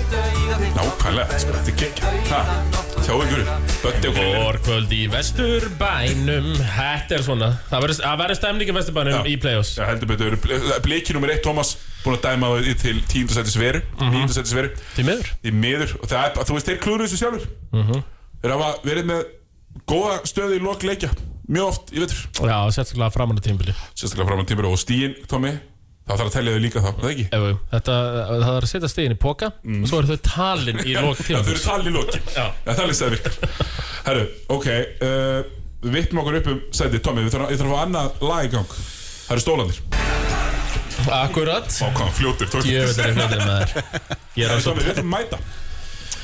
Nákvæmlega, sko, þetta er gegn Ha, sjáu ykkur Bötti og grillir Vorkvöld í Vesturbænum. Þetta er svona Það verður- það stemningin í Vesturbænum í play-offs. Já, heldur betur. Bliki nummer 1, Thomas Búin að dæma það til tíundasættis veru. Tíundasættis veru. Til miður. Í miður. Og það er, þú veist, þeir klúru þessu sjálfur Þeir hafa verið með góða stöðu í lok leikja. Mjög oft, ég veitur Já, sérstaklega framan á tímubili Sérstaklega fram á tímur og stíin, Tommy Það þarf að telja þau líka þá, það ekki? Ef, Þetta, það er að setja stegin í póka Og svo eru þau talin í lók Já, þau eru talin í. Já, það er listað virkar Herru, ok uh, Við vittum okkur upp um sæti, Tommy Við þarf að fá annað lag í gang. Það eru stólandir Akkurat. Ó, hvað, fljótur, tók Ég veit að það er með þér Tommy, við þarfum að mæta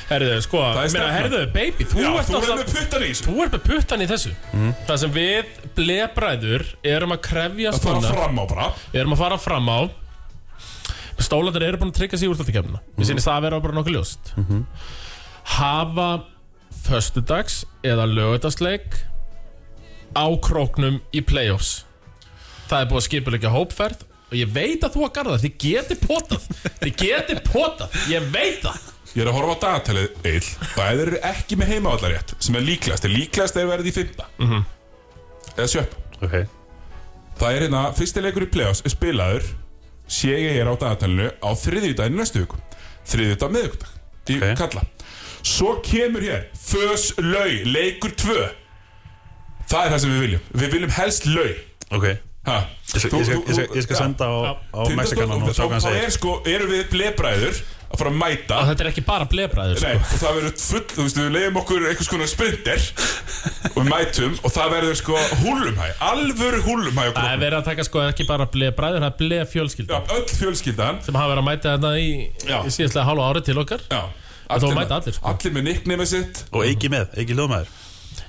Herðu, sko, er meina, stefnan. herðu, baby Þú Já, ert þú verður með puttan í þessu. Þú ert með puttan í þessu. Það sem við blebræður erum að krefja Það fara svona fram á bara. Við erum að fara fram á Stólandir eru búin að tryggja sig úr þetta kemna Við sýnist það að vera bara nokkuð ljóst. Hafa Föstudags eða lögudagsleik Á króknum í playoffs. Það er búið að skipulegja hópferð Og ég veit að þú að garða Þið geti potað. Þið geti potað. Ég veit það Ég er að horfa á dagatalið, Eil Það eru ekki með heimavallarétt Sem er líklegast, er líklegast er verið í fymta Eða sjötta. Ok. Það er hérna, fyrsti leikur í play-offs er spilaður sé ég er á dagatalinu á þriðjudaginn næstu viku. Þriðjudag miðvikudag í Ok. kalla. Svo kemur hér fös lau, leikur 2 það er það sem við viljum. Við viljum helst lau Ok. Ha. Ég skal, ég ég ég skal senda á, á Mexikanan og sjá hvað hann þá segir er sko, erum við blebræður að fara að mæta. Og þetta er ekki bara blebræður Nei, sko. og það verður full, þú veist, við leiðum okkur einhvers konar sprinter og við mætum og það verður sko húlumhæ, alvöru húlumhæ á Það er verið að taka sko ekki bara blebræður Það er blefjölskylda Já, öll fjölskyldan. Sem hafa verið að mæta þetta í, í síðastlega hálfa ári til okkar. Já. Þó mæta allir, sko. Allir með nickname sitt. Og Eiki með, Eiki hljóðmaður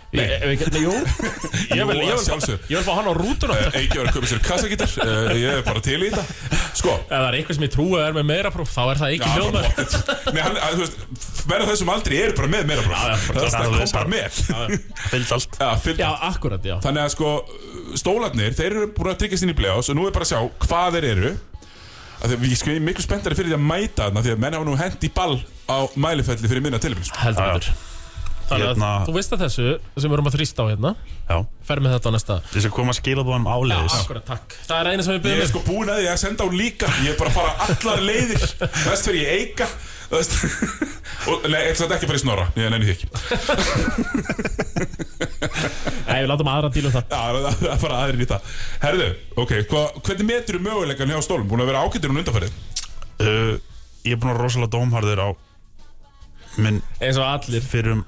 Nei, ef ekki, nei, jú. Ég vil, að fá hann á rútuna. Ef Eiki var að köpa sér kassagítar. Uh, Ég er bara til í þetta. Sko. Það er eitthvað sem ég trúi að er með meira próf Þá er það ekki pottet. Nei, hann, að, þú veist, verða þessum aldrei eru bara með meira já, bróð bara Það alveg kom bara með. Fyllt allt. Já, fyllt Já, akkurat, já. Þannig að sko, stólarnir, þeir eru búin að tryggast inn í play-offs og nú er bara að sjá hvað þeir eru. Að Við sko ég er miklu spenntari fyrir því að mæta þarna því að menn hafa nú hent í ball á mælifelli fyrir minna tilbyrjum Heldur Já, já. Þannig að Hérna- þú veist að þessu sem við erum að þrýsta á hérna. Já. Fer með þetta á næsta. Þess að koma að skila búin áleiðis Akkurat, takk. Það er eina sem við Ég byrjum er sko búin að því að senda á líka. Ég er bara að fara allar leiðir. Þess fyrir ég eika þú veist. og, ég þetta ekki að fara í snorra. Ég nenni því ekki. Nei, við látum aðra díla um það. Já, það það er bara aðrir í það. Herðu, ok, hva, hvernig metur þú möguleikan hjá stólum? Búin að vera ágættir hún undanfærið? uh, Ég er búin að vera rosalega dómharður á minn Eins og allir. fyrrum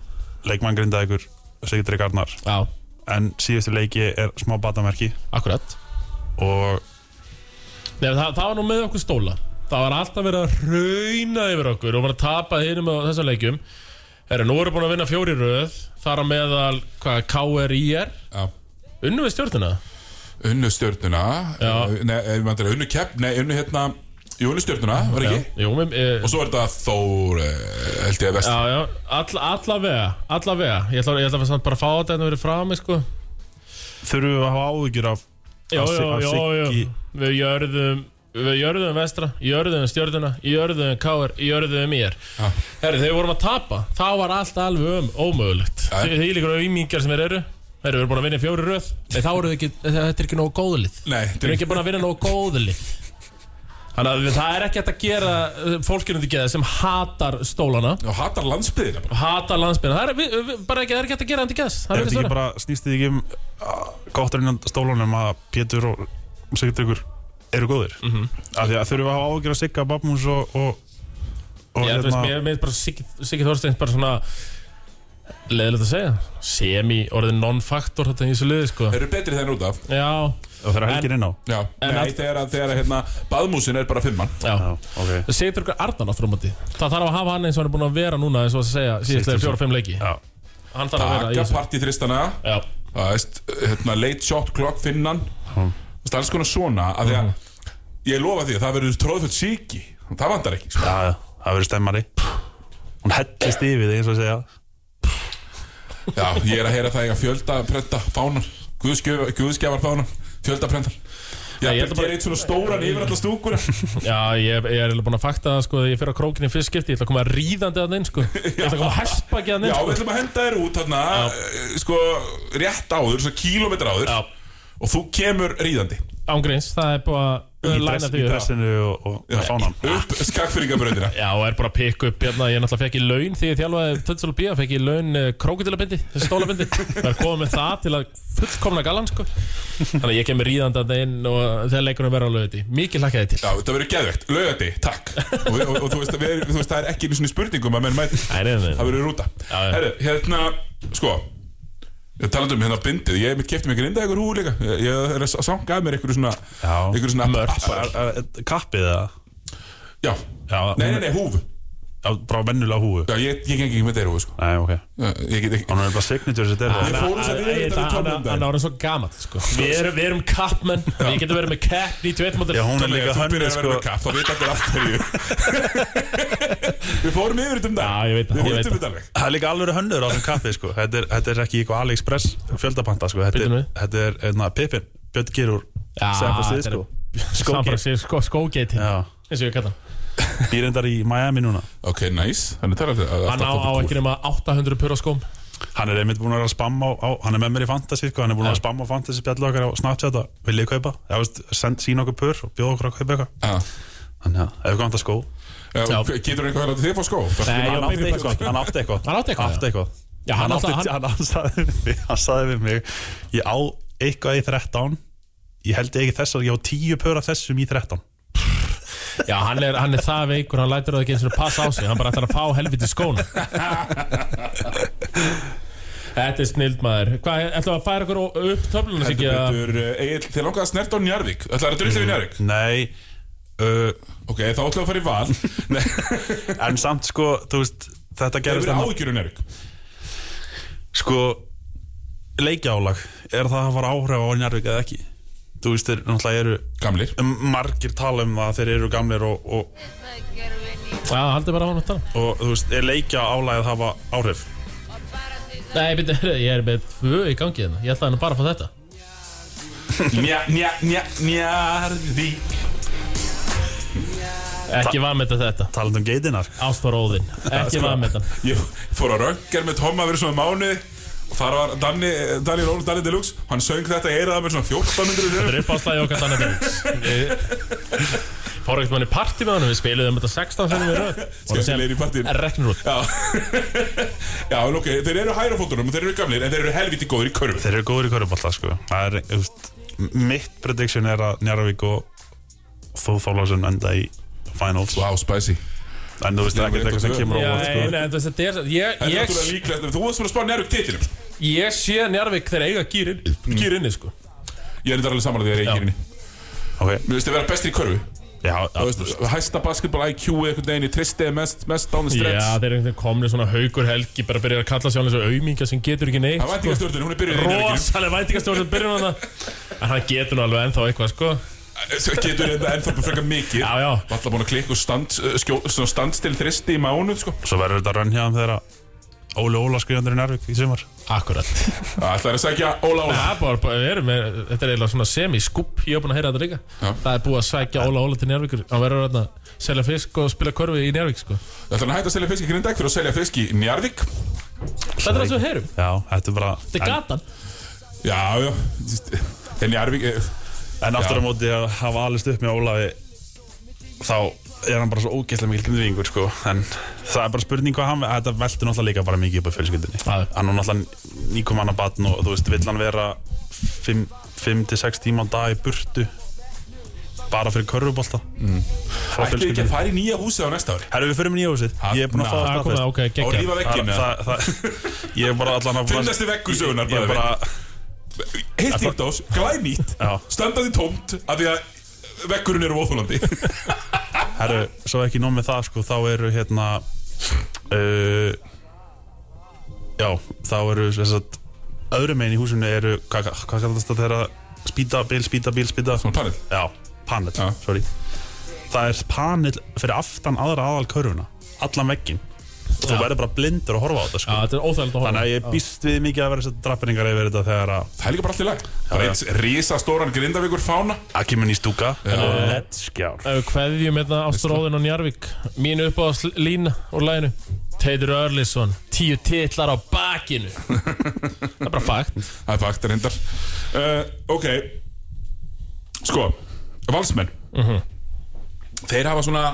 leikmann grindaðegur Sigurdrik Arnar. Já, en síðustu leiki er smá batamerki. Akkurat. Og Nei, það, það var nú með okkur stóla. Það var alltaf verið að rauna yfir okkur og var að tapa hinum á þessum leikjum. Herru, nú erum við búin að vinna fjóri röð Þar á meðal, hvað, KRIR Já. Unnu við stjórnina? Unnu uh, Nei, unnu kepp Nei, unnu hérna Jú, unnu stjörnuna, var ekki? Jú, e, Og svo er þetta Þór, uh, held ég að vest Já, já, all, allavega Allavega, ég ætla, ég ætla að bara fá þetta en að vera frá mig, sko. Þurfum við að hafa áhyggjur af af jó, jó Siggi. Við jörðum Við jörðum vestra, jörðum stjórnuna Jörðum KR, jörðum mér. Já. Herri, þegar við vorum að tapa Þá var allt alveg um, ómögulegt. Já. Þið þið líka auðmingar sem þeir eru. Herri, við erum búin að vinna fjóri röð. Nei, þá eru þið ekki, þetta er ekki nógu góðlið Nei, Við erum ekki búin að vinna nógu góðlið Þannig að það er ekki hægt að gera Fólkinu til geða sem hatar stólana. Og hatar landsbyðina bara. Hatar landsbyrna Það er, við, við, bara ekki, það er ekki hægt að gera hann til geðs Það Er ekki ekki bara snýst þið ekki um gáttur innan stólunum að Pétur og Sigurdrikur eru góðir? Mm Mhm. -hmm. af því að þurfum að hafa áhyggjur af Sigga, Babmús og, og, og Já, þú veist, mér mér finnst bara Siggi, Siggi Þorsteins bara svona leðilegt að segja. Semi orðið non-faktor þetta í þessu liði sko. Þeir eru betri þegar út af. Já, og þeirra helgin inn á. Já, En nei, að- þegar, að- þegar að, hérna Baðmúsin er bara fimmann já. Já, ok. Það segir ykkur Arnan áttur á móti Það þarf að hafa hann eins og hann er búin að vera núna eins og að segja síðastlega Sigtúrsson. fjóra-fimm leiki. Já, Hann þarf að vera í Taka þessu. partí þristana Já, Það veist, hérna, late shot clock finnan. Já. Það er alls konar svona að því að Ég lofa því að það verður tróðfullt síki Það vandar ekki sko. já, já, það verður stemmari. Hún hellist yfir þig eins og að segja Já, ég er að heyra það ég að fjölda prenta fánan Guðskjöf- Guðskjafar fánan Fjölda prentar Já, ég bara- gera eitt svona stóran yfir alla stúkuna já ég, ég er búin að fakta það sko ég fyrir á krókinni fyrst skipti Ég ætla að koma ríðandi að inn sko. Ég ætla að koma hestbaki að Já, inn við sko ætlum að henda þér út eh, Sko, rétt áður, svo kílómetr áður. Já, Og þú kemur ríðandi. Ángríns, það er í, læna því í dressinu og, og Já, fánan Upp skakfyringabröndina Já, og er bara að pikka upp hérna, ég náttúrulega fekk í laun því ég þjálfaði Tötsal B, fekk í laun uh, krókutilabindi, þessi stólabindi Það er komið með það til að fullkomna galan sko. Þannig að ég kemur ríðandi að inn og þegar leikunum verður á lögði Mikið hlakkaði til. Já, það verður geðvegt, laugandi, takk. Og, og, og, þú, veist, við, þú veist, það er ekki einu svona spurningum að menn mæti. Það verður rúta. Herru, hérna, sko Ég talandi um hérna bindið, ég mitt kefti mig ekki rinda ykkur hú líka. Ég, er að sanga að mér ykkur svona Já. Ykkur svona er- Kappið eða? Já, Já, nei, nei, nei, húf bara vennulega húfu? Já, ég, ég gengi ekki með húf, sko. Nei, ok. Ég get ekki Hann er bara signature sem þetta Við er fórum svo niður þetta við Hann tónum hann- hann er orðin svo gamall sko. Við erum, við erum kappmenn. Við getum verið með kepp 91 mótil Já, hún er líka að þú byrjar að vera sko með kapp, þá veit allir af hverju. Við fórum yfir þetta um dag Já, ég veit það, Við ég veit vitum það. þetta alveg. Það er líka alveg hönnur á þessum kappi sko. Þetta er, þetta er ekki eitthvað AliExpress fjöldapanta sko. Þetta er, er einna, Pippin, Björn Girur San Francisco. San Francisco, skógeitin Já, eins og ég kalla hann býrindar í Miami núna. Ok, nice. Það er Hann á, á ekki nema 800 pur á skóm. Hann er einmitt búin að að spamma á, á Hann er með mér í Fantasy sko. Hann er búin að vera að spamma á Fantasy spjallu okkar á Snapchat og Viljið kaupa? Já, veist, send sína okkur pur og bjóða okkur að kaupa eitthvað. Já. Þannig að, ef við komum að skó. Já, Getur einhver að þið fá skó? Nei, Hann átti eitthvað. Hann átti eitthvað. Hann átti eitthvað, já. eitthvað. Já, hann Hann, hann, hann, sagði við hann við mig Ég á eitthvað í 13 Ég held ekki þess að ég á 10 pör af þessum í 13 Já, hann er, hann er það veikur, hann lætur það ekki eins og passa á sig Hann bara ætlar að fá helviti skóna. Þetta er snild maður. Hvað, ætlum við að færa okkur upp töfluna sig Heldur ekki að betur, eh, Egill, þið langaði að snerta á Njarvík Það er að drullið við Njarvík Nei. Uh, Ok, þá ætlum við að fara í val. Nei, En samt sko, þú veist Þetta það gerist er þarna- áhyggjur um Njarvík Sko leikjálag Er það að fara áhrif á Njarvík eða ekki? Þú veist, þeir náttúrulega eru Gamlir. um, Margir tala um það að þeir eru gamlir og, og, Já, haldið bara á hann að tala. og þú veist, er leikja álægið að hafa áhrif? Nei, byrju, ég er með tvö í gangi hérna. Ég ætlaði nú bara að fá þetta. Nja, nja, nja, njarvík Ekki var með þetta Talandi um geitinnar Ástór Óðinn. Ekki var með þetta. Ég fór að röggar með Tom að vera svona mánuði þar var Danni, Danni Rólf, Danni Deluxe hann söng þetta eiraða með svona 1400 Þetta er uppáðslæði okkar þannig Við fórum ekkert mann í partí með honum? Við spiluðum þetta 16 sem við röð. Skemmtilegir í partíinu. Reknur út. Já, Já en ok, þeir eru hæra fótunum og þeir eru gamlir en þeir eru helviti góður í körfu Þeir eru góður í körubólta sko. Það er, veist, mitt prediction er að Njarvík og Þóð Þólasson enda í finals. Wow, spicy En þú veist, það er ekkert eitthvað sem kemur á Já, nei, sko. Nei, en þú veist, þetta er svo- Ég, Það er ég, náttúrulega líklegt Þú varst fyrir að spá nærvík titilum sko. ég sé Njarvík þegar eiga gýrin Gýr inni, sko. Ég er þetta alveg samanlega þegar ég Já. er ekki inni Ok, Mér finnst þið vera bestir í körfu. Já, Þú veist, hæsta basketball IQ einhvern veginn í tristi mest, mest down the Já, stretch þeir eru einhvern veginn komni svona haugur helgi bara byrjar að kalla sig á þessu auminga sem getur ekki neitt Það vænti ekki stjórnir, hún er byrjuð í nærvíkinu Rosalega væntingastjórn sem byrjar hana. En hann getur nú alveg ennþá eitthvað sko Getur þetta ennþá frekar mikið. Já, já. Valla búin að klikka og stand, skjó, svona standstill þristi í mánuð sko. Svo verður þetta rönn hjá þeim þegar að Óli Óla skrifandur í Njarvík í sumar. Akkurat. Það er að segja Óla Óla. Það er bara, bara, við erum með, þetta er eiginlega svona semi-skupp Ég hef búin að heyra þetta líka. Já. Það er búið að sækja Óla Óla til Njárvíkur Hann verður að selja fisk og spila korfi í Njárvík sko. Það ætla hann að hætta að selja fisk í Grindag fyrir að selja fisk í Njarvík Þetta er það sem við heyrum. Já, þetta er bara Þetta er gatan. Já, já. En Njarvík eh, en aftur á móti að hafa alist upp með Ólafi Þá er hann bara svo ógeðslega mikil grindvíkingur sko. En það er bara spurning hvað hann Þetta veltur náttúrulega líka bara mikið upp á fjölskyldinni. Hann er náttúrulega nýkom hann að batn Og þú veist, vill hann vera 5-6 tíma á dag í burtu? Bara fyrir körfubólta mm. Ættu ekki að fara í nýja húsið á næsta ári Herru, við fyrir með nýjósið Ha, Ég er búin að fá Það það er komið, staðfest ok, Og geggja rífa Það- vegginu það- það- Ég er bara allan að Ég er bara Heitt íldós, glænýtt Já. Standandi tómt Af því að veggurinn eru óþólandi Herru, svo ekki nóg með það sko, þá eru hérna uh, Já, þá eru sagt, öðru megin í húsinu eru hvað, hvað kallast þetta þeirra spýta, bíl, spýta, bíl, spýta? Panel. Já, panel, sorry. Það er panel fyrir aftan aðra aðal körfuna Allan veggin Þú Já. verður bara blindur að horfa á þetta Já, sko. þetta er óþægilegt að horfa Þannig að ég býst við mikið að vera þessar drapperingar yfir þetta þegar að Það er líka bara allt í lag Bara já. eitt risastóran grindavíkur fána. Að kemur ný stúka. Let's go Ef við kveðjum hérna Ástróðin og Njarvík Mín upp á lína úr læginu Teitur Örlisson Tíu titlar á bakinu. Það er bara fakt. Það er fakt reyndar. Uh, Ok. Sko, valsmenn. Þeir hafa svona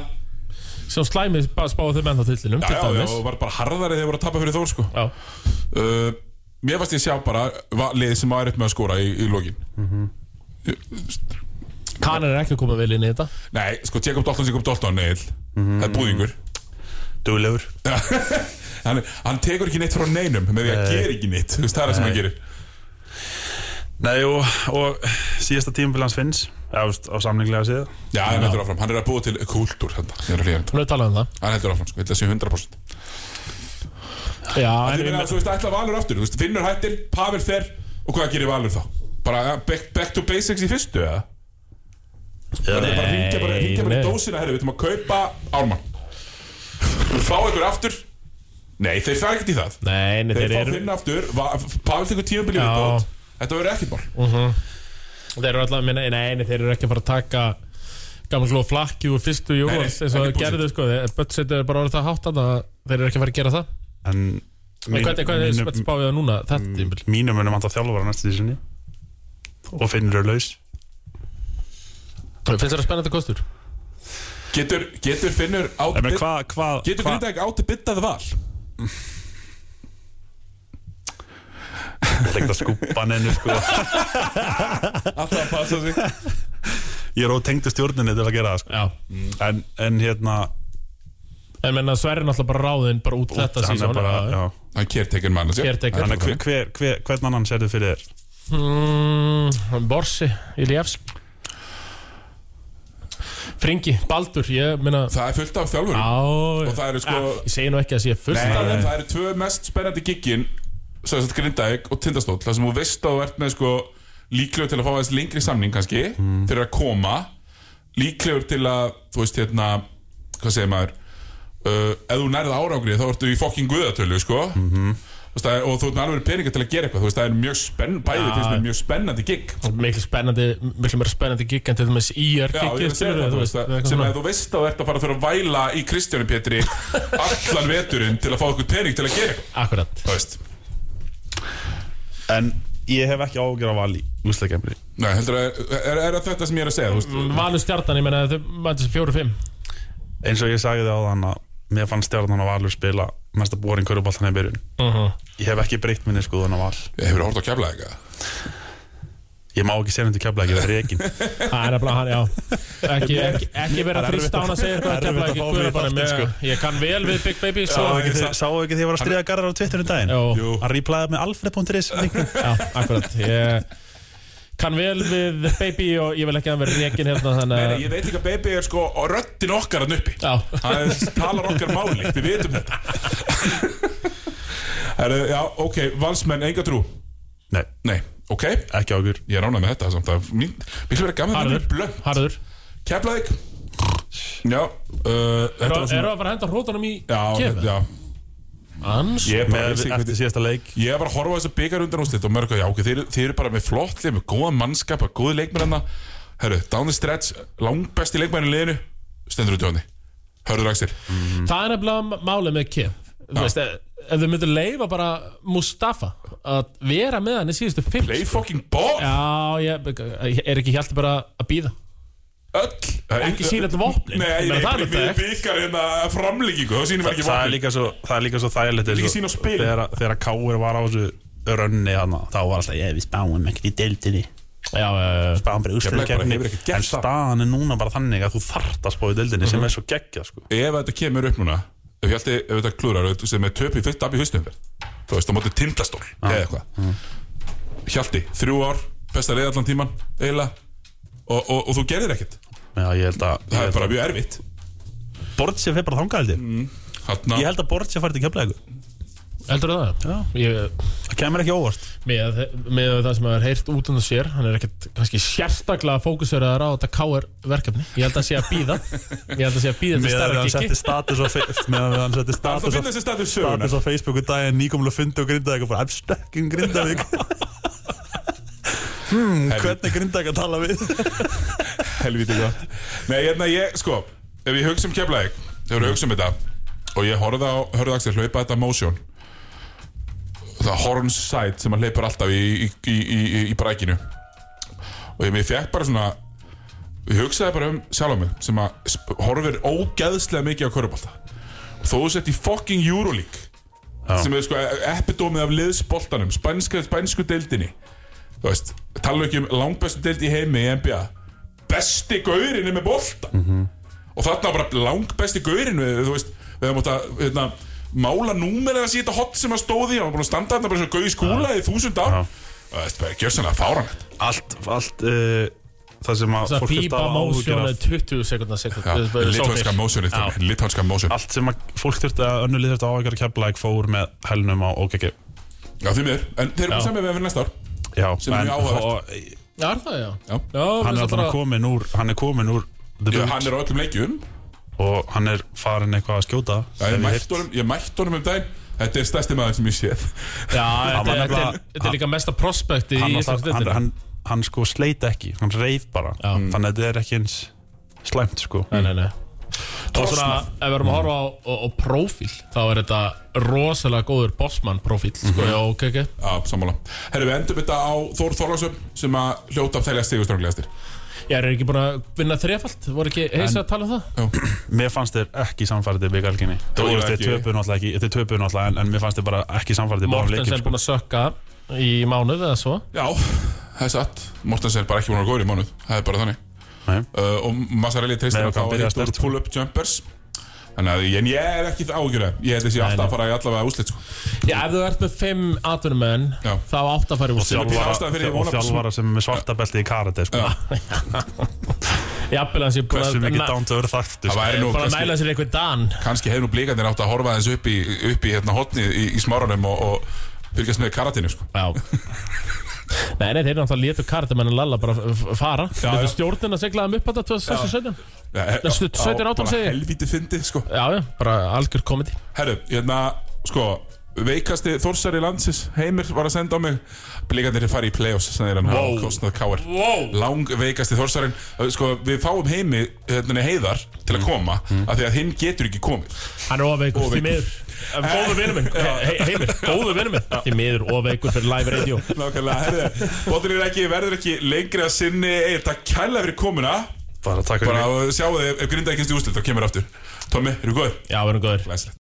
Sem slæmið spáðu þeim ennþá tillinum Já, já, já, og var bara harðari þegar voru að tapa fyrir Þór sko. Já. uh, Mér fannst ég sjá bara va- lið sem var upp með að skora í, í lokin. Kanin er ekki að koma vel inn í þetta. Nei, sko, Jacob Dalton, Jacob Dalton, neil Það er búðingur. Duglegur. Hann, hann tekur ekki neitt frá neinum með því að gera ekki neitt. Þú veist, það er það sem hann gerir Nei, og, og síðasta tímabil hans finns veist, á samlinglega síða Já, hann heldur áfram, hann er að búa til kultúr hérna, ég er er talað um það. Hann heldur áfram, sko, að sé 100% Já, en meina, ég þú veist, ætla Valur aftur, þú veist, Finnur hættir, Pavel fer og hvað gerir Valur þá? Bara ja, back, back to basics í fyrstu, eða? Það er bara að ringja bara, ringja bara í dósina, herru, við ætlum að kaupa Ármann. Við fá ykkur aftur. Nei, þeir fara ekkert í það. Nei, nei, Þeir þeir fá eru Finn aftur, Pavel tekur tímabili Já. Þetta verður ekkert mál Þeir eru alltaf, nei, nei, nei, þeir eru ekki að fara að taka Gammal slóð flakki úr fyrstu Nei, eins og gerðu sko. Böttsett er bara orðið það hátt að þeir eru ekki að fara að gera það. En En hvernig er spett spáðið það núna? Mínum munum vant að þjálfara næstu því sinni Og finnur er laus. Finnst það spennandi kostur? Getur, getur Finnur En átti með hvað hva, Getur hva, Grindavík átti byttað val? Ég ætla ekki að skúpa nennu sko. Alltaf að passa sig. Ég er ótengdu stjórninni til að gera það sko. Já. En, en hérna En menna Sverri er náttúrulega bara ráðinn bara út þetta Hann er sísón bara, já. Hann kertekin mann hvern annan serðu fyrir þér? mm, Borsi, Iljefsk Fringi, Baldur, ég meina Það er fullt af þjálfurum. Já, Og það eru sko- Ég segi nú ekki að sé fullt af þeim. það eru tvö mest spennandi giggin sagt, Grindavík og Tindastóll þar sem þú veist að þú ert með sko líklegur til að fá aðeins lengri samning kannski fyrir að koma líklegur til að, þú veist, hérna hvað segir maður uh, ef þú nærið árangrið þá ertu í fokking guðatölu sko. Þú veist, það er, og þú ert með alveg peninga til að gera eitthvað þú veist, það er mjög spenn, bæði Já. finnst mér mjög spennandi gig. Miklu spennandi, miklu meira spennandi gig en til dæmis IR Já, ég gig það, þú veist, að- sem að þú veist að þú ert að fara að þurfa að væla í Kristjáni Pétri allan veturinn til að fá okkur pening til að gera eitthvað, Akkurat. Þú veist En ég hef ekki ágjör af val í úsleikemri Nei, heldur að, er, er það þetta sem ég er að segja, þú veist? Valur stjarnan, ég menna þau mætti þessi fjóru fimm. Eins og ég sagði á þann að Mér fannst stjarnan að valur spila Mesta boring köruboltan í byrjun. Ég hef ekki breytt minni skoðun á val. Hefur hort á kefla eitthvað Ég má ekki segja um til kefla ekki verið reikin Það er nefnilega hann, já. Ekki, ekki, ekki vera Það er þrýst á hann að segja eitthvað erfitt kemla að ekki fá mig bara þáttinn, með sko. Ég kann vel við Big Baby Sáu svo, ekki því að ég var að stríða garðar á Twitterinu daginn. Hann replæði með alfred.is já, akkurat. Ég kann vel við Baby og ég vil ekki að vera rekin hérna Þannig Nei, að ég veit ekki að baby er sko og röddin okkar hann uppi. Já, Það er, talar okkar máli, við vitum þetta. Heru, Já, ok, valsmenn, enga trú? Nei, Nei, ok, ekki ágjör ég er ánægð með þetta samt. Að mín, Miklu verið gaman að það harður, er blönd. harður. Keflaðik Já, uh, þetta Eru var eru svona að fara að henda hrótunum í Já, kef? já. Ans Ég er bara, Með eftir hvernig- síðasta leik. Ég var að horfa á þessu byggar undan úrslit og mörg að já, ok, þeir, þeir eru bara með flott lið, með góða mannskap, góði leikmenn hérna. Herru, down the stretch, langbesti leikmenn í liðinu, stendur út í hóðni Hörður Axel. Það er nefnilega málið með kef veist, ef þau myndir leifa bara Mustafa að vera með hann í síðustu fimm Play fucking ball. Já, ég ég er ekki hjálti bara að býða Öll. Ekki sýna til vopnin. Nei, Ég það er við byggar hérna framlíkingu Þá sýnum við ekki það er vopnin. líka svo, það er líka svo þægilegt Ekki á spil. þegar, þegar Káur var á þessu rönni hana, þá var alltaf ég við spáum ekkert í deildinni. Já, uh, spáum bara gert en það. staðan er núna bara þannig að þú þart að spá í deildinni sem er svo geggja sko. Ef þetta kemur upp núna Ef ég held ef þetta klúrar sem er töp í fyrst ab í fyrstumferð Þú veist, á móti tindastól Eða eitthvað. Hjalti, þrjú ár, besta leið allan tíman Eila og, og, og þú gerðir ekkert. Já, ég held að, Það er bara mjög erfitt. Bortse fyrir bara þangað held ég. Held að Bortse farið til keflaðið heldur það? Ég, Það kemur ekki óvart. Með, með það sem er heyrt út undan sér hann er ekkert kannski sérstaklega fókusverðar á þetta KR verkefni. Ég held að sé að býða ég held að sé að býða til Með að stærra hann setti status á hann status status status á Facebooku daginn nýkomlega fundi og bara I'm stuck in Grindavík. Hmm, Hvernig er Grindavík að tala við? Helviti gott. Nei, hérna ég, sko Ef ég hugsa um keflaðik Ef ég hugsa um þetta Og ég horfði á, Axel hlaupa þetta motion horns side sem hann hleypur alltaf í, í, í, í, brækinu. Og ég fekk bara svona Ég hugsaði bara um sjálf mig Sem að horfir ógeðslega mikið á körubólta Og þó þú sett í fucking Euroleague Sem er sko epidómið af liðsboltanum Spænsku, spænsku deildinni. Þú veist, tala ekki um langbestu deild í heimi í NBA Besti gaurinn er með boltan Og þarna bara langbesti gaurinn við, Þú veist, við hefum átt að hérna, Mála númerið að síta hot sem að stóði Hann var búin að standa þarna bara svo gauði skúla í þúsund ár. Það veist, bara gjörsanlega fáranett Allt, allt uh, það sem að það fólk þurft FIBA að af. er 20 sekundar sekund Já, lithanska motion Já. Lithanska motion. Allt sem að fólk þurfti að önnulið þurfti að áhyggjur að keflaðið fór með helnum á OKG Já, því miður. En þeir eru sem við fyrir næsta ár. Já, Sem er mjög áhugavert. og- Já, er það, já. Já. Já, hann er alltaf komin úr hann er komin úr the Já, boot hann er á öllum leikjum og hann er farin eitthvað að skjóta. Já, ég hef ég mætt heyrt. honum, ég mætt honum um daginn. Þetta er stærsti maður sem ég séð. Já, þetta var þetta nefnilega- er- þetta er líka mesta prospekti hann, í alltaf, Íslands hann, deildinni. hann, hann sko sleit ekki. Hann reif bara. Já. þannig að þetta er ekki eins slæmt sko. Nei, nei, nei. Og svona, ef við erum að horfa á, á, á prófíl þá er þetta rosalega góður bossmann prófíl sko, já, ok, ok. Já, sammála. Herru, við endum þetta á Þór Þorlásum sem að hljóta af telja stigustránglegastir Ég er ekki búin að vinna þrefald, voru ekki heisa að tala um það? mér fannst þér ekki samfærið í byggalginni ekki þeir töpuðu náttúrulega en, en mér fannst þér bara ekki samfærið Mortens er búin að sökka í mánuð eða svo. Já, það er satt. Mortens er bara ekki búin að góður í mánuð. Það er bara þannig. Nei. uh, Og Massarelli treystir að hann fá byrjaði eitt úr sterkt, sko. pull-up jumpers Þannig að en ég er ekki ágjörlega Ég held að sé alltaf að fara í allavega úslit sko. Já, ef þú ert með fimm atvinnumenn þá átt að fara fyrir ég og þjálfara sem er með svarta belti í karate sko. Jafnvel ég búin að Það sko. væri nú búin að næla sér eitthvað dan kannski hefur nú blíkandir átt að horfa aðeins upp í, upp í hérna hotni í, í smáranum og, og fylgjast með karatinu sko. Já Nei, nei, þeir náttúrulega létu kartamennin Lalla bara fara. Já, Létu já. stjórnin að segla þeim upp að 2017 Nei, stu- 17, 18 segi ég. helvíti fyndi sko. Já, já, bara algjör komedi. Herru, hérna, sko veikasti þórsari landsins Heimir var að senda á mig. Blikarnir er farið í play-offs Þannig hann. Wow. á kostnað káir. Wow. Lang veikasti þórsarin. Sko, við fáum heimi hérna, heiðar til að koma Af því að hinn getur ekki komið. Hann er ofveikur, því miður Góður vinnu minn, he heimir, góður vinnu minn Því miður ofveikur fyrir live radio. Nákvæmlega, herru Bóttin er ekki, verður ekki lengri að sinni. Egil, takk kærlega fyrir komuna. Bara takk fyrir Bara sjáu þið ef grinda ekki úslit þá kemur aftur. Tommi, eru góður? Já, við erum góður